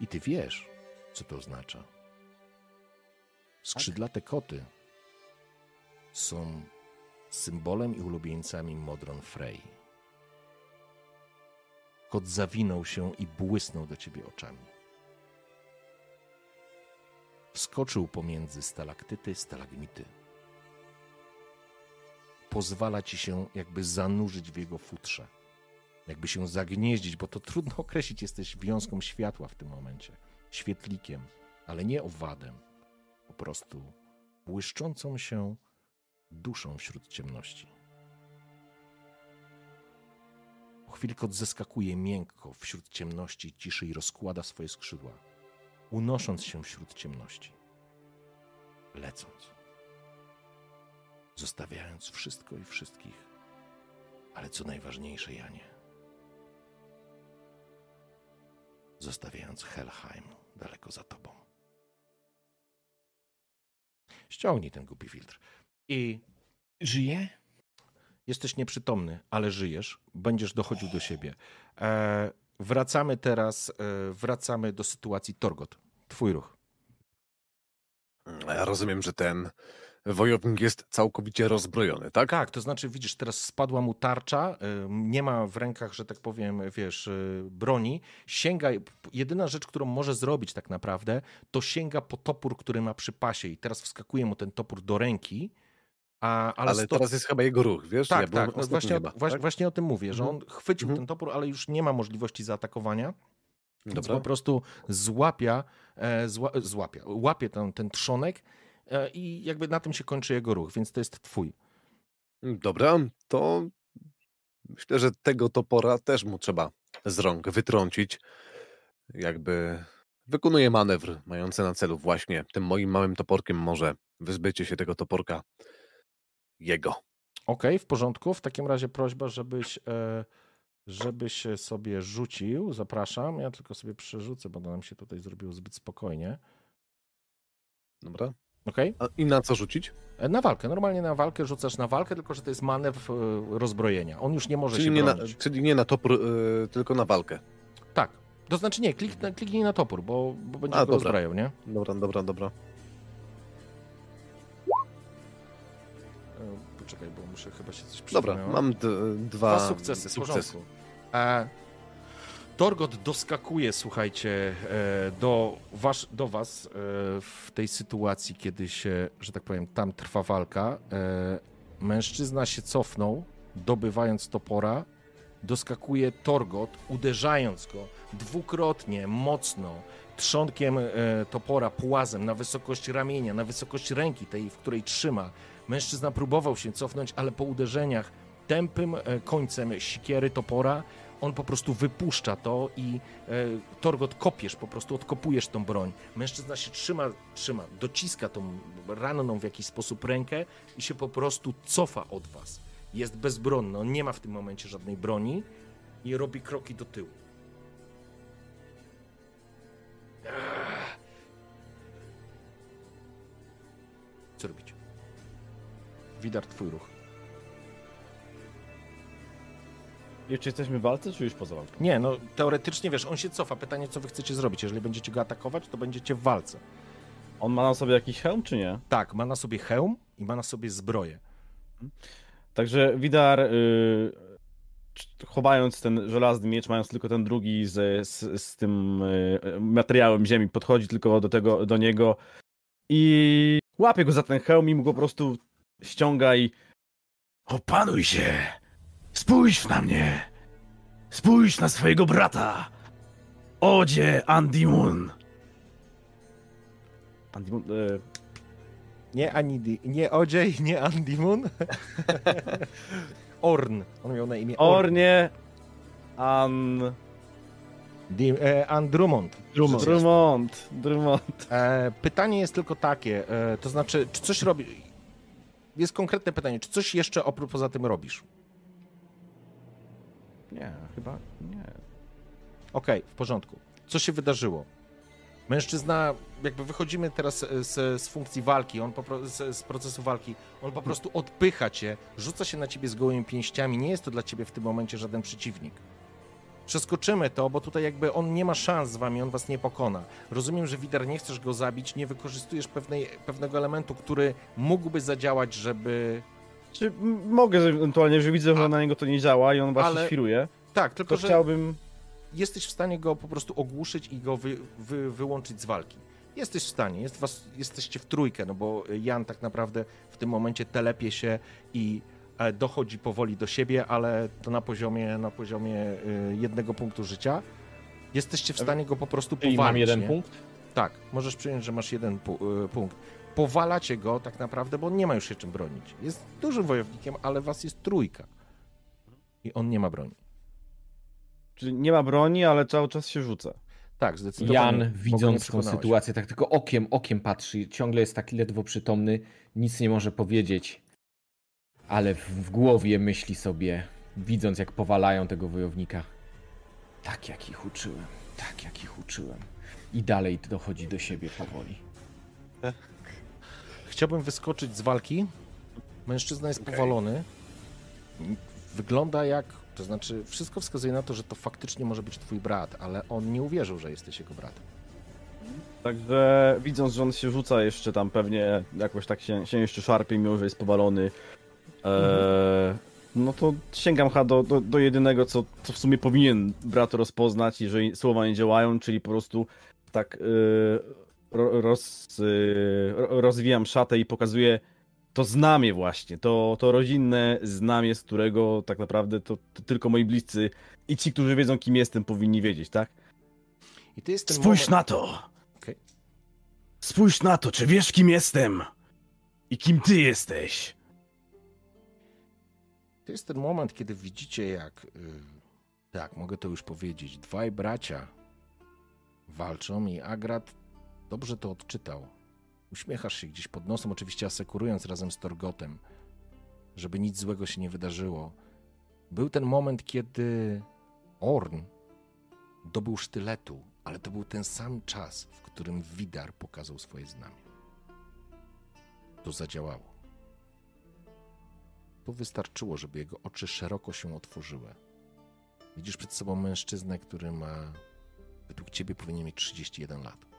I ty wiesz, co to oznacza. Skrzydlate koty są symbolem i ulubieńcami Modron Frey. Kot zawinął się i błysnął do ciebie oczami. Wskoczył pomiędzy stalaktyty, stalagmity. Pozwala ci się jakby zanurzyć w jego futrze. Jakby się zagnieździć, bo to trudno określić, jesteś wiązką światła w tym momencie. Świetlikiem, ale nie owadem. Po prostu błyszczącą się duszą wśród ciemności. Po chwili kot zeskakuje miękko wśród ciemności, ciszy i rozkłada swoje skrzydła, unosząc się wśród ciemności, lecąc, zostawiając wszystko i wszystkich, ale co najważniejsze, Janie, zostawiając Helheim daleko za tobą. Ściągnij ten głupi filtr. I Żyje? jesteś nieprzytomny, ale żyjesz, będziesz dochodził do siebie. E, wracamy teraz, e, wracamy do sytuacji Torgot. Twój ruch. Ja rozumiem, że ten wojownik jest całkowicie rozbrojony, tak? Tak, to znaczy widzisz, teraz spadła mu tarcza, e, nie ma w rękach, że tak powiem, wiesz, e, broni. Sięga, jedyna rzecz, którą może zrobić tak naprawdę, to sięga po topór, który ma przy pasie i teraz wskakuje mu ten topór do ręki. A, ale Ale sto- teraz jest chyba jego ruch, wiesz? Tak, Ja tak. No właśnie, chyba, właśnie, tak? właśnie o tym mówię, że on Mhm. chwycił Mhm. ten topór, ale już nie ma możliwości zaatakowania. Więc Dobra. po prostu złapia, e, zła, złapia łapie ten, ten trzonek i jakby na tym się kończy jego ruch, więc to jest twój. Dobra, to myślę, że tego topora też mu trzeba z rąk wytrącić. Jakby wykonuje manewr mający na celu właśnie tym moim małym toporkiem może wyzbycie się tego toporka jego. Okej, w porządku. W takim razie prośba, żebyś, e, żebyś sobie rzucił. Zapraszam. Ja tylko sobie przerzucę, bo nam się tutaj zrobiło zbyt spokojnie. Dobra. Okej? A I na co rzucić? E, Na walkę. Normalnie na walkę rzucasz na walkę, tylko że to jest manewr e, rozbrojenia. On już nie może Czyli się nie, na, czyli nie na topór, y, tylko na walkę. Tak. To znaczy nie, kliknij, kliknij na topór, bo, bo będzie A, go dobra. rozbrajał, nie? Dobra, dobra, dobra. E, Poczekaj, bo muszę chyba się coś Dobra, przypomniało. mam dwa, Dwa sukcesy, porządku. E, Torgot doskakuje, słuchajcie, e, do, wasz, do was e, w tej sytuacji, kiedy się, że tak powiem, tam trwa walka. E, mężczyzna się cofnął, dobywając topora. Doskakuje Torgot, uderzając go dwukrotnie, mocno, trzonkiem topora, płazem na wysokość ramienia, na wysokość ręki tej, w której trzyma. Mężczyzna próbował się cofnąć, ale po uderzeniach tępym końcem sikiery topora on po prostu wypuszcza to i e, Torgot kopiesz, po prostu odkopujesz tą broń. Mężczyzna się trzyma, trzyma, dociska tą ranną w jakiś sposób rękę i się po prostu cofa od was. Jest bezbronny, on nie ma w tym momencie żadnej broni i robi kroki do tyłu. Co robić? Widar, twój ruch. Jeszcze jesteśmy w walce, czy już poza walką? Nie, no teoretycznie wiesz, on się cofa. Pytanie, co wy chcecie zrobić? Jeżeli będziecie go atakować, to będziecie w walce. On ma na sobie jakiś hełm, czy nie? Tak, ma na sobie hełm i ma na sobie zbroję. Także Widar, y, c- chowając ten żelazny miecz, mając tylko ten drugi z, z, z tym y, materiałem ziemi, podchodzi tylko do, tego, do niego i łapie go za ten hełm i mu go po prostu ściąga i opanuj się, spójrz na mnie, spójrz na swojego brata, Odzie Andimun. Andimun, y, Nie Anidi, nie Odziej, nie Andimun. Orn. On miał na imię Orn. Ornie An... Dim, e, Andrumont. Drummond. Drummond, Drummond. E, pytanie jest tylko takie, e, to znaczy, czy coś robi... jest konkretne pytanie, czy coś jeszcze oprócz poza tym robisz? Nie, chyba nie. Okej, w porządku. Co się wydarzyło? Mężczyzna, jakby wychodzimy teraz z, z funkcji walki, on po, z, z procesu walki, on po prostu odpycha cię, rzuca się na ciebie z gołymi pięściami. Nie jest to dla ciebie w tym momencie żaden przeciwnik. Przeskoczymy to, bo tutaj jakby on nie ma szans z wami, on was nie pokona. Rozumiem, że Widar nie chcesz go zabić, nie wykorzystujesz pewnej, pewnego elementu, który mógłby zadziałać, żeby... Czy mogę ewentualnie, że widzę, że A- na niego to nie działa i on właśnie Ale- świruje, Tak, tylko to że chciałbym... jesteś w stanie go po prostu ogłuszyć i go wy, wy, wyłączyć z walki. Jesteś w stanie, jest was, jesteście w trójkę, no bo Jan tak naprawdę w tym momencie telepie się i e, dochodzi powoli do siebie, ale to na poziomie, na poziomie y, jednego punktu życia. Jesteście w stanie go po prostu Czyli powalić. mam jeden nie? punkt? Tak, możesz przyjąć, że masz jeden pu- punkt. Powalacie go tak naprawdę, bo on nie ma już się czym bronić. Jest dużym wojownikiem, ale was jest trójka. I on nie ma broni. Czyli nie ma broni, ale cały czas się rzuca. Tak, zdecydowanie. Jan, widząc tą sytuację, tak tylko okiem, okiem patrzy, ciągle jest taki ledwo przytomny, nic nie może powiedzieć, ale w, w głowie myśli sobie, widząc jak powalają tego wojownika, tak jak ich uczyłem, tak jak ich uczyłem. I dalej dochodzi do siebie powoli. Chciałbym wyskoczyć z walki. Mężczyzna jest powalony. Wygląda jak. To znaczy, wszystko wskazuje na to, że to faktycznie może być twój brat, ale on nie uwierzył, że jesteś jego bratem. Także widząc, że on się rzuca jeszcze tam pewnie jakoś tak się, się jeszcze szarpie, mimo że jest powalony, e, no to sięgam chyba do, do, do jedynego, co, co w sumie powinien brat rozpoznać, jeżeli słowa nie działają, czyli po prostu tak e, roz, ro- rozwijam szatę i pokazuję to znamie właśnie, to, to rodzinne znamie, z którego tak naprawdę to, to tylko moi bliscy i ci, którzy wiedzą kim jestem, powinni wiedzieć, tak? I to jest Spójrz moment... na to! Okej. Spójrz na to, czy wiesz kim jestem? I kim ty jesteś? To jest ten moment, kiedy widzicie, jak. y, Tak, mogę to już powiedzieć. Dwaj bracia walczą i Agrat dobrze to odczytał. Uśmiechasz się gdzieś pod nosem, oczywiście asekurując razem z Torgotem, żeby nic złego się nie wydarzyło. Był ten moment, kiedy Orn dobył sztyletu, ale to był ten sam czas, w którym Widar pokazał swoje znamie. To zadziałało. To wystarczyło, żeby jego oczy szeroko się otworzyły. Widzisz przed sobą mężczyznę, który ma, według ciebie powinien mieć 31 lat.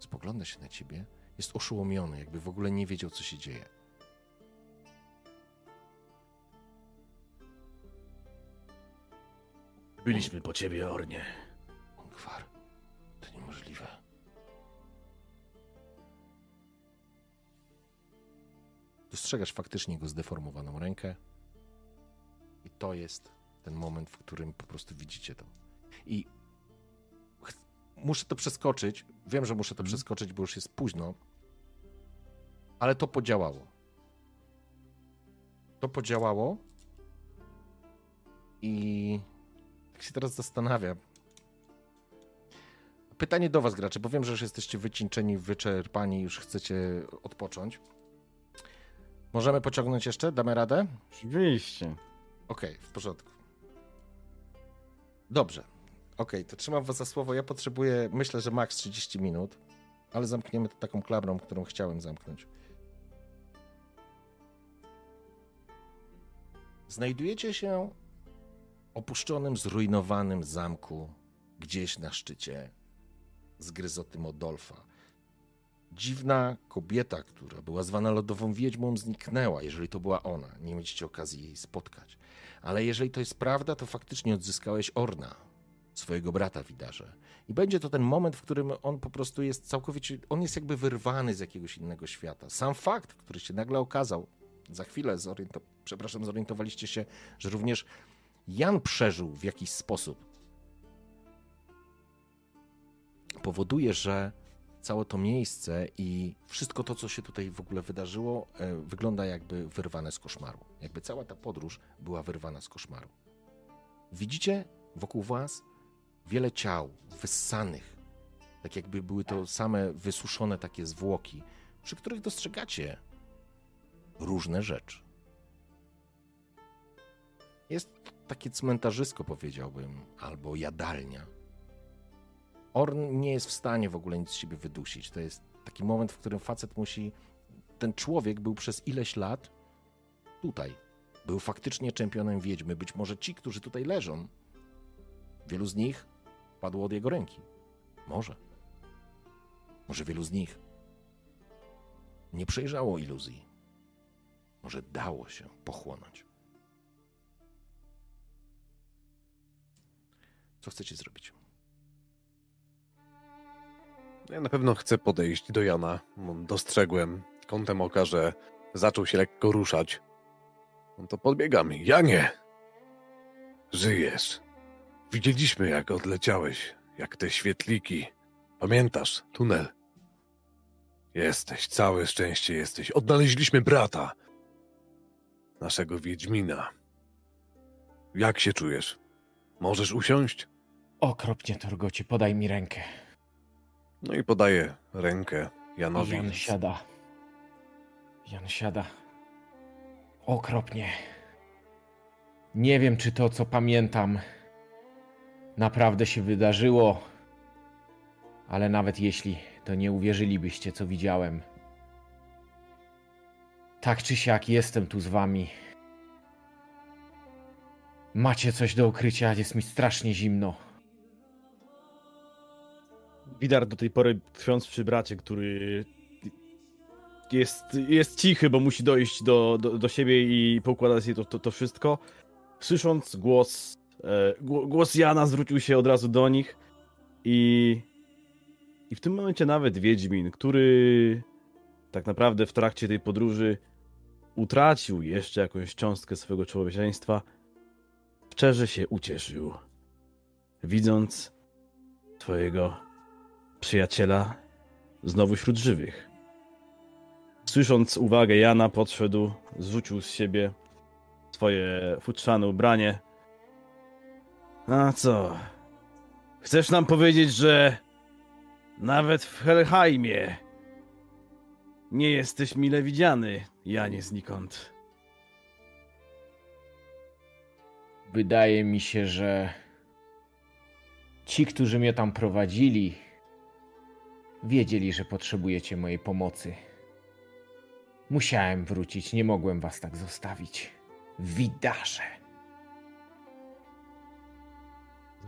Spogląda się na ciebie, jest oszołomiony, jakby w ogóle nie wiedział, co się dzieje. Byliśmy po ciebie, Ornie. Gwar, to niemożliwe. Dostrzegasz faktycznie jego zdeformowaną rękę. I to jest ten moment, w którym po prostu widzicie to. I muszę to przeskoczyć. Wiem, że muszę to przeskoczyć, bo już jest późno. Ale to podziałało. To podziałało. I tak się teraz zastanawiam. Pytanie do Was, gracze, bo wiem, że już jesteście wycieńczeni, wyczerpani, już chcecie odpocząć. Możemy pociągnąć jeszcze? Damy radę? Oczywiście. Okej, w porządku. Dobrze. Okej, to trzymam Was za słowo. Ja potrzebuję, myślę, że maks 30 minut, ale zamkniemy to taką klamrą, którą chciałem zamknąć. Znajdujecie się opuszczonym, zrujnowanym zamku gdzieś na szczycie zgryzoty Modolfa. Dziwna kobieta, która była zwana lodową wiedźmą, zniknęła, jeżeli to była ona. Nie mieliście okazji jej spotkać. Ale jeżeli to jest prawda, to faktycznie odzyskałeś Orna, swojego brata Widarze. I będzie to ten moment, w którym on po prostu jest całkowicie, on jest jakby wyrwany z jakiegoś innego świata. Sam fakt, który się nagle okazał, za chwilę zoriento, przepraszam, zorientowaliście się, że również Jan przeżył w jakiś sposób. Powoduje, że całe to miejsce i wszystko to, co się tutaj w ogóle wydarzyło, e, wygląda jakby wyrwane z koszmaru. Jakby cała ta podróż była wyrwana z koszmaru. Widzicie wokół was wiele ciał wyssanych, tak jakby były to same wysuszone takie zwłoki, przy których dostrzegacie różne rzeczy. Jest takie cmentarzysko, powiedziałbym, albo jadalnia. Orn nie jest w stanie w ogóle nic z siebie wydusić. To jest taki moment, w którym facet musi. Ten człowiek był przez ileś lat tutaj. Był faktycznie czempionem wiedźmy. Być może ci, którzy tutaj leżą, wielu z nich padło od jego ręki. Może. Może wielu z nich nie przejrzało iluzji. Może dało się pochłonąć. Co chcecie zrobić? Ja na pewno chcę podejść do Jana. Dostrzegłem kątem oka, że zaczął się lekko ruszać. No to podbiegamy. Janie! Żyjesz. Widzieliśmy, jak odleciałeś, jak te świetliki. Pamiętasz, tunel? Jesteś, całe szczęście jesteś. Odnaleźliśmy brata. Naszego Wiedźmina. Jak się czujesz? Możesz usiąść? Okropnie, Torgocie, podaj mi rękę. No i podaję rękę Janowi. Jan siada. Jan siada. Okropnie. Nie wiem, czy to, co pamiętam, naprawdę się wydarzyło, ale nawet jeśli, to nie uwierzylibyście, co widziałem. Tak czy siak, jestem tu z wami. Macie coś do ukrycia, jest mi strasznie zimno. Widar do tej pory trwiąc przy bracie, który jest, jest cichy, bo musi dojść do, do, do siebie i poukładać sobie to, to, to wszystko. Słysząc głos, gło- głos Jana zwrócił się od razu do nich i, i w tym momencie nawet Wiedźmin, który tak naprawdę w trakcie tej podróży utracił jeszcze jakąś cząstkę swojego człowieczeństwa, szczerze się ucieszył, widząc twojego przyjaciela znowu wśród żywych. Słysząc uwagę Jana, podszedł, zrzucił z siebie swoje futrzane ubranie. A co? Chcesz nam powiedzieć, że nawet w Helheimie nie jesteś mile widziany, Janie znikąd. Wydaje mi się, że ci, którzy mnie tam prowadzili, wiedzieli, że potrzebujecie mojej pomocy. Musiałem wrócić, nie mogłem was tak zostawić. Widarze.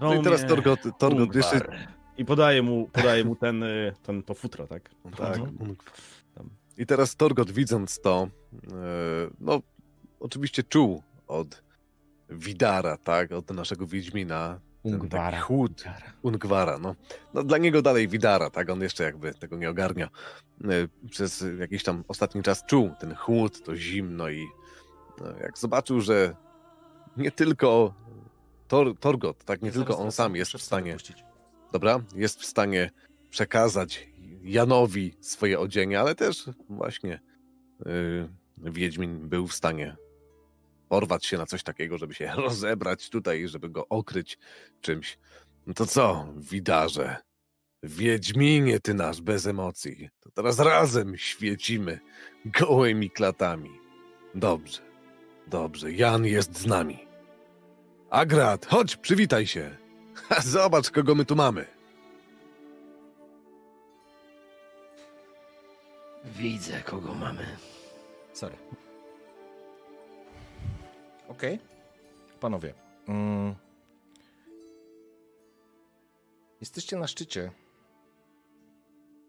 No i teraz Torgot, Torgot jeszcze... I podaje mu, podaje mu ten, y, ten, to futro, tak? Tak. Mhm. Tam. I teraz Torgot widząc to, e, no oczywiście czuł od Widara, tak, od naszego Wiedźmina, ten Ungwara. taki chłód. Ungwara, no. no. Dla niego dalej Widara, tak, on jeszcze jakby tego nie ogarnia. E, Przez jakiś tam ostatni czas czuł ten chłód, to zimno i no, jak zobaczył, że nie tylko Tor, Torgot, tak, nie tylko on sam jest w stanie dobra, jest w stanie przekazać Janowi swoje odzienie, ale też właśnie yy, Wiedźmin był w stanie porwać się na coś takiego, żeby się rozebrać tutaj, żeby go okryć czymś. No to co, widarze? Wiedźminie ty nasz, bez emocji. To teraz razem świecimy gołymi klatami. Dobrze, dobrze, Jan jest z nami. Agrat, chodź, przywitaj się. Ha, Zobacz, kogo my tu mamy. Widzę, kogo mamy. Sorry. Okej. Panowie. Mm. Jesteście na szczycie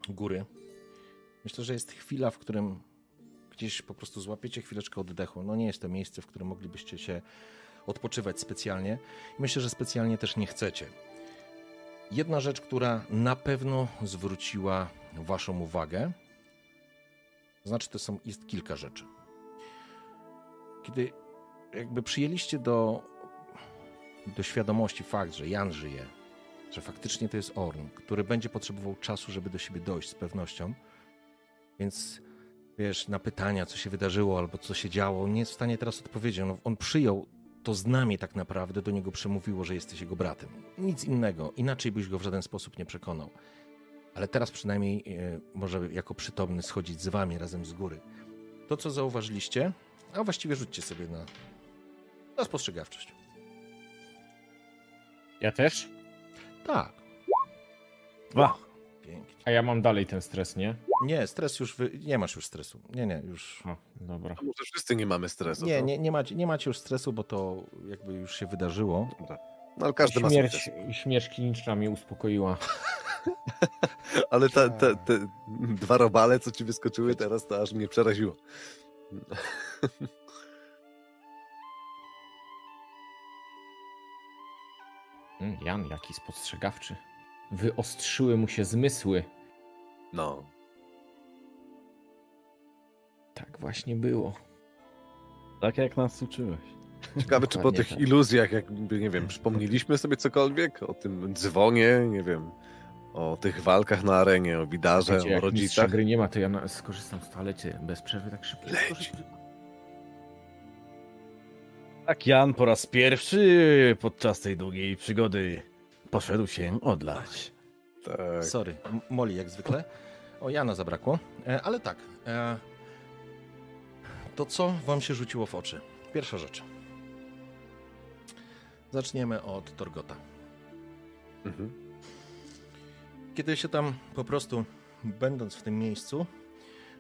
góry. Myślę, że jest chwila, w którym gdzieś po prostu złapiecie chwileczkę oddechu. No nie jest to miejsce, w którym moglibyście się odpoczywać specjalnie. Myślę, że specjalnie też nie chcecie. Jedna rzecz, która na pewno zwróciła Waszą uwagę, to znaczy, to są, jest kilka rzeczy. Kiedy jakby przyjęliście do, do świadomości fakt, że Jan żyje, że faktycznie to jest Orn, który będzie potrzebował czasu, żeby do siebie dojść z pewnością, więc wiesz, na pytania, co się wydarzyło albo co się działo, on nie jest w stanie teraz odpowiedzieć. On, on przyjął to znamie tak naprawdę, do niego przemówiło, że jesteś jego bratem. Nic innego, inaczej byś go w żaden sposób nie przekonał. ale teraz przynajmniej e, może jako przytomny schodzić z wami razem z góry. To, co zauważyliście, a właściwie rzućcie sobie na, na spostrzegawczość. Ja też? Tak. Dwa. Pięknie. A ja mam dalej ten stres, nie? Nie, stres już, wy... nie masz już stresu. Nie, nie, już... O, dobra. A Może wszyscy nie mamy stresu. Nie, to- nie, nie, macie, nie macie już stresu, bo to jakby już się wydarzyło. No, ale każdy ma Śmierć, sukces. śmierć kliniczna mnie uspokoiła. Ale te, te, te dwa robale, co ci wyskoczyły teraz, to aż mnie przeraziło. Mm, Jan, jaki spostrzegawczy. Wyostrzyły mu się zmysły. No. Tak właśnie było. Tak jak nas uczyłeś. Ciekawe, czy po tych tak. iluzjach, jakby, nie wiem, przypomnieliśmy sobie cokolwiek o tym dzwonie, nie wiem, o tych walkach na arenie, o Widarze, Wiecie, o jak rodzicach. gry nie ma, to ja skorzystam z toalety bez przerwy tak szybko. Leć. Tak Jan po raz pierwszy podczas tej długiej przygody poszedł się odlać. Tak. Sorry, M- Moli jak zwykle. O, Jana zabrakło. E, ale tak. E, to co wam się rzuciło w oczy? Pierwsza rzecz. Zaczniemy od Torgota. Mhm. Kiedy się tam po prostu, będąc w tym miejscu,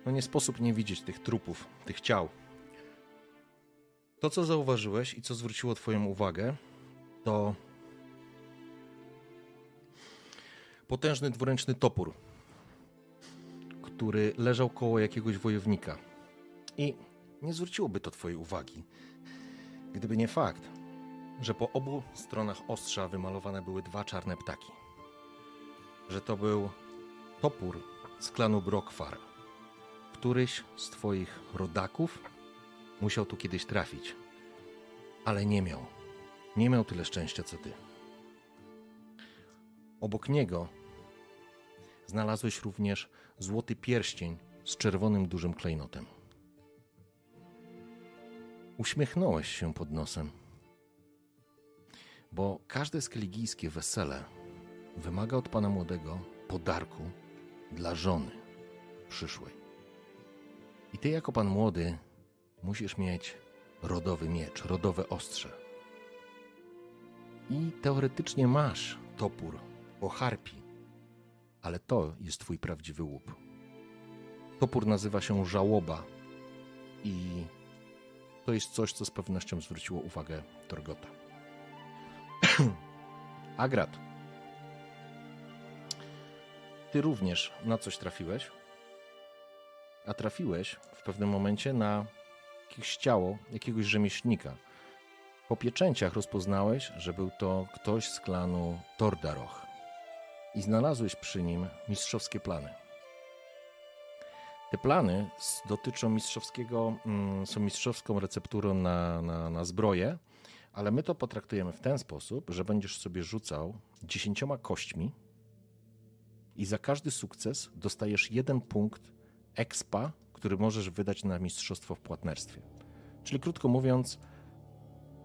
no nie sposób nie widzieć tych trupów, tych ciał. To, co zauważyłeś i co zwróciło Twoją uwagę, to potężny dwuręczny topór, który leżał koło jakiegoś wojownika. I nie zwróciłoby to Twojej uwagi, gdyby nie fakt, że po obu stronach ostrza wymalowane były dwa czarne ptaki że to był topór z klanu Brokwar. Któryś z twoich rodaków musiał tu kiedyś trafić, ale nie miał. Nie miał tyle szczęścia co ty. Obok niego znalazłeś również złoty pierścień z czerwonym dużym klejnotem. Uśmiechnąłeś się pod nosem, bo każde skeligijskie wesele wymaga od pana młodego podarku dla żony przyszłej. I ty, jako pan młody, musisz mieć rodowy miecz, rodowe ostrze. I teoretycznie masz topór o harpi, ale to jest twój prawdziwy łup. Topór nazywa się żałoba i to jest coś, co z pewnością zwróciło uwagę Torgota. Agrat, ty również na coś trafiłeś, a trafiłeś w pewnym momencie na jakieś ciało jakiegoś rzemieślnika. Po pieczęciach rozpoznałeś, że był to ktoś z klanu Tordaroch i znalazłeś przy nim mistrzowskie plany. Te plany dotyczą mistrzowskiego, mm, są mistrzowską recepturą na, na, na zbroję, ale my to potraktujemy w ten sposób, że będziesz sobie rzucał dziesięcioma kośćmi i za każdy sukces dostajesz jeden punkt expa, który możesz wydać na mistrzostwo w płatnerstwie. Czyli krótko mówiąc,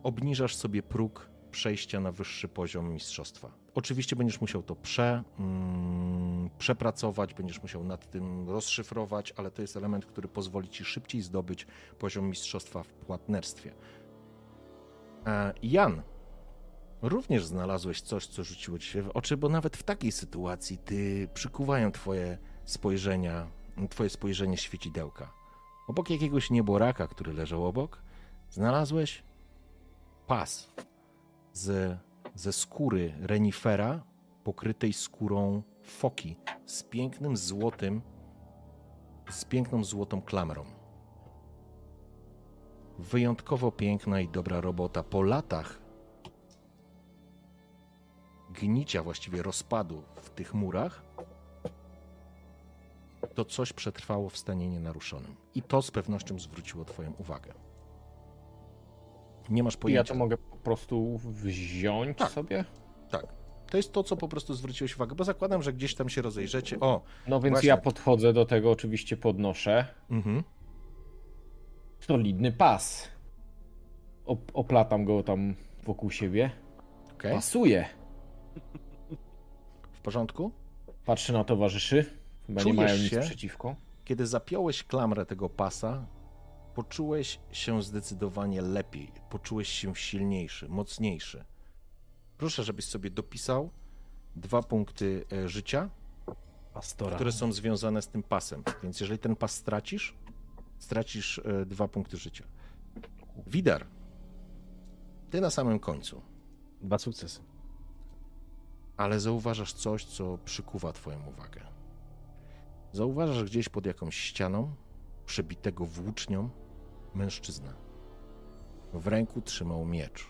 obniżasz sobie próg przejścia na wyższy poziom mistrzostwa. Oczywiście będziesz musiał to prze, mm, przepracować, będziesz musiał nad tym rozszyfrować, ale to jest element, który pozwoli ci szybciej zdobyć poziom mistrzostwa w płatnerstwie. E, Jan, również znalazłeś coś, co rzuciło ci się w oczy, bo nawet w takiej sytuacji ty przykuwają twoje spojrzenia, twoje spojrzenie świecidełka. Obok jakiegoś nieboraka, który leżał obok, znalazłeś pas z, ze skóry renifera pokrytej skórą foki z pięknym złotym, z piękną złotą klamrą. Wyjątkowo piękna i dobra robota. Po latach gnicia, właściwie rozpadu w tych murach, to coś przetrwało w stanie nienaruszonym. I to z pewnością zwróciło Twoją uwagę. Nie masz I ja pojęcia. to mogę prostu wziąć Tak. sobie? Tak. To jest to, co po prostu zwróciłeś uwagę, bo zakładam, że gdzieś tam się rozejrzecie. O, No więc Właśnie. ja podchodzę do tego, oczywiście podnoszę. mhm. Solidny pas. Op- oplatam go tam wokół siebie. okej, Pasuje. w porządku. Patrzę na towarzyszy. Chyba nie mają nic się? przeciwko. Kiedy zapiąłeś klamrę tego pasa, poczułeś się zdecydowanie lepiej. Poczułeś się silniejszy, mocniejszy. Proszę, żebyś sobie dopisał dwa punkty e, życia, Pastora. które są związane z tym pasem. Więc jeżeli ten pas stracisz, stracisz e, dwa punkty życia. Widar, ty na samym końcu, Dwa sukcesy. ale zauważasz coś, co przykuwa twoją uwagę. Zauważasz gdzieś pod jakąś ścianą, przebitego włócznią, mężczyznę. W ręku trzymał miecz.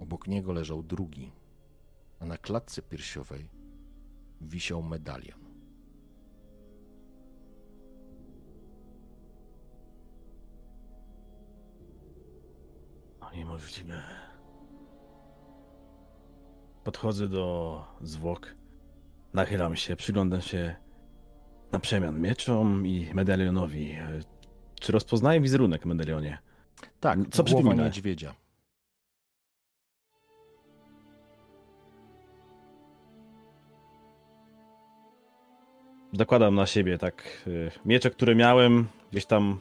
Obok niego leżał drugi, a na klatce piersiowej wisiał medalion. Niemożliwe. Podchodzę do zwłok. Nachylam się, przyglądam się na przemian mieczom i medalionowi. Czy rozpoznaję wizerunek medalionie? Tak, Co głowa przypomina? niedźwiedzia. Zakładam na siebie tak y, miecze, które miałem, gdzieś tam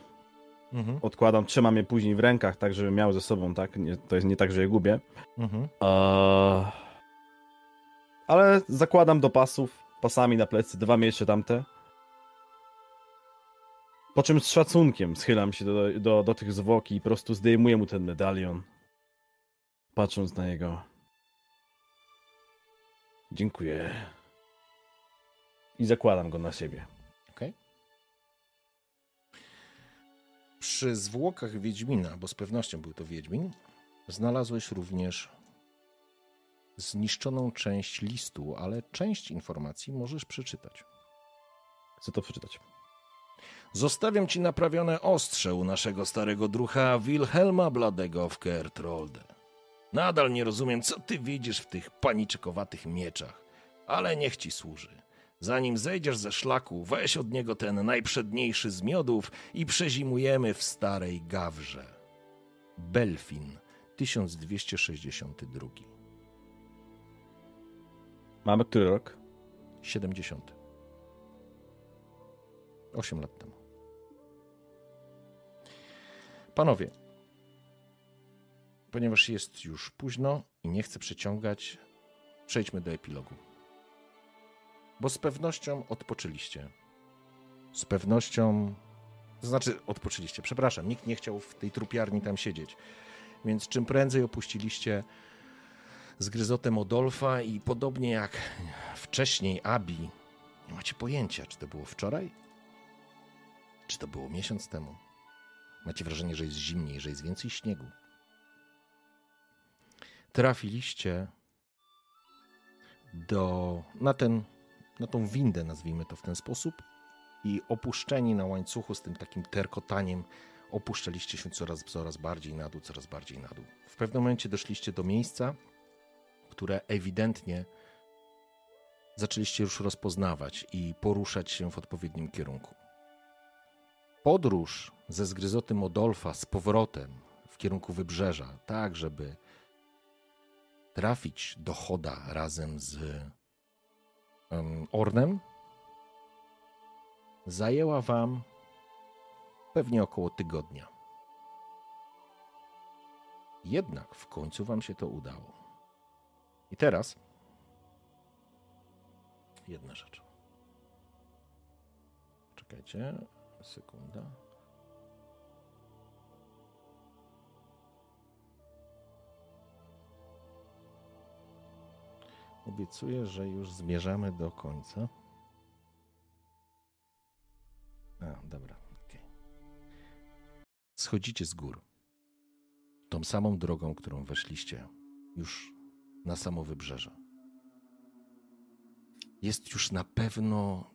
Mhm, odkładam, trzymam je później w rękach, tak żeby miał ze sobą, tak? Nie, to jest nie tak, że je gubię. mhm. Eee, ale zakładam do pasów, pasami na plecy, dwa miecze tamte. Po czym z szacunkiem schylam się do, do, do tych zwłok i po prostu zdejmuję mu ten medalion. Patrząc na jego. Dziękuję. I zakładam go na siebie. Okej. Przy zwłokach Wiedźmina, bo z pewnością był to Wiedźmin, znalazłeś również zniszczoną część listu, ale część informacji możesz przeczytać. Chcę to przeczytać. Zostawiam ci naprawione ostrze u naszego starego drucha Wilhelma Bladego w Kertrolde. Nadal nie rozumiem, co ty widzisz w tych paniczkowatych mieczach, ale niech ci służy. Zanim zejdziesz ze szlaku, weź od niego ten najprzedniejszy z miodów i przezimujemy w starej gawrze. Belfin, 1262. Mamy który rok? 70. 8 lat temu. Panowie, ponieważ jest już późno i nie chcę przeciągać, przejdźmy do epilogu. Bo z pewnością odpoczęliście. Z pewnością. To znaczy, odpoczęliście, przepraszam, nikt nie chciał w tej trupiarni tam siedzieć. Więc czym prędzej opuściliście z gryzotem Odolfa i podobnie jak wcześniej Abi, nie macie pojęcia, czy to było wczoraj, czy to było miesiąc temu. Macie wrażenie, że jest zimniej, że jest więcej śniegu. Trafiliście do, na, ten, na tą windę, nazwijmy to w ten sposób, i opuszczeni na łańcuchu z tym takim terkotaniem, opuszczaliście się coraz, coraz bardziej na dół, coraz bardziej na dół. W pewnym momencie doszliście do miejsca, które ewidentnie zaczęliście już rozpoznawać i poruszać się w odpowiednim kierunku. Podróż ze zgryzoty Modolfa z powrotem w kierunku wybrzeża, tak żeby trafić do Choda razem z em, Ornem, zajęła wam pewnie około tygodnia. Jednak w końcu wam się to udało. I teraz jedna rzecz. Czekajcie, sekunda. Obiecuję, że już zmierzamy do końca. A, dobra, okej. Schodzicie z gór. Tą samą drogą, którą weszliście już na samo wybrzeże. Jest już na pewno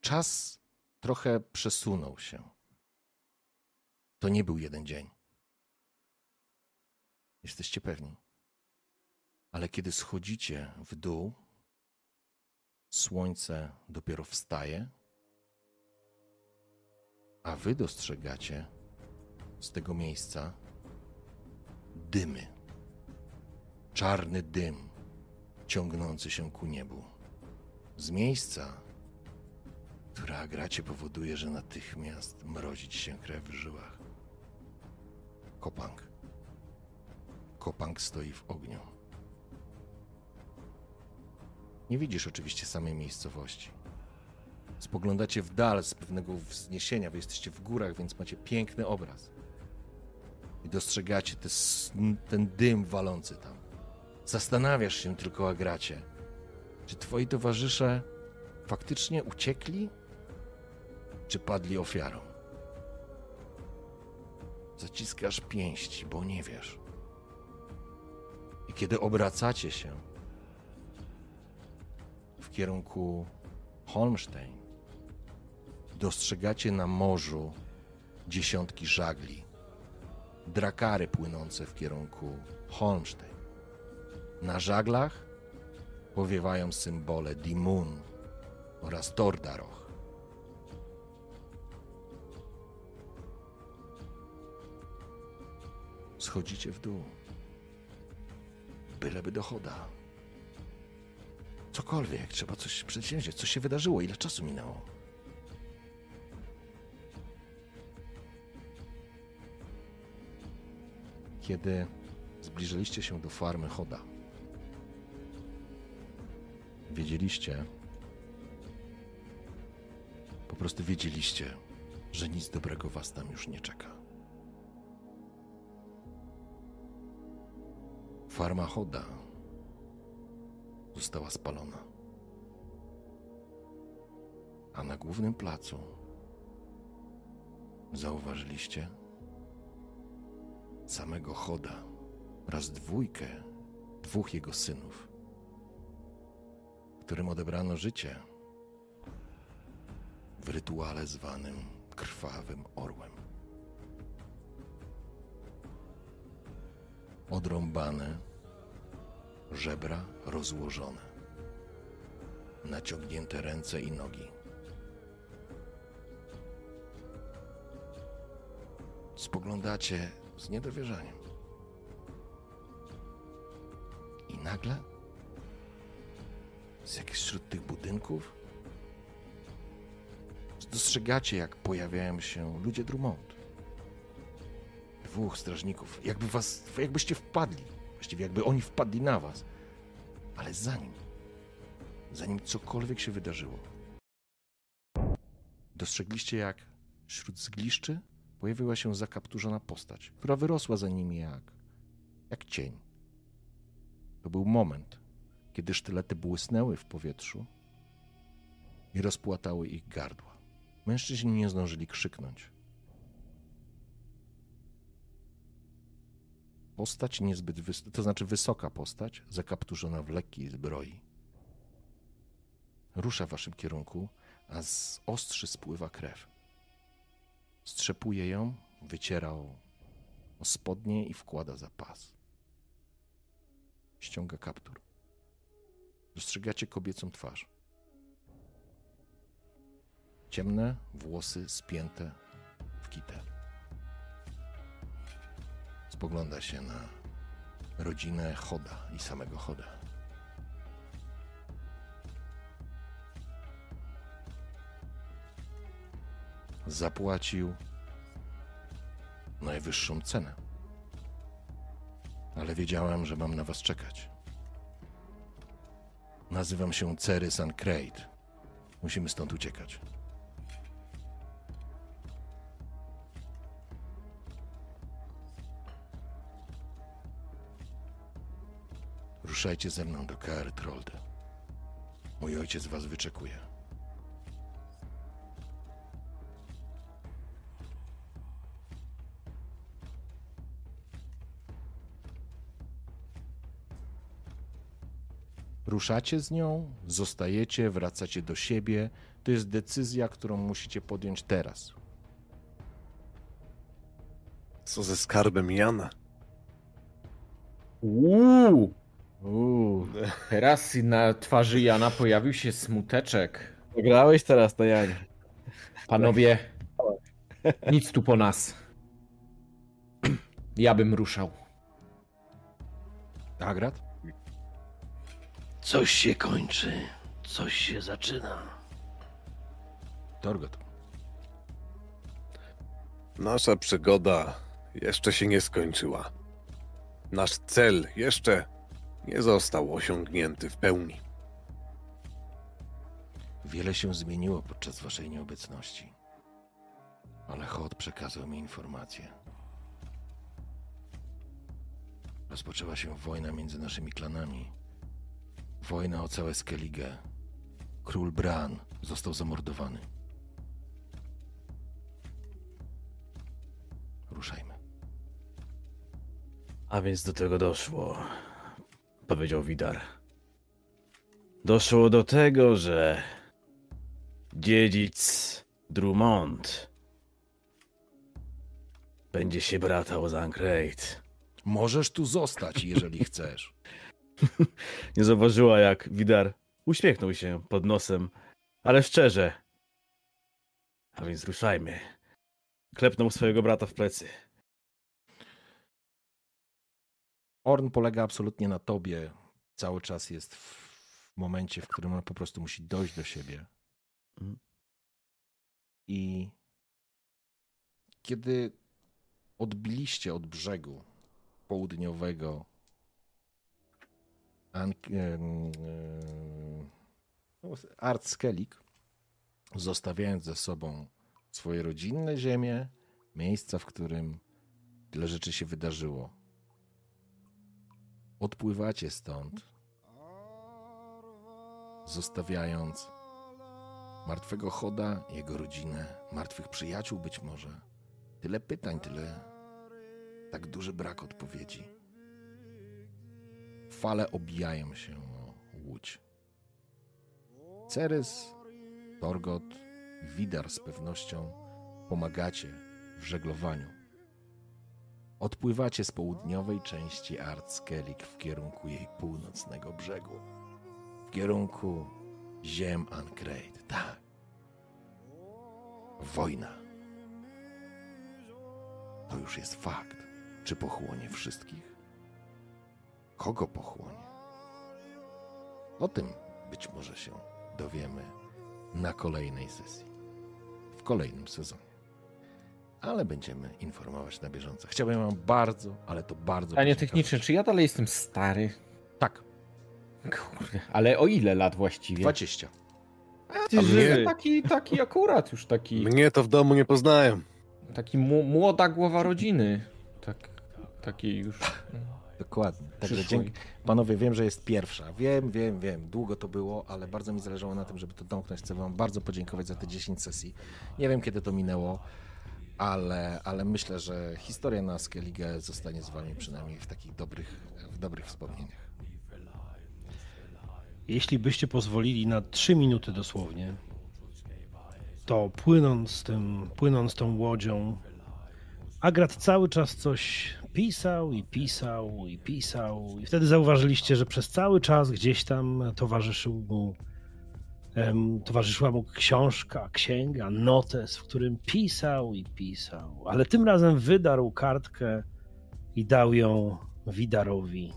czas trochę przesunął się. To nie był jeden dzień. Jesteście pewni. Ale kiedy schodzicie w dół, słońce dopiero wstaje, a wy dostrzegacie z tego miejsca dymy. Czarny dym ciągnący się ku niebu. z miejsca, które Agracie powoduje, że natychmiast mrozić się krew w żyłach. Kopang. Kopang stoi w ogniu. Nie widzisz oczywiście samej miejscowości. Spoglądacie w dal z pewnego wzniesienia. Wy jesteście w górach, więc macie piękny obraz. I dostrzegacie te, ten dym walący tam. Zastanawiasz się tylko, Agracie, czy twoi towarzysze faktycznie uciekli, czy padli ofiarą? Zaciskasz pięści, bo nie wiesz. I kiedy obracacie się w kierunku Holmstein, dostrzegacie na morzu dziesiątki żagli, drakary płynące w kierunku Holmstein. Na żaglach powiewają symbole Dimun oraz Tordaroch. Schodzicie w dół. Byleby dochoda. Cokolwiek, trzeba coś przedsięwziąć. Co się wydarzyło? Ile czasu minęło? Kiedy zbliżyliście się do farmy Choda, wiedzieliście, po prostu wiedzieliście, że nic dobrego was tam już nie czeka. Farma Choda została spalona. A na głównym placu zauważyliście samego Choda oraz dwójkę, dwóch jego synów, którym odebrano życie w rytuale zwanym krwawym orłem. Odrąbane, żebra rozłożone, naciągnięte ręce i nogi. Spoglądacie z niedowierzaniem. I nagle, z jakichś wśród tych budynków, dostrzegacie, jak pojawiają się ludzie Drummond. Dwóch strażników, jakby was, jakbyście wpadli, właściwie jakby oni wpadli na was. Ale zanim, zanim cokolwiek się wydarzyło, dostrzegliście, jak wśród zgliszczy pojawiła się zakapturzona postać, która wyrosła za nimi jak, jak cień. To był moment, kiedy sztylety błysnęły w powietrzu i rozpłatały ich gardła. Mężczyźni nie zdążyli krzyknąć. Postać niezbyt, wys- to znaczy wysoka postać, zakapturzona w lekkiej zbroi. Rusza w waszym kierunku, a z ostrzy spływa krew. Strzepuje ją, wyciera o, o spodnie i wkłada za pas. Ściąga kaptur. Dostrzegacie kobiecą twarz. Ciemne włosy spięte w kitę. Spogląda się na rodzinę Choda i samego Choda. Zapłacił najwyższą cenę. Ale wiedziałem, że mam na was czekać. Nazywam się Cery Sancreid. Musimy stąd uciekać. Ruszajcie ze mną do Kaer Trolde. Mój ojciec was wyczekuje. Ruszacie z nią, zostajecie, wracacie do siebie. To jest decyzja, którą musicie podjąć teraz. Co ze skarbem Jana? Uuu. Uuu. Teraz na twarzy Jana pojawił się smuteczek. Grałeś teraz na Janie. Panowie, nic tu po nas. Ja bym ruszał. Agrat? Coś się kończy. Coś się zaczyna. Torgot. Nasza przygoda jeszcze się nie skończyła. Nasz cel jeszcze nie został osiągnięty w pełni. Wiele się zmieniło podczas waszej nieobecności. Ale Hod przekazał mi informację. Rozpoczęła się wojna między naszymi klanami. Wojna o całe Skellige. Król Bran został zamordowany. Ruszajmy. A więc do tego doszło, powiedział Widar. Doszło do tego, że dziedzic Drummond będzie się bratał z Ankreid. Możesz tu zostać, jeżeli chcesz. Nie zauważyła, jak Widar uśmiechnął się pod nosem, ale szczerze. A więc ruszajmy. Klepnął swojego brata w plecy. Orn polega absolutnie na tobie. Cały czas jest w momencie, w którym on po prostu musi dojść do siebie. Mhm. I kiedy odbiliście od brzegu południowego no, Art Skellig, zostawiając za sobą swoje rodzinne ziemie, miejsca, w którym tyle rzeczy się wydarzyło, odpływacie stąd, zostawiając martwego Choda, jego rodzinę, martwych przyjaciół być może. Tyle pytań, tyle tak duży brak odpowiedzi. Fale obijają się o łódź. Cerys, Torgot, Widar z pewnością pomagacie w żeglowaniu. Odpływacie z południowej części Artskelik w kierunku jej północnego brzegu. W kierunku ziem Ankreid. Tak. Wojna. To już jest fakt. Czy pochłonie wszystkich? Kogo pochłonie? O tym być może się dowiemy na kolejnej sesji. W kolejnym sezonie. Ale będziemy informować na bieżąco. Chciałbym wam bardzo, ale to bardzo. Pytanie techniczne, czy ja dalej jestem stary? Tak, Kurde, ale o ile lat właściwie? 20. Ty A żywy, mnie- taki, taki akurat już taki, Mnie to w domu nie poznają. taki młoda głowa rodziny. Tak, taki już. Dokładnie. Także dzięki. Panowie, wiem, że jest pierwsza. Wiem, wiem, wiem. Długo to było, ale bardzo mi zależało na tym, żeby to domknąć. Chcę Wam bardzo podziękować za te 10 sesji. Nie wiem, kiedy to minęło, ale, ale myślę, że historia na Skellige zostanie z Wami przynajmniej w takich dobrych, w dobrych wspomnieniach. Jeśli byście pozwolili na trzy minuty dosłownie, to płynąc tym, płynąc tą łodzią, Agrat cały czas coś pisał i pisał i pisał i wtedy zauważyliście, że przez cały czas gdzieś tam towarzyszył mu towarzyszyła mu książka, księga, notes, w którym pisał i pisał, ale tym razem wydarł kartkę i dał ją Widarowi.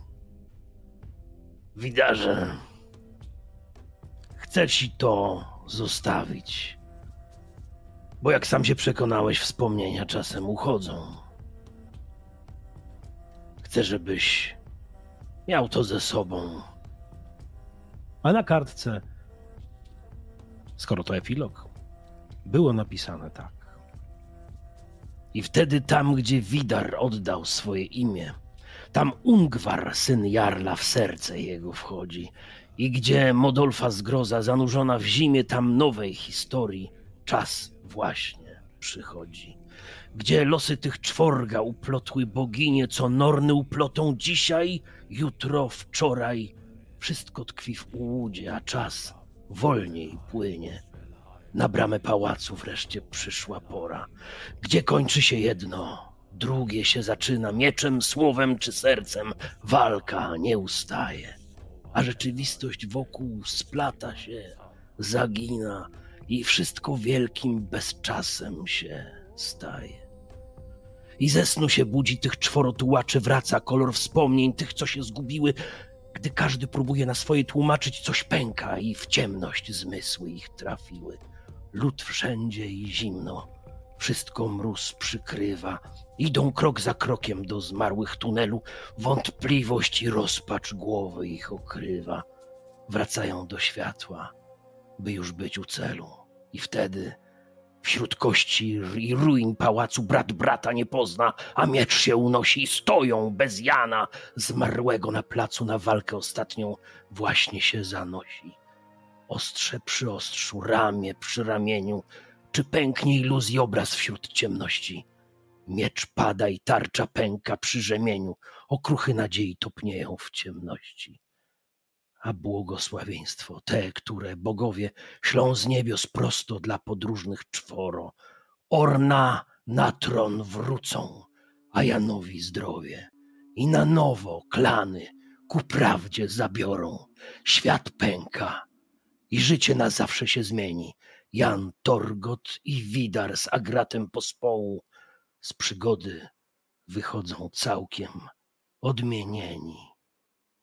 Widarze, chcę ci to zostawić. Bo jak sam się przekonałeś, wspomnienia czasem uchodzą. Chcę, żebyś miał to ze sobą. A na kartce, skoro to epilog, było napisane tak. I wtedy tam, gdzie Widar oddał swoje imię, tam Ungwar, syn Jarla, w serce jego wchodzi. I gdzie Modolfa zgroza zanurzona w zimie, tam nowej historii czas właśnie przychodzi. Gdzie losy tych czworga uplotły boginie, co norny uplotą dzisiaj, jutro, wczoraj. Wszystko tkwi w ułudzie, a czas wolniej płynie. Na bramę pałacu wreszcie przyszła pora, gdzie kończy się jedno, drugie się zaczyna. Mieczem, słowem czy sercem walka nie ustaje a rzeczywistość wokół splata się, zagina i wszystko wielkim bezczasem się staje. I ze snu się budzi tych czworo tułaczy, wraca kolor wspomnień, tych, co się zgubiły. Gdy każdy próbuje na swoje tłumaczyć, coś pęka i w ciemność zmysły ich trafiły. Lód wszędzie i zimno, wszystko mróz przykrywa. Idą krok za krokiem do zmarłych tunelu, wątpliwość i rozpacz głowy ich okrywa. Wracają do światła, by już być u celu. I wtedy wśród kości i ruin pałacu brat brata nie pozna, a miecz się unosi i stoją bez Jana, zmarłego na placu na walkę ostatnią właśnie się zanosi. Ostrze przy ostrzu, ramię przy ramieniu, czy pęknie iluzji obraz wśród ciemności. Miecz pada i tarcza pęka przy rzemieniu, okruchy nadziei topnieją w ciemności. A błogosławieństwo, te, które bogowie ślą z niebios prosto dla podróżnych czworo, orna na tron wrócą, a Janowi zdrowie i na nowo klany ku prawdzie zabiorą. Świat pęka i życie na zawsze się zmieni. Jan Torgot i Widar z Agratem pospołu z przygody wychodzą całkiem odmienieni,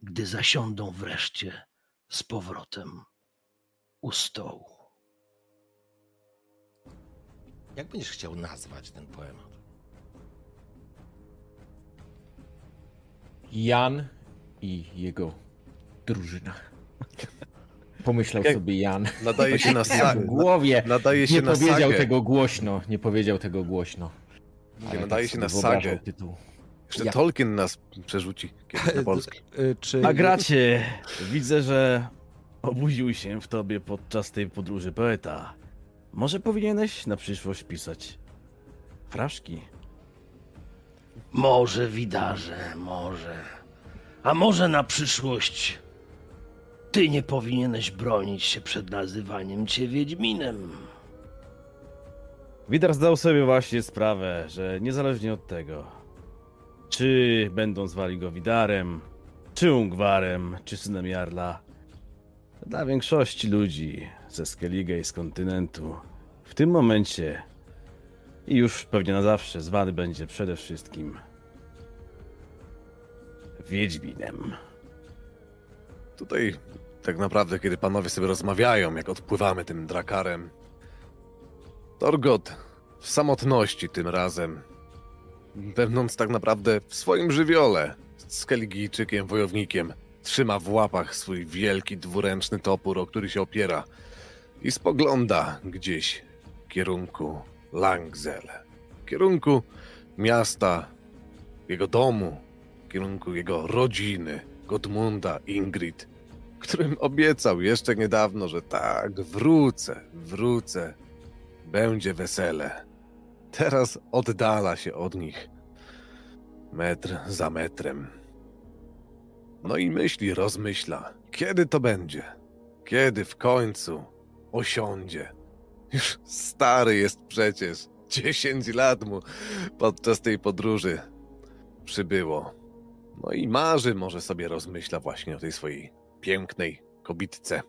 gdy zasiądą wreszcie z powrotem u stołu. Jak będziesz chciał nazwać ten poemat? Jan i jego drużyna. Pomyślał Jak- sobie Jan. Nadaje się na w sagę. głowie. Nadaje się Nie na powiedział sagę. tego głośno. Nie powiedział tego głośno. Nie, nadaje tak się na sagę. Tytuł. Jeszcze Ja- Tolkien nas przerzuci kiedyś na Polskę. Y, Czy... A gracie, widzę, że obudził się w tobie podczas tej podróży poeta. Może powinieneś na przyszłość pisać fraszki? Może widarze, może. A może na przyszłość ty nie powinieneś bronić się przed nazywaniem cię Wiedźminem. Widar zdał sobie właśnie sprawę, że niezależnie od tego, czy będą zwali go Widarem, czy Ungwarem, czy synem Jarla, dla większości ludzi ze Skellige i z kontynentu w tym momencie i już pewnie na zawsze zwany będzie przede wszystkim Wiedźminem. Tutaj tak naprawdę, kiedy panowie sobie rozmawiają, jak odpływamy tym drakarem, Torgot w samotności tym razem, będąc tak naprawdę w swoim żywiole, z Skelligijczykiem, wojownikiem, trzyma w łapach swój wielki dwuręczny topór, o który się opiera i spogląda gdzieś w kierunku Langzel, w kierunku miasta, jego domu, w kierunku jego rodziny, Godmunda, Ingrid, którym obiecał jeszcze niedawno, że tak, wrócę, wrócę, będzie wesele. Teraz oddala się od nich metr za metrem. No i myśli, rozmyśla, kiedy to będzie, kiedy w końcu osiądzie. Już stary jest przecież, 10 lat mu podczas tej podróży przybyło. No i marzy, może sobie rozmyśla właśnie o tej swojej pięknej kobitce.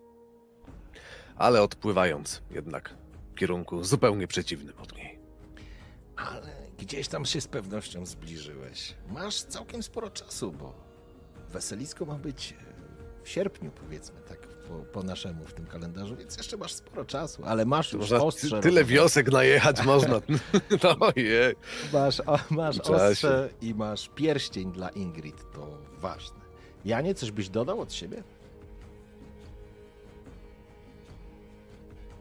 Ale odpływając jednak w kierunku zupełnie przeciwnym od niej. Ale gdzieś tam się z pewnością zbliżyłeś. Masz całkiem sporo czasu, bo weselisko ma być e, w sierpniu, powiedzmy, tak po, po naszemu w tym kalendarzu, więc jeszcze masz sporo czasu, ale masz już Można ostrze. tyle wiosek najechać można. No ojej. Masz, o, masz ostrze i masz pierścień dla Ingrid, to ważne. Janie, coś byś dodał od siebie?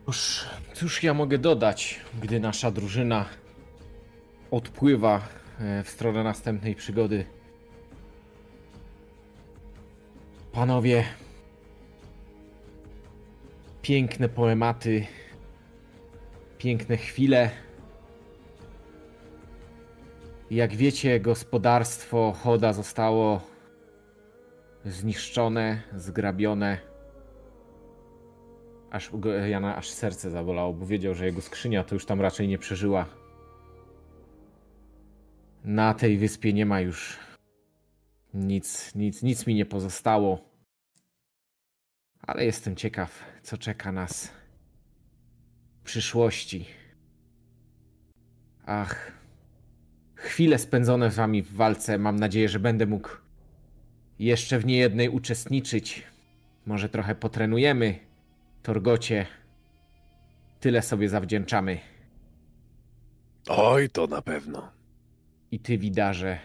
Cóż, cóż ja mogę dodać, gdy nasza drużyna odpływa e, w stronę następnej przygody? Panowie, piękne poematy, piękne chwile. Jak wiecie, gospodarstwo Choda zostało zniszczone, zgrabione. Aż Jana aż serce zabolało, bo wiedział, że jego skrzynia to już tam raczej nie przeżyła. Na tej wyspie nie ma już nic, nic, nic mi nie pozostało. Ale jestem ciekaw, co czeka nas w przyszłości. Ach, chwile spędzone z wami w walce, mam nadzieję, że będę mógł jeszcze w niejednej uczestniczyć. Może trochę potrenujemy, Torgocie. Tyle sobie zawdzięczamy. Oj, to na pewno. I ty, widarze.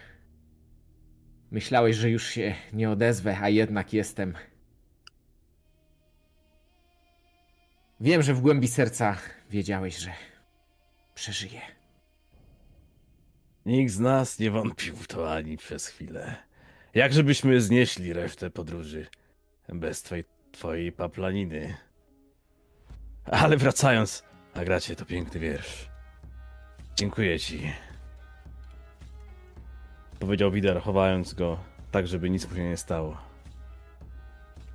Myślałeś, że już się nie odezwę, a jednak jestem. Wiem, że w głębi serca wiedziałeś, że przeżyję. Nikt z nas nie wątpił w to ani przez chwilę. Jak żebyśmy znieśli resztę podróży bez twojej, twojej paplaniny. Ale wracając, a gracie to piękny wiersz. Dziękuję ci. Powiedział Widar, chowając go, tak żeby nic mu się nie stało.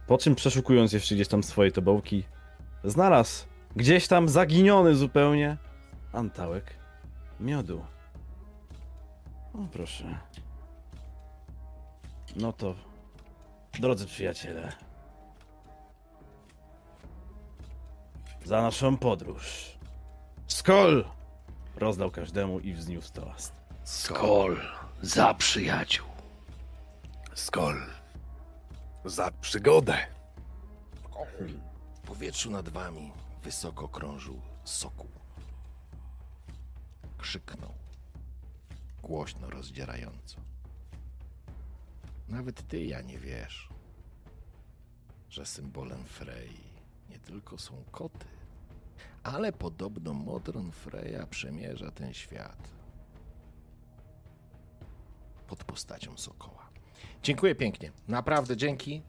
Po czym przeszukując jeszcze gdzieś tam swoje tobołki, znalazł gdzieś tam zaginiony zupełnie antałek miodu. O, proszę. No to, drodzy przyjaciele, za naszą podróż. Skol! Rozdał każdemu i wzniósł toast. Skol za przyjaciół. Skol. Za przygodę. W powietrzu nad wami wysoko krążył sokół. Krzyknął. Głośno, rozdzierająco. Nawet ty, ja nie wiesz, że symbolem Frey nie tylko są koty, ale podobno Modron Freya przemierza ten świat pod postacią sokoła. Dziękuję pięknie. Naprawdę dzięki.